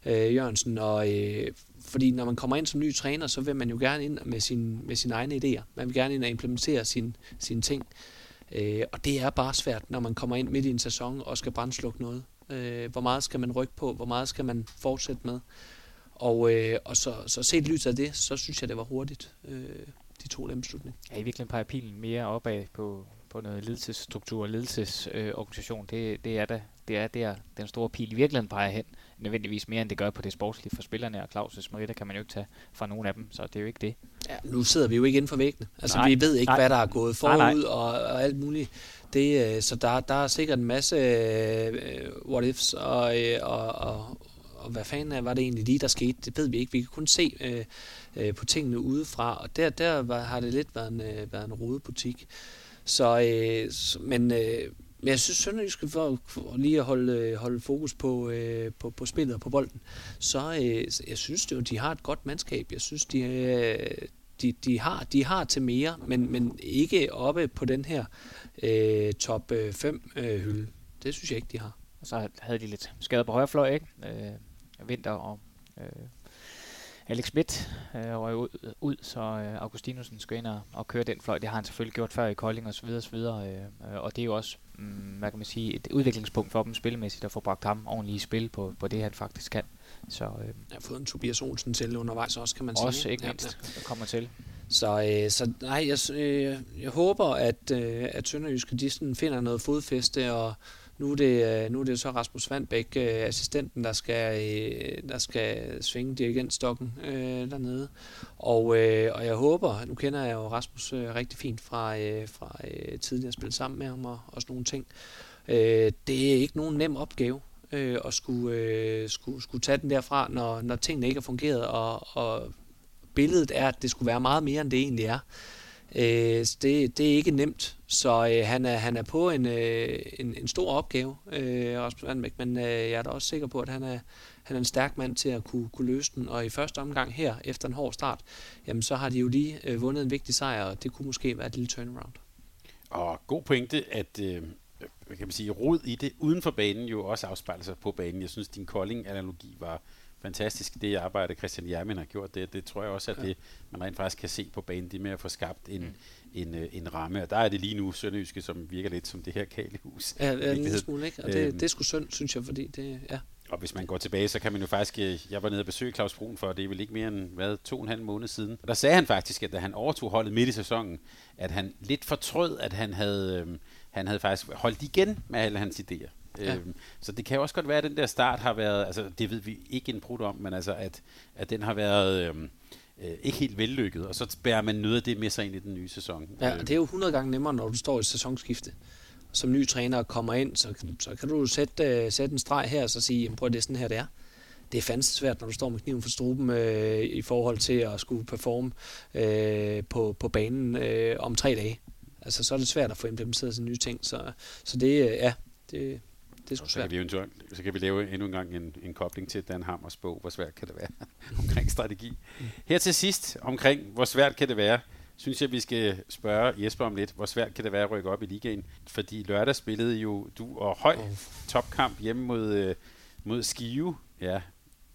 øh, Jørgensen, og, øh, fordi når man kommer ind som ny træner, så vil man jo gerne ind med, sin, med sine egne idéer. Man vil gerne ind og implementere sin, sine ting. Øh, Øh, og det er bare svært, når man kommer ind midt i en sæson og skal brændslukke noget. Øh, hvor meget skal man rykke på? Hvor meget skal man fortsætte med? Og, øh, og så, så set lyset af det, så synes jeg, det var hurtigt, øh, de to lemslutninger. beslutning. Ja, i virkeligheden peger pilen mere opad på, på noget ledelsesstruktur og ledelsesorganisation. Øh, det, det er da det er der, den store pil i virkeligheden peger hen, nødvendigvis mere end det gør på det sportslige for spillerne, og Claus' Merita kan man jo ikke tage fra nogen af dem, så det er jo ikke det. Ja, nu sidder vi jo ikke inden for væggene. Altså, nej, vi ved ikke, nej, hvad der er gået forud nej, nej. Og, og alt muligt. Det, øh, så der, der er sikkert en masse uh, what ifs, og, og, og, og hvad fanden var det egentlig lige, der skete? Det ved vi ikke. Vi kan kun se uh, uh, på tingene udefra, og der, der var, har det lidt været en, uh, været en rodebutik. Så, øh, men... øh, men jeg synes, Sønderjysk for, for lige at holde, øh, holde fokus på, øh, på, på spillet og på bolden, så øh, jeg synes jo, de har et godt mandskab. Jeg synes, de, øh, de, de, har, de har til mere, men, men ikke oppe på den her øh, top 5 øh, øh, hylde. Det synes jeg ikke, de har. Og så havde de lidt skader på højre fløj, ikke? Øh, vinter og øh, Alex Schmidt øh, røg ud, ud, så øh, Augustinusen skal ind og, og køre den fløj. Det har han selvfølgelig gjort før i Kolding og så videre, og så videre. Øh, og det er jo også, mm, hvad kan man sige, et udviklingspunkt for dem spillemæssigt at få bragt ham ordentligt i spil på, på det, han faktisk kan. Så, øh, jeg har fået en Tobias Olsen til undervejs også, kan man også, sige. Også, ikke mindst, ja, der kommer til. Så, øh, så nej, jeg, øh, jeg håber, at, øh, at Sønderjyske de sådan finder noget fodfæste, og nu er det, øh, nu er det så Rasmus Vandbæk, øh, assistenten, der skal, øh, der skal svinge dirigentstokken øh, dernede. Og, øh, og jeg håber, nu kender jeg jo Rasmus øh, rigtig fint fra, øh, fra øh, tidligere spillet sammen med ham og, og sådan nogle ting. Øh, det er ikke nogen nem opgave øh, at skulle, øh, skulle, skulle tage den derfra, når, når tingene ikke har fungeret, og, og billedet er, at det skulle være meget mere, end det egentlig er. Øh, det, det er ikke nemt, så øh, han, er, han er på en, øh, en, en stor opgave, øh, Rasmus Vandbæk, men øh, jeg er da også sikker på, at han er, han er en stærk mand til at kunne, kunne løse den. Og i første omgang her, efter en hård start, jamen så har de jo lige øh, vundet en vigtig sejr, og det kunne måske være et lille turnaround. Og god pointe, at øh, kan man sige, rod i det uden for banen jo også afspejler sig på banen. Jeg synes, din Kolding-analogi var fantastisk, det arbejde Christian Jermin har gjort, det, det tror jeg også, at det, man rent faktisk kan se på banen, det med at få skabt en, mm. en, øh, en ramme, og der er det lige nu Sønderjyske, som virker lidt som det her kalehus. Ja, ja en smule, ikke? Og det, øhm, det er sgu synd, synes jeg, fordi det, ja. Og hvis man går tilbage, så kan man jo faktisk... Øh, jeg var nede og besøge Claus Brun for, det er vel ikke mere end hvad, to og en halv måned siden. Og der sagde han faktisk, at da han overtog holdet midt i sæsonen, at han lidt fortrød, at han havde, øhm, han havde faktisk holdt igen med alle hans idéer. Ja. Øhm, så det kan jo også godt være, at den der start har været, altså det ved vi ikke en brud om, men altså at, at den har været øhm, øh, ikke helt vellykket, og så bærer man noget af det med sig ind i den nye sæson. Ja, og det er jo 100 gange nemmere, når du står i et sæsonskifte. Som ny træner og kommer ind, så, så kan du sætte, uh, sætte en streg her og så sige, prøv at det er sådan her, det er det er fandme svært, når du står med kniven for struben øh, i forhold til at skulle performe øh, på, på banen øh, om tre dage. Altså, så er det svært at få implementeret sådan nye ting. Så, så det, øh, ja, det, det er så kan, vi så kan vi lave endnu en gang en, en kobling til Dan Hammers bog, hvor svært kan det være omkring strategi. Her til sidst omkring, hvor svært kan det være, synes jeg, vi skal spørge Jesper om lidt, hvor svært kan det være at rykke op i ligaen? Fordi lørdag spillede jo du og høj topkamp hjemme mod, øh, mod Skive. Ja,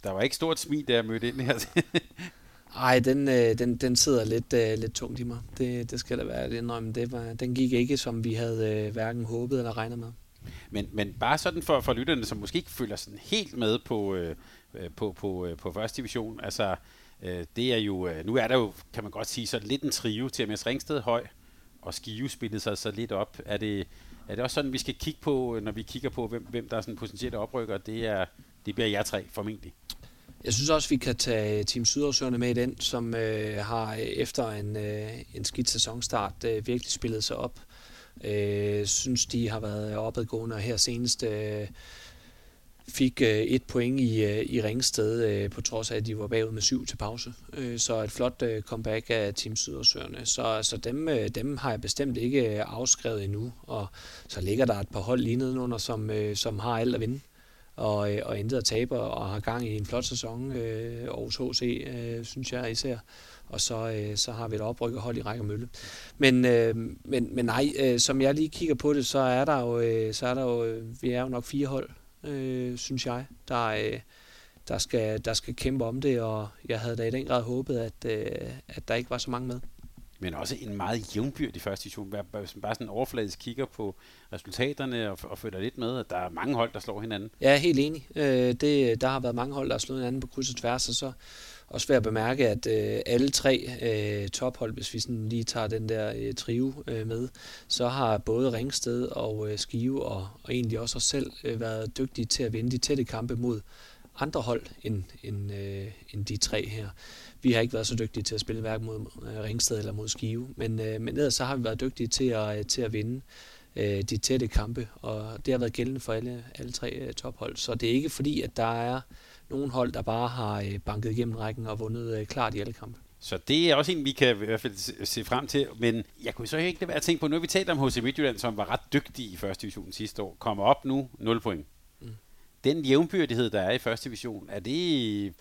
der var ikke stort smil, da jeg mødte ind her. Ej, den, øh, den, den sidder lidt, øh, lidt tungt i mig. Det, det skal da være det indrømme. Det var, den gik ikke, som vi havde øh, hverken håbet eller regnet med. Men, men bare sådan for, for lytterne, som måske ikke følger sådan helt med på, øh, øh på, på, øh, på første division, altså Øh, det er jo, øh, nu er der jo, kan man godt sige, så lidt en trio til MS Ringsted høj, og Skive spillede sig så lidt op. Er det, er det også sådan, vi skal kigge på, når vi kigger på, hvem, hvem der er sådan potentielle oprykker? Det, er, det bliver jer tre formentlig. Jeg synes også, vi kan tage Team Sydårsøerne med i den, som øh, har efter en, øh, en skidt sæsonstart øh, virkelig spillet sig op. Øh, synes, de har været opadgående, og her senest øh, fik øh, et point i, øh, i Ringsted, øh, på trods af, at de var bagud med syv til pause. Øh, så et flot øh, comeback af Team Sydersøerne. Så, så dem, øh, dem har jeg bestemt ikke øh, afskrevet endnu. Og så ligger der et par hold lige nedenunder, som, øh, som har alt at vinde og, øh, og intet at tabe, og har gang i en flot sæson. Øh, Aarhus HC, øh, synes jeg især. Og så, øh, så har vi et oprykket hold i Række Mølle. Men, øh, men, men nej, øh, som jeg lige kigger på det, så er der jo, øh, så er der jo øh, vi er jo nok fire hold, øh, synes jeg, der, øh, der, skal, der skal kæmpe om det, og jeg havde da i den grad håbet, at, øh, at der ikke var så mange med. Men også en meget jævnbyrdig første division. Hvis man bare sådan overfladisk kigger på resultaterne og, og følger lidt med, at der er mange hold, der slår hinanden. Ja, helt enig. Øh, det, der har været mange hold, der har slået hinanden på kryds og tværs, og så også værd at bemærke, at øh, alle tre øh, tophold, hvis vi sådan lige tager den der øh, trio øh, med, så har både Ringsted og øh, Skive og, og egentlig også os selv øh, været dygtige til at vinde de tætte kampe mod andre hold end, end, øh, end de tre her. Vi har ikke været så dygtige til at spille hverken mod øh, Ringsted eller mod Skive, men, øh, men ellers så har vi været dygtige til at, øh, til at vinde øh, de tætte kampe, og det har været gældende for alle, alle tre øh, tophold. Så det er ikke fordi, at der er nogle hold, der bare har øh, banket igennem rækken og vundet øh, klart i alle kampe. Så det er også en, vi kan i hvert fald se frem til. Men jeg kunne så ikke lade være at tænke på, nu har vi talt om HC Midtjylland, som var ret dygtig i første division sidste år, kommer op nu 0 point. Mm. Den jævnbyrdighed, der er i første division, er det,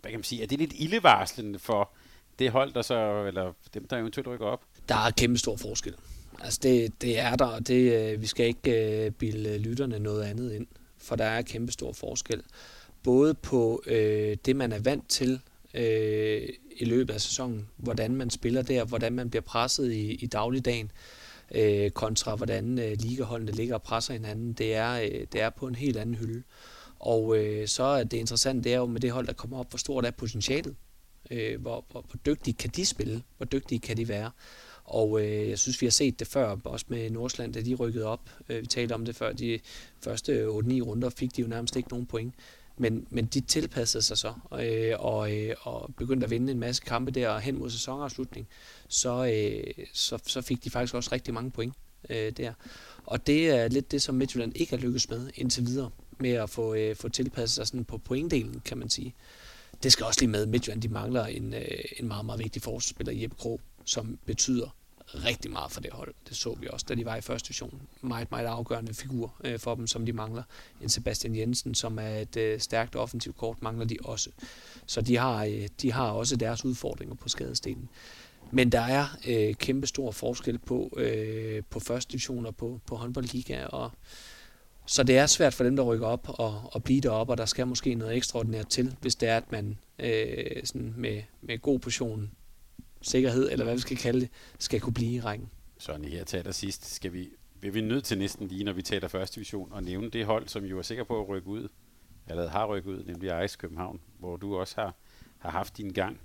hvad kan man sige, er det lidt ildevarslende for det hold, der så, eller dem, der eventuelt rykker op? Der er kæmpe stor forskel. Altså det, det er der, og det, øh, vi skal ikke bilde lytterne noget andet ind, for der er kæmpe stor forskel både på øh, det, man er vant til øh, i løbet af sæsonen, hvordan man spiller der, hvordan man bliver presset i, i dagligdagen, øh, kontra hvordan øh, ligaholdene ligger og presser hinanden. Det er, øh, det er på en helt anden hylde. Og øh, så er det interessant, det er jo med det hold, der kommer op, hvor stort er potentialet. Øh, hvor, hvor, hvor dygtige kan de spille? Hvor dygtige kan de være? Og øh, jeg synes, vi har set det før, også med Nordsland, da de rykkede op. Øh, vi talte om det før. De første 8-9 runder fik de jo nærmest ikke nogen point. Men, men de tilpassede sig så øh, og, øh, og begyndte at vinde en masse kampe der hen mod sæsonafslutning. Så, øh, så, så fik de faktisk også rigtig mange point øh, der. Og det er lidt det, som Midtjylland ikke har lykkes med indtil videre, med at få, øh, få tilpasset sig sådan på pointdelen, kan man sige. Det skal også lige med, Midtjylland de mangler en, øh, en meget, meget vigtig forsvarsspiller, Jeppe Krog, som betyder rigtig meget for det hold. Det så vi også, da de var i første division. Meget, meget afgørende figur øh, for dem, som de mangler. En Sebastian Jensen, som er et øh, stærkt offensivt kort, mangler de også. Så de har, øh, de har også deres udfordringer på skadestenen. Men der er øh, kæmpe stor forskel på, øh, på første division og på, på håndboldliga, og så det er svært for dem, der rykker op og, og blive deroppe, og der skal måske noget ekstraordinært til, hvis det er, at man øh, sådan med, med god portion sikkerhed, eller hvad vi skal kalde det, skal kunne blive i rækken. Sådan her til allersidst skal vi, vil vi nødt til næsten lige, når vi taler første division, og nævne det hold, som jo er sikker på at rykke ud, eller har rykket ud, nemlig Ejs København, hvor du også har, har haft din gang.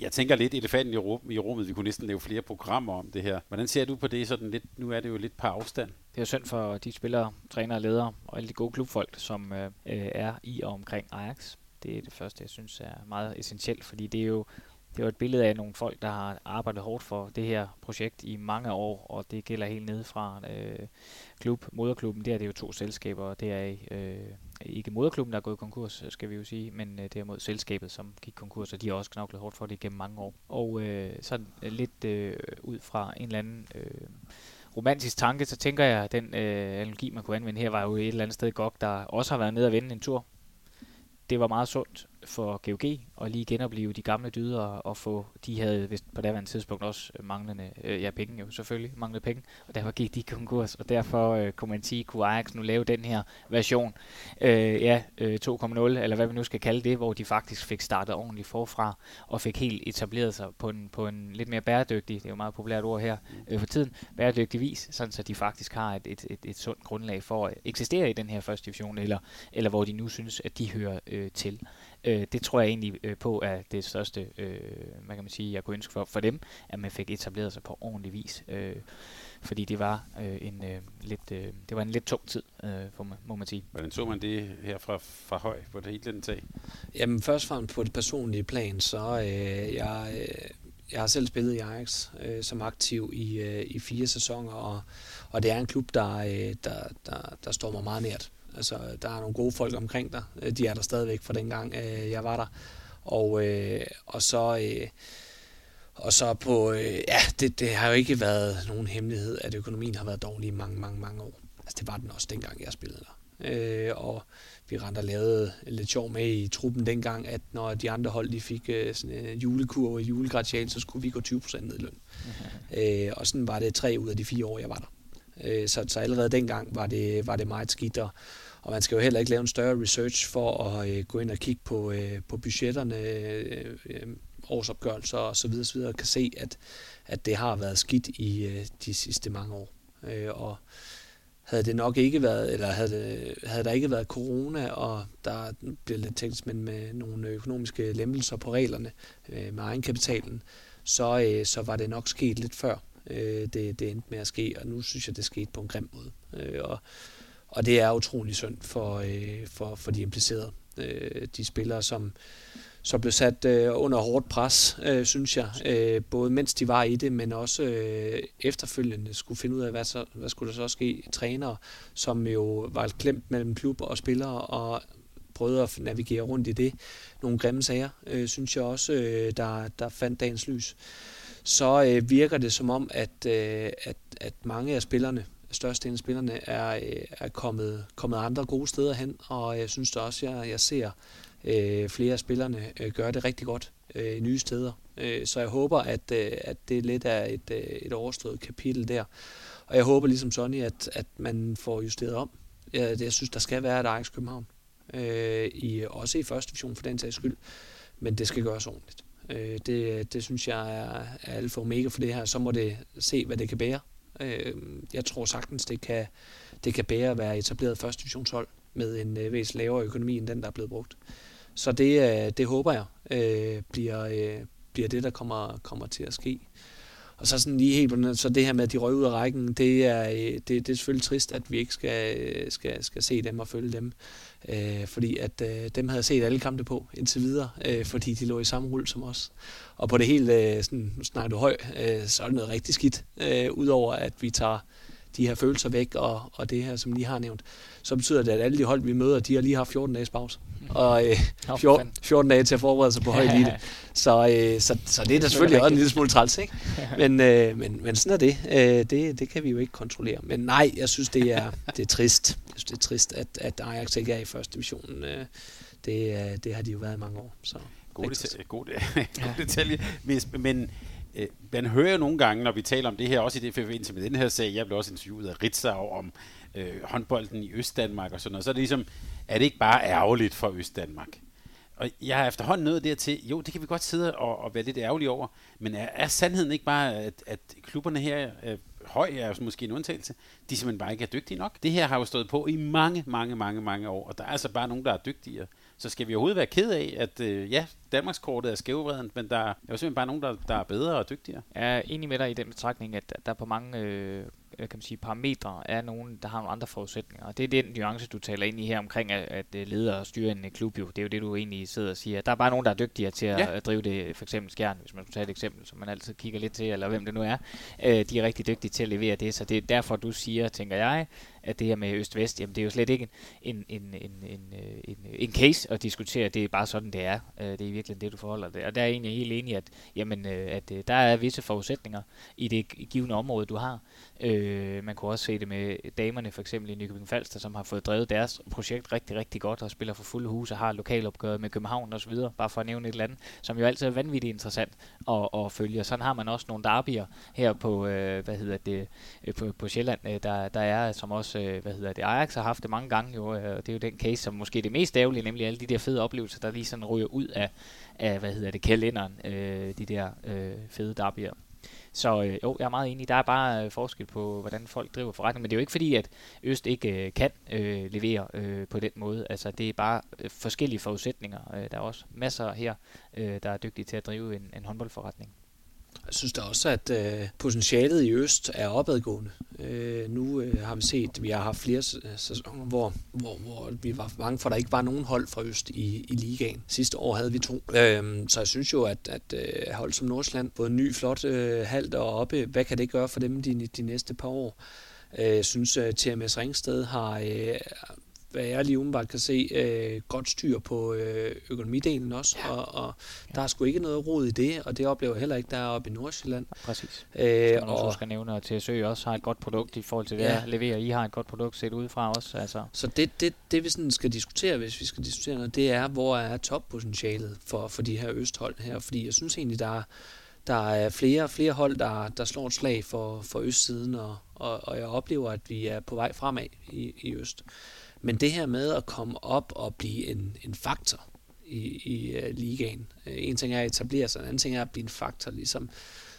Jeg tænker lidt elefanten i, rum, i rummet, vi kunne næsten lave flere programmer om det her. Hvordan ser du på det sådan lidt, nu er det jo lidt på afstand? Det er jo synd for de spillere, trænere, ledere og alle de gode klubfolk, som øh, er i og omkring Ajax. Det er det første, jeg synes er meget essentielt, fordi det er jo det var et billede af nogle folk, der har arbejdet hårdt for det her projekt i mange år, og det gælder helt ned fra øh, klub, moderklubben, der er det jo to selskaber, og det er øh, ikke moderklubben, der er gået konkurs, skal vi jo sige, men øh, derimod selskabet, som gik konkurs, og de har også knoklet hårdt for det gennem mange år. Og øh, sådan øh, lidt øh, ud fra en eller anden... Øh, romantisk tanke, så tænker jeg, at den øh, analogi, man kunne anvende her, var jo et eller andet sted godt, der også har været nede og vende en tur. Det var meget sundt for GOG og lige genopleve de gamle dyder og få, de havde vist på daværende tidspunkt også øh, manglende, øh, ja penge jo selvfølgelig, manglede penge, og derfor gik de konkurs, og derfor øh, kunne man sige, kunne Ajax nu lave den her version, øh, ja, øh, 2.0, eller hvad vi nu skal kalde det, hvor de faktisk fik startet ordentligt forfra, og fik helt etableret sig på en, på en lidt mere bæredygtig, det er jo meget populært ord her øh, for tiden, bæredygtig vis, sådan så de faktisk har et, et, et, et sundt grundlag for at eksistere i den her første division, eller, eller hvor de nu synes, at de hører øh, til. Øh, det tror jeg egentlig øh, på er det største, øh, man kan man sige, jeg kunne ønske for, for dem, at man fik etableret sig på ordentlig vis. Øh, fordi det var øh, en øh, lidt øh, det var en lidt tung tid, øh, for, må man sige. Hvordan så man det her fra, fra høj på det hele den tag? Jamen først og fremmest på det personlige plan, så øh, jeg, øh, jeg har selv spillet i Ajax øh, som aktiv i, øh, i fire sæsoner, og, og det er en klub, der, øh, der, der, der står mig meget nært. Altså, der er nogle gode folk omkring dig. De er der stadigvæk fra dengang, øh, jeg var der. Og, øh, og så... Øh, og så på, øh, ja, det, det har jo ikke været nogen hemmelighed, at økonomien har været dårlig i mange, mange, mange år. Altså det var den også dengang, jeg spillede der. Øh, og vi rendte og lavede lidt sjov med i truppen dengang, at når de andre hold de fik øh, sådan en julekurve og julegratial, så skulle vi gå 20% ned i løn. Mm-hmm. Øh, og sådan var det tre ud af de fire år, jeg var der. Øh, så, så allerede dengang var det, var det meget skidt, og, og man skal jo heller ikke lave en større research for at øh, gå ind og kigge på, øh, på budgetterne, øh, øh årsopgørelser og så videre, så videre, kan se, at, at det har været skidt i øh, de sidste mange år. Øh, og havde det nok ikke været, eller havde, det, havde der ikke været corona, og der blev lidt teknisk, men med nogle økonomiske lempelser på reglerne øh, med egenkapitalen, så, øh, så var det nok sket lidt før øh, det, det endte med at ske, og nu synes jeg, det skete på en grim måde. Øh, og, og det er utrolig synd for, øh, for, for de implicerede. Øh, de spillere, som, som blev sat øh, under hårdt pres, øh, synes jeg. Øh, både mens de var i det, men også øh, efterfølgende skulle finde ud af, hvad, så, hvad skulle der så ske. Trænere, som jo var klemt mellem klub og spillere, og prøvede at navigere rundt i det. Nogle grimme sager, øh, synes jeg også, øh, der, der fandt dagens lys. Så øh, virker det som om, at, øh, at, at mange af spillerne, størstedelen af spillerne, er, øh, er kommet, kommet andre gode steder hen, og jeg synes da også, at jeg, jeg ser øh, flere af spillerne øh, gøre det rigtig godt øh, nye steder. Øh, så jeg håber, at, øh, at det lidt er et, øh, et overstået kapitel der. Og jeg håber ligesom Sonny, at, at man får justeret om. Jeg, jeg synes, der skal være et Ajax København. Øh, i, også i første division for den sags skyld. Men det skal gøres ordentligt. Øh, det, det synes jeg er, er alfa og omega for det her. Så må det se, hvad det kan bære. Øh, jeg tror sagtens, det kan, det kan bære at være etableret første divisionshold med en øh, væsentligt lavere økonomi end den, der er blevet brugt. Så det, øh, det håber jeg øh, bliver, øh, bliver det, der kommer, kommer til at ske. Og så sådan lige helt så det her med, at de røg ud af rækken, det er, øh, det, det er selvfølgelig trist, at vi ikke skal, øh, skal, skal se dem og følge dem. Øh, fordi at øh, dem havde set alle kampe på indtil videre, øh, fordi de lå i samme rulle som os. Og på det hele, øh, sådan, nu snakker du høj, øh, så er det noget rigtig skidt, øh, udover at vi tager de her følelser væk, og, og det her, som lige har nævnt, så betyder det, at alle de hold, vi møder, de har lige haft 14 dages pause. Og øh, 14, 14 dage til at forberede sig på høj elite. Så, øh, så, så det er da selvfølgelig også en lille smule træls, ikke? Men, øh, men, men sådan er det. Øh, det. Det kan vi jo ikke kontrollere. Men nej, jeg synes, det er, det er trist. Jeg synes, det er trist, at, at Ajax ikke er i første division. Øh, det, det har de jo været i mange år. Så god, detalje, god, god detalje. Men øh, man hører jo nogle gange, når vi taler om det her, også i det forbindelse med den her sag, jeg blev også interviewet af Ritzau om øh, håndbolden i Østdanmark og sådan noget, så er det ligesom, er det ikke bare ærgerligt for Østdanmark? Og jeg har efterhånden nået dertil, jo, det kan vi godt sidde og, og være lidt ærgerlige over, men er, er sandheden ikke bare, at, at klubberne her, øh, høj er jo måske en undtagelse, de simpelthen bare ikke er dygtige nok? Det her har jo stået på i mange, mange, mange, mange år, og der er altså bare nogen, der er dygtigere. Så skal vi overhovedet være ked af, at øh, ja, Danmarkskortet er skævvreden, men der er jo simpelthen bare nogen, der, der er bedre og dygtigere. Jeg er enig med dig i den betragtning, at der på mange øh, kan man sige, parametre er nogen, der har nogle andre forudsætninger. Og det er den nuance, du taler ind i her omkring, at, at øh, lede og styre en klub jo. Det er jo det, du egentlig sidder og siger. Der er bare nogen, der er dygtigere til at, ja. drive det, for eksempel Skjern, hvis man skulle tage et eksempel, som man altid kigger lidt til, eller hvem det nu er. Øh, de er rigtig dygtige til at levere det, så det er derfor, du siger, tænker jeg, at det her med øst-vest, jamen det er jo slet ikke en, en, en, en, øh, en, øh, en case at diskutere, det er bare sådan, det er. Øh, det er virkelig det, du forholder dig. Og der er jeg egentlig helt enig, at, jamen, at der er visse forudsætninger i det givende område, du har. Øh, man kunne også se det med damerne for eksempel i Nykøbing Falster, som har fået drevet deres projekt rigtig, rigtig godt og spiller for fulde hus og har lokalopgøret med København og så videre, bare for at nævne et eller andet, som jo altid er vanvittigt interessant at, at følge. sådan har man også nogle derbyer her på, øh, hvad hedder det, på, på Sjælland, der, der er, som også, øh, hvad hedder det, Ajax har haft det mange gange jo, øh, det er jo den case, som måske er det mest ærgerlige, nemlig alle de der fede oplevelser, der lige sådan ryger ud af, af hvad hedder det, kalenderen, øh, de der øh, fede derbyer. Så øh, jo, jeg er meget enig. Der er bare øh, forskel på, hvordan folk driver forretning. Men det er jo ikke fordi, at Øst ikke øh, kan øh, levere øh, på den måde. Altså, det er bare øh, forskellige forudsætninger. Øh, der er også masser her, øh, der er dygtige til at drive en, en håndboldforretning. Jeg synes da også, at øh, potentialet i Øst er opadgående. Øh, nu øh, har vi set, vi har haft flere sæsoner, hvor, hvor, hvor vi var bange for, at der ikke var nogen hold fra Øst i, i ligaen. Sidste år havde vi to. Øh, så jeg synes jo, at, at øh, hold som Nordsjælland, både en ny, flot øh, og oppe, hvad kan det gøre for dem de, de næste par år? Øh, jeg synes, øh, at TMS Ringsted har, øh, hvad jeg lige umiddelbart kan se, øh, godt styr på øh, økonomidelen også, ja. og, og der er sgu ikke noget rod i det, og det oplever jeg heller ikke deroppe i Nordsjælland. Præcis. Øh, og også skal nævne, at TSØ også har et godt produkt i forhold til det, ja. leverer. I har et godt produkt set udefra også. Altså. Så det, det, det, vi sådan skal diskutere, hvis vi skal diskutere noget, det er, hvor er toppotentialet for, for de her østhold her, fordi jeg synes egentlig, der er der er flere flere hold, der, der slår et slag for, for østsiden, og, og, og jeg oplever, at vi er på vej fremad i, i øst. Men det her med at komme op og blive en, en faktor i, i uh, ligaen. Uh, en ting er at etablere sig, en anden ting er at blive en faktor, ligesom,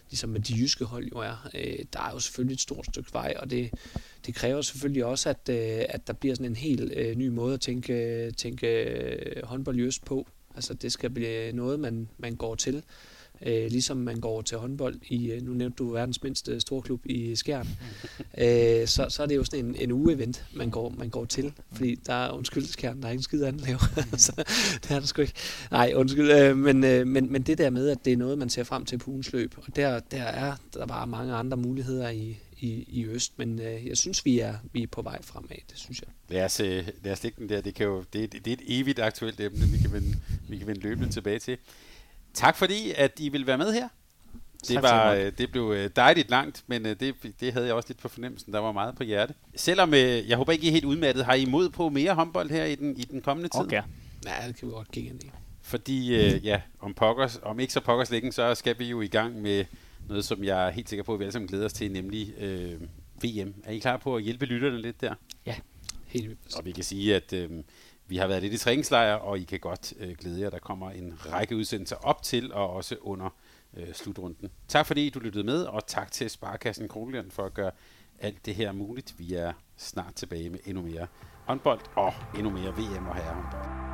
ligesom med de jyske hold jo er. Uh, der er jo selvfølgelig et stort stykke vej, og det, det kræver selvfølgelig også, at, uh, at der bliver sådan en helt uh, ny måde at tænke, tænke uh, håndbold på. Altså det skal blive noget, man, man går til øh, ligesom man går til håndbold i, øh, nu nævnte du verdens mindste storklub i Skjern, øh, så, så er det jo sådan en, en uge-event, man går, man går til, fordi der er, undskyld Skjern, der er ikke en skid andet at lave, så det er der sgu ikke. Nej, undskyld, øh, men, øh, men, men det der med, at det er noget, man ser frem til på ugens løb, og der, der er der bare mange andre muligheder i, i, i øst, men øh, jeg synes, vi er, vi er på vej fremad, det synes jeg. Lad os, øh, lad os lægge den der, det, kan jo, det, det, det er et evigt aktuelt emne, vi kan vende, vi kan vende løbende tilbage til. Tak fordi, at I ville være med her. Det, var, øh, det blev øh, dejligt langt, men øh, det, det havde jeg også lidt på fornemmelsen. Der var meget på hjerte. Selvom jeg håber ikke, I er helt udmattet, har I imod på mere håndbold her i den, i den kommende tid? Okay. Ja, det kan vi godt kigge ind i. Fordi, ja, om, pokkers, om ikke så pokkers længe, så skal vi jo i gang med noget, som jeg er helt sikker på, at vi alle sammen glæder os til, nemlig øh, VM. Er I klar på at hjælpe lytterne lidt der? Ja, helt vildt. Og vi kan sige, at øh, vi har været lidt i træningslejr, og I kan godt øh, glæde jer. Der kommer en række udsendelser op til, og også under øh, slutrunden. Tak fordi du lyttede med, og tak til Sparkassen Kronland for at gøre alt det her muligt. Vi er snart tilbage med endnu mere håndbold og endnu mere VM og herrehåndbold.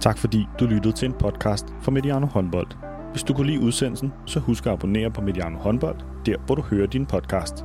Tak fordi du lyttede til en podcast fra Mediano Håndbold. Hvis du kunne lide udsendelsen, så husk at abonnere på Mediano Håndbold, der hvor du hører din podcast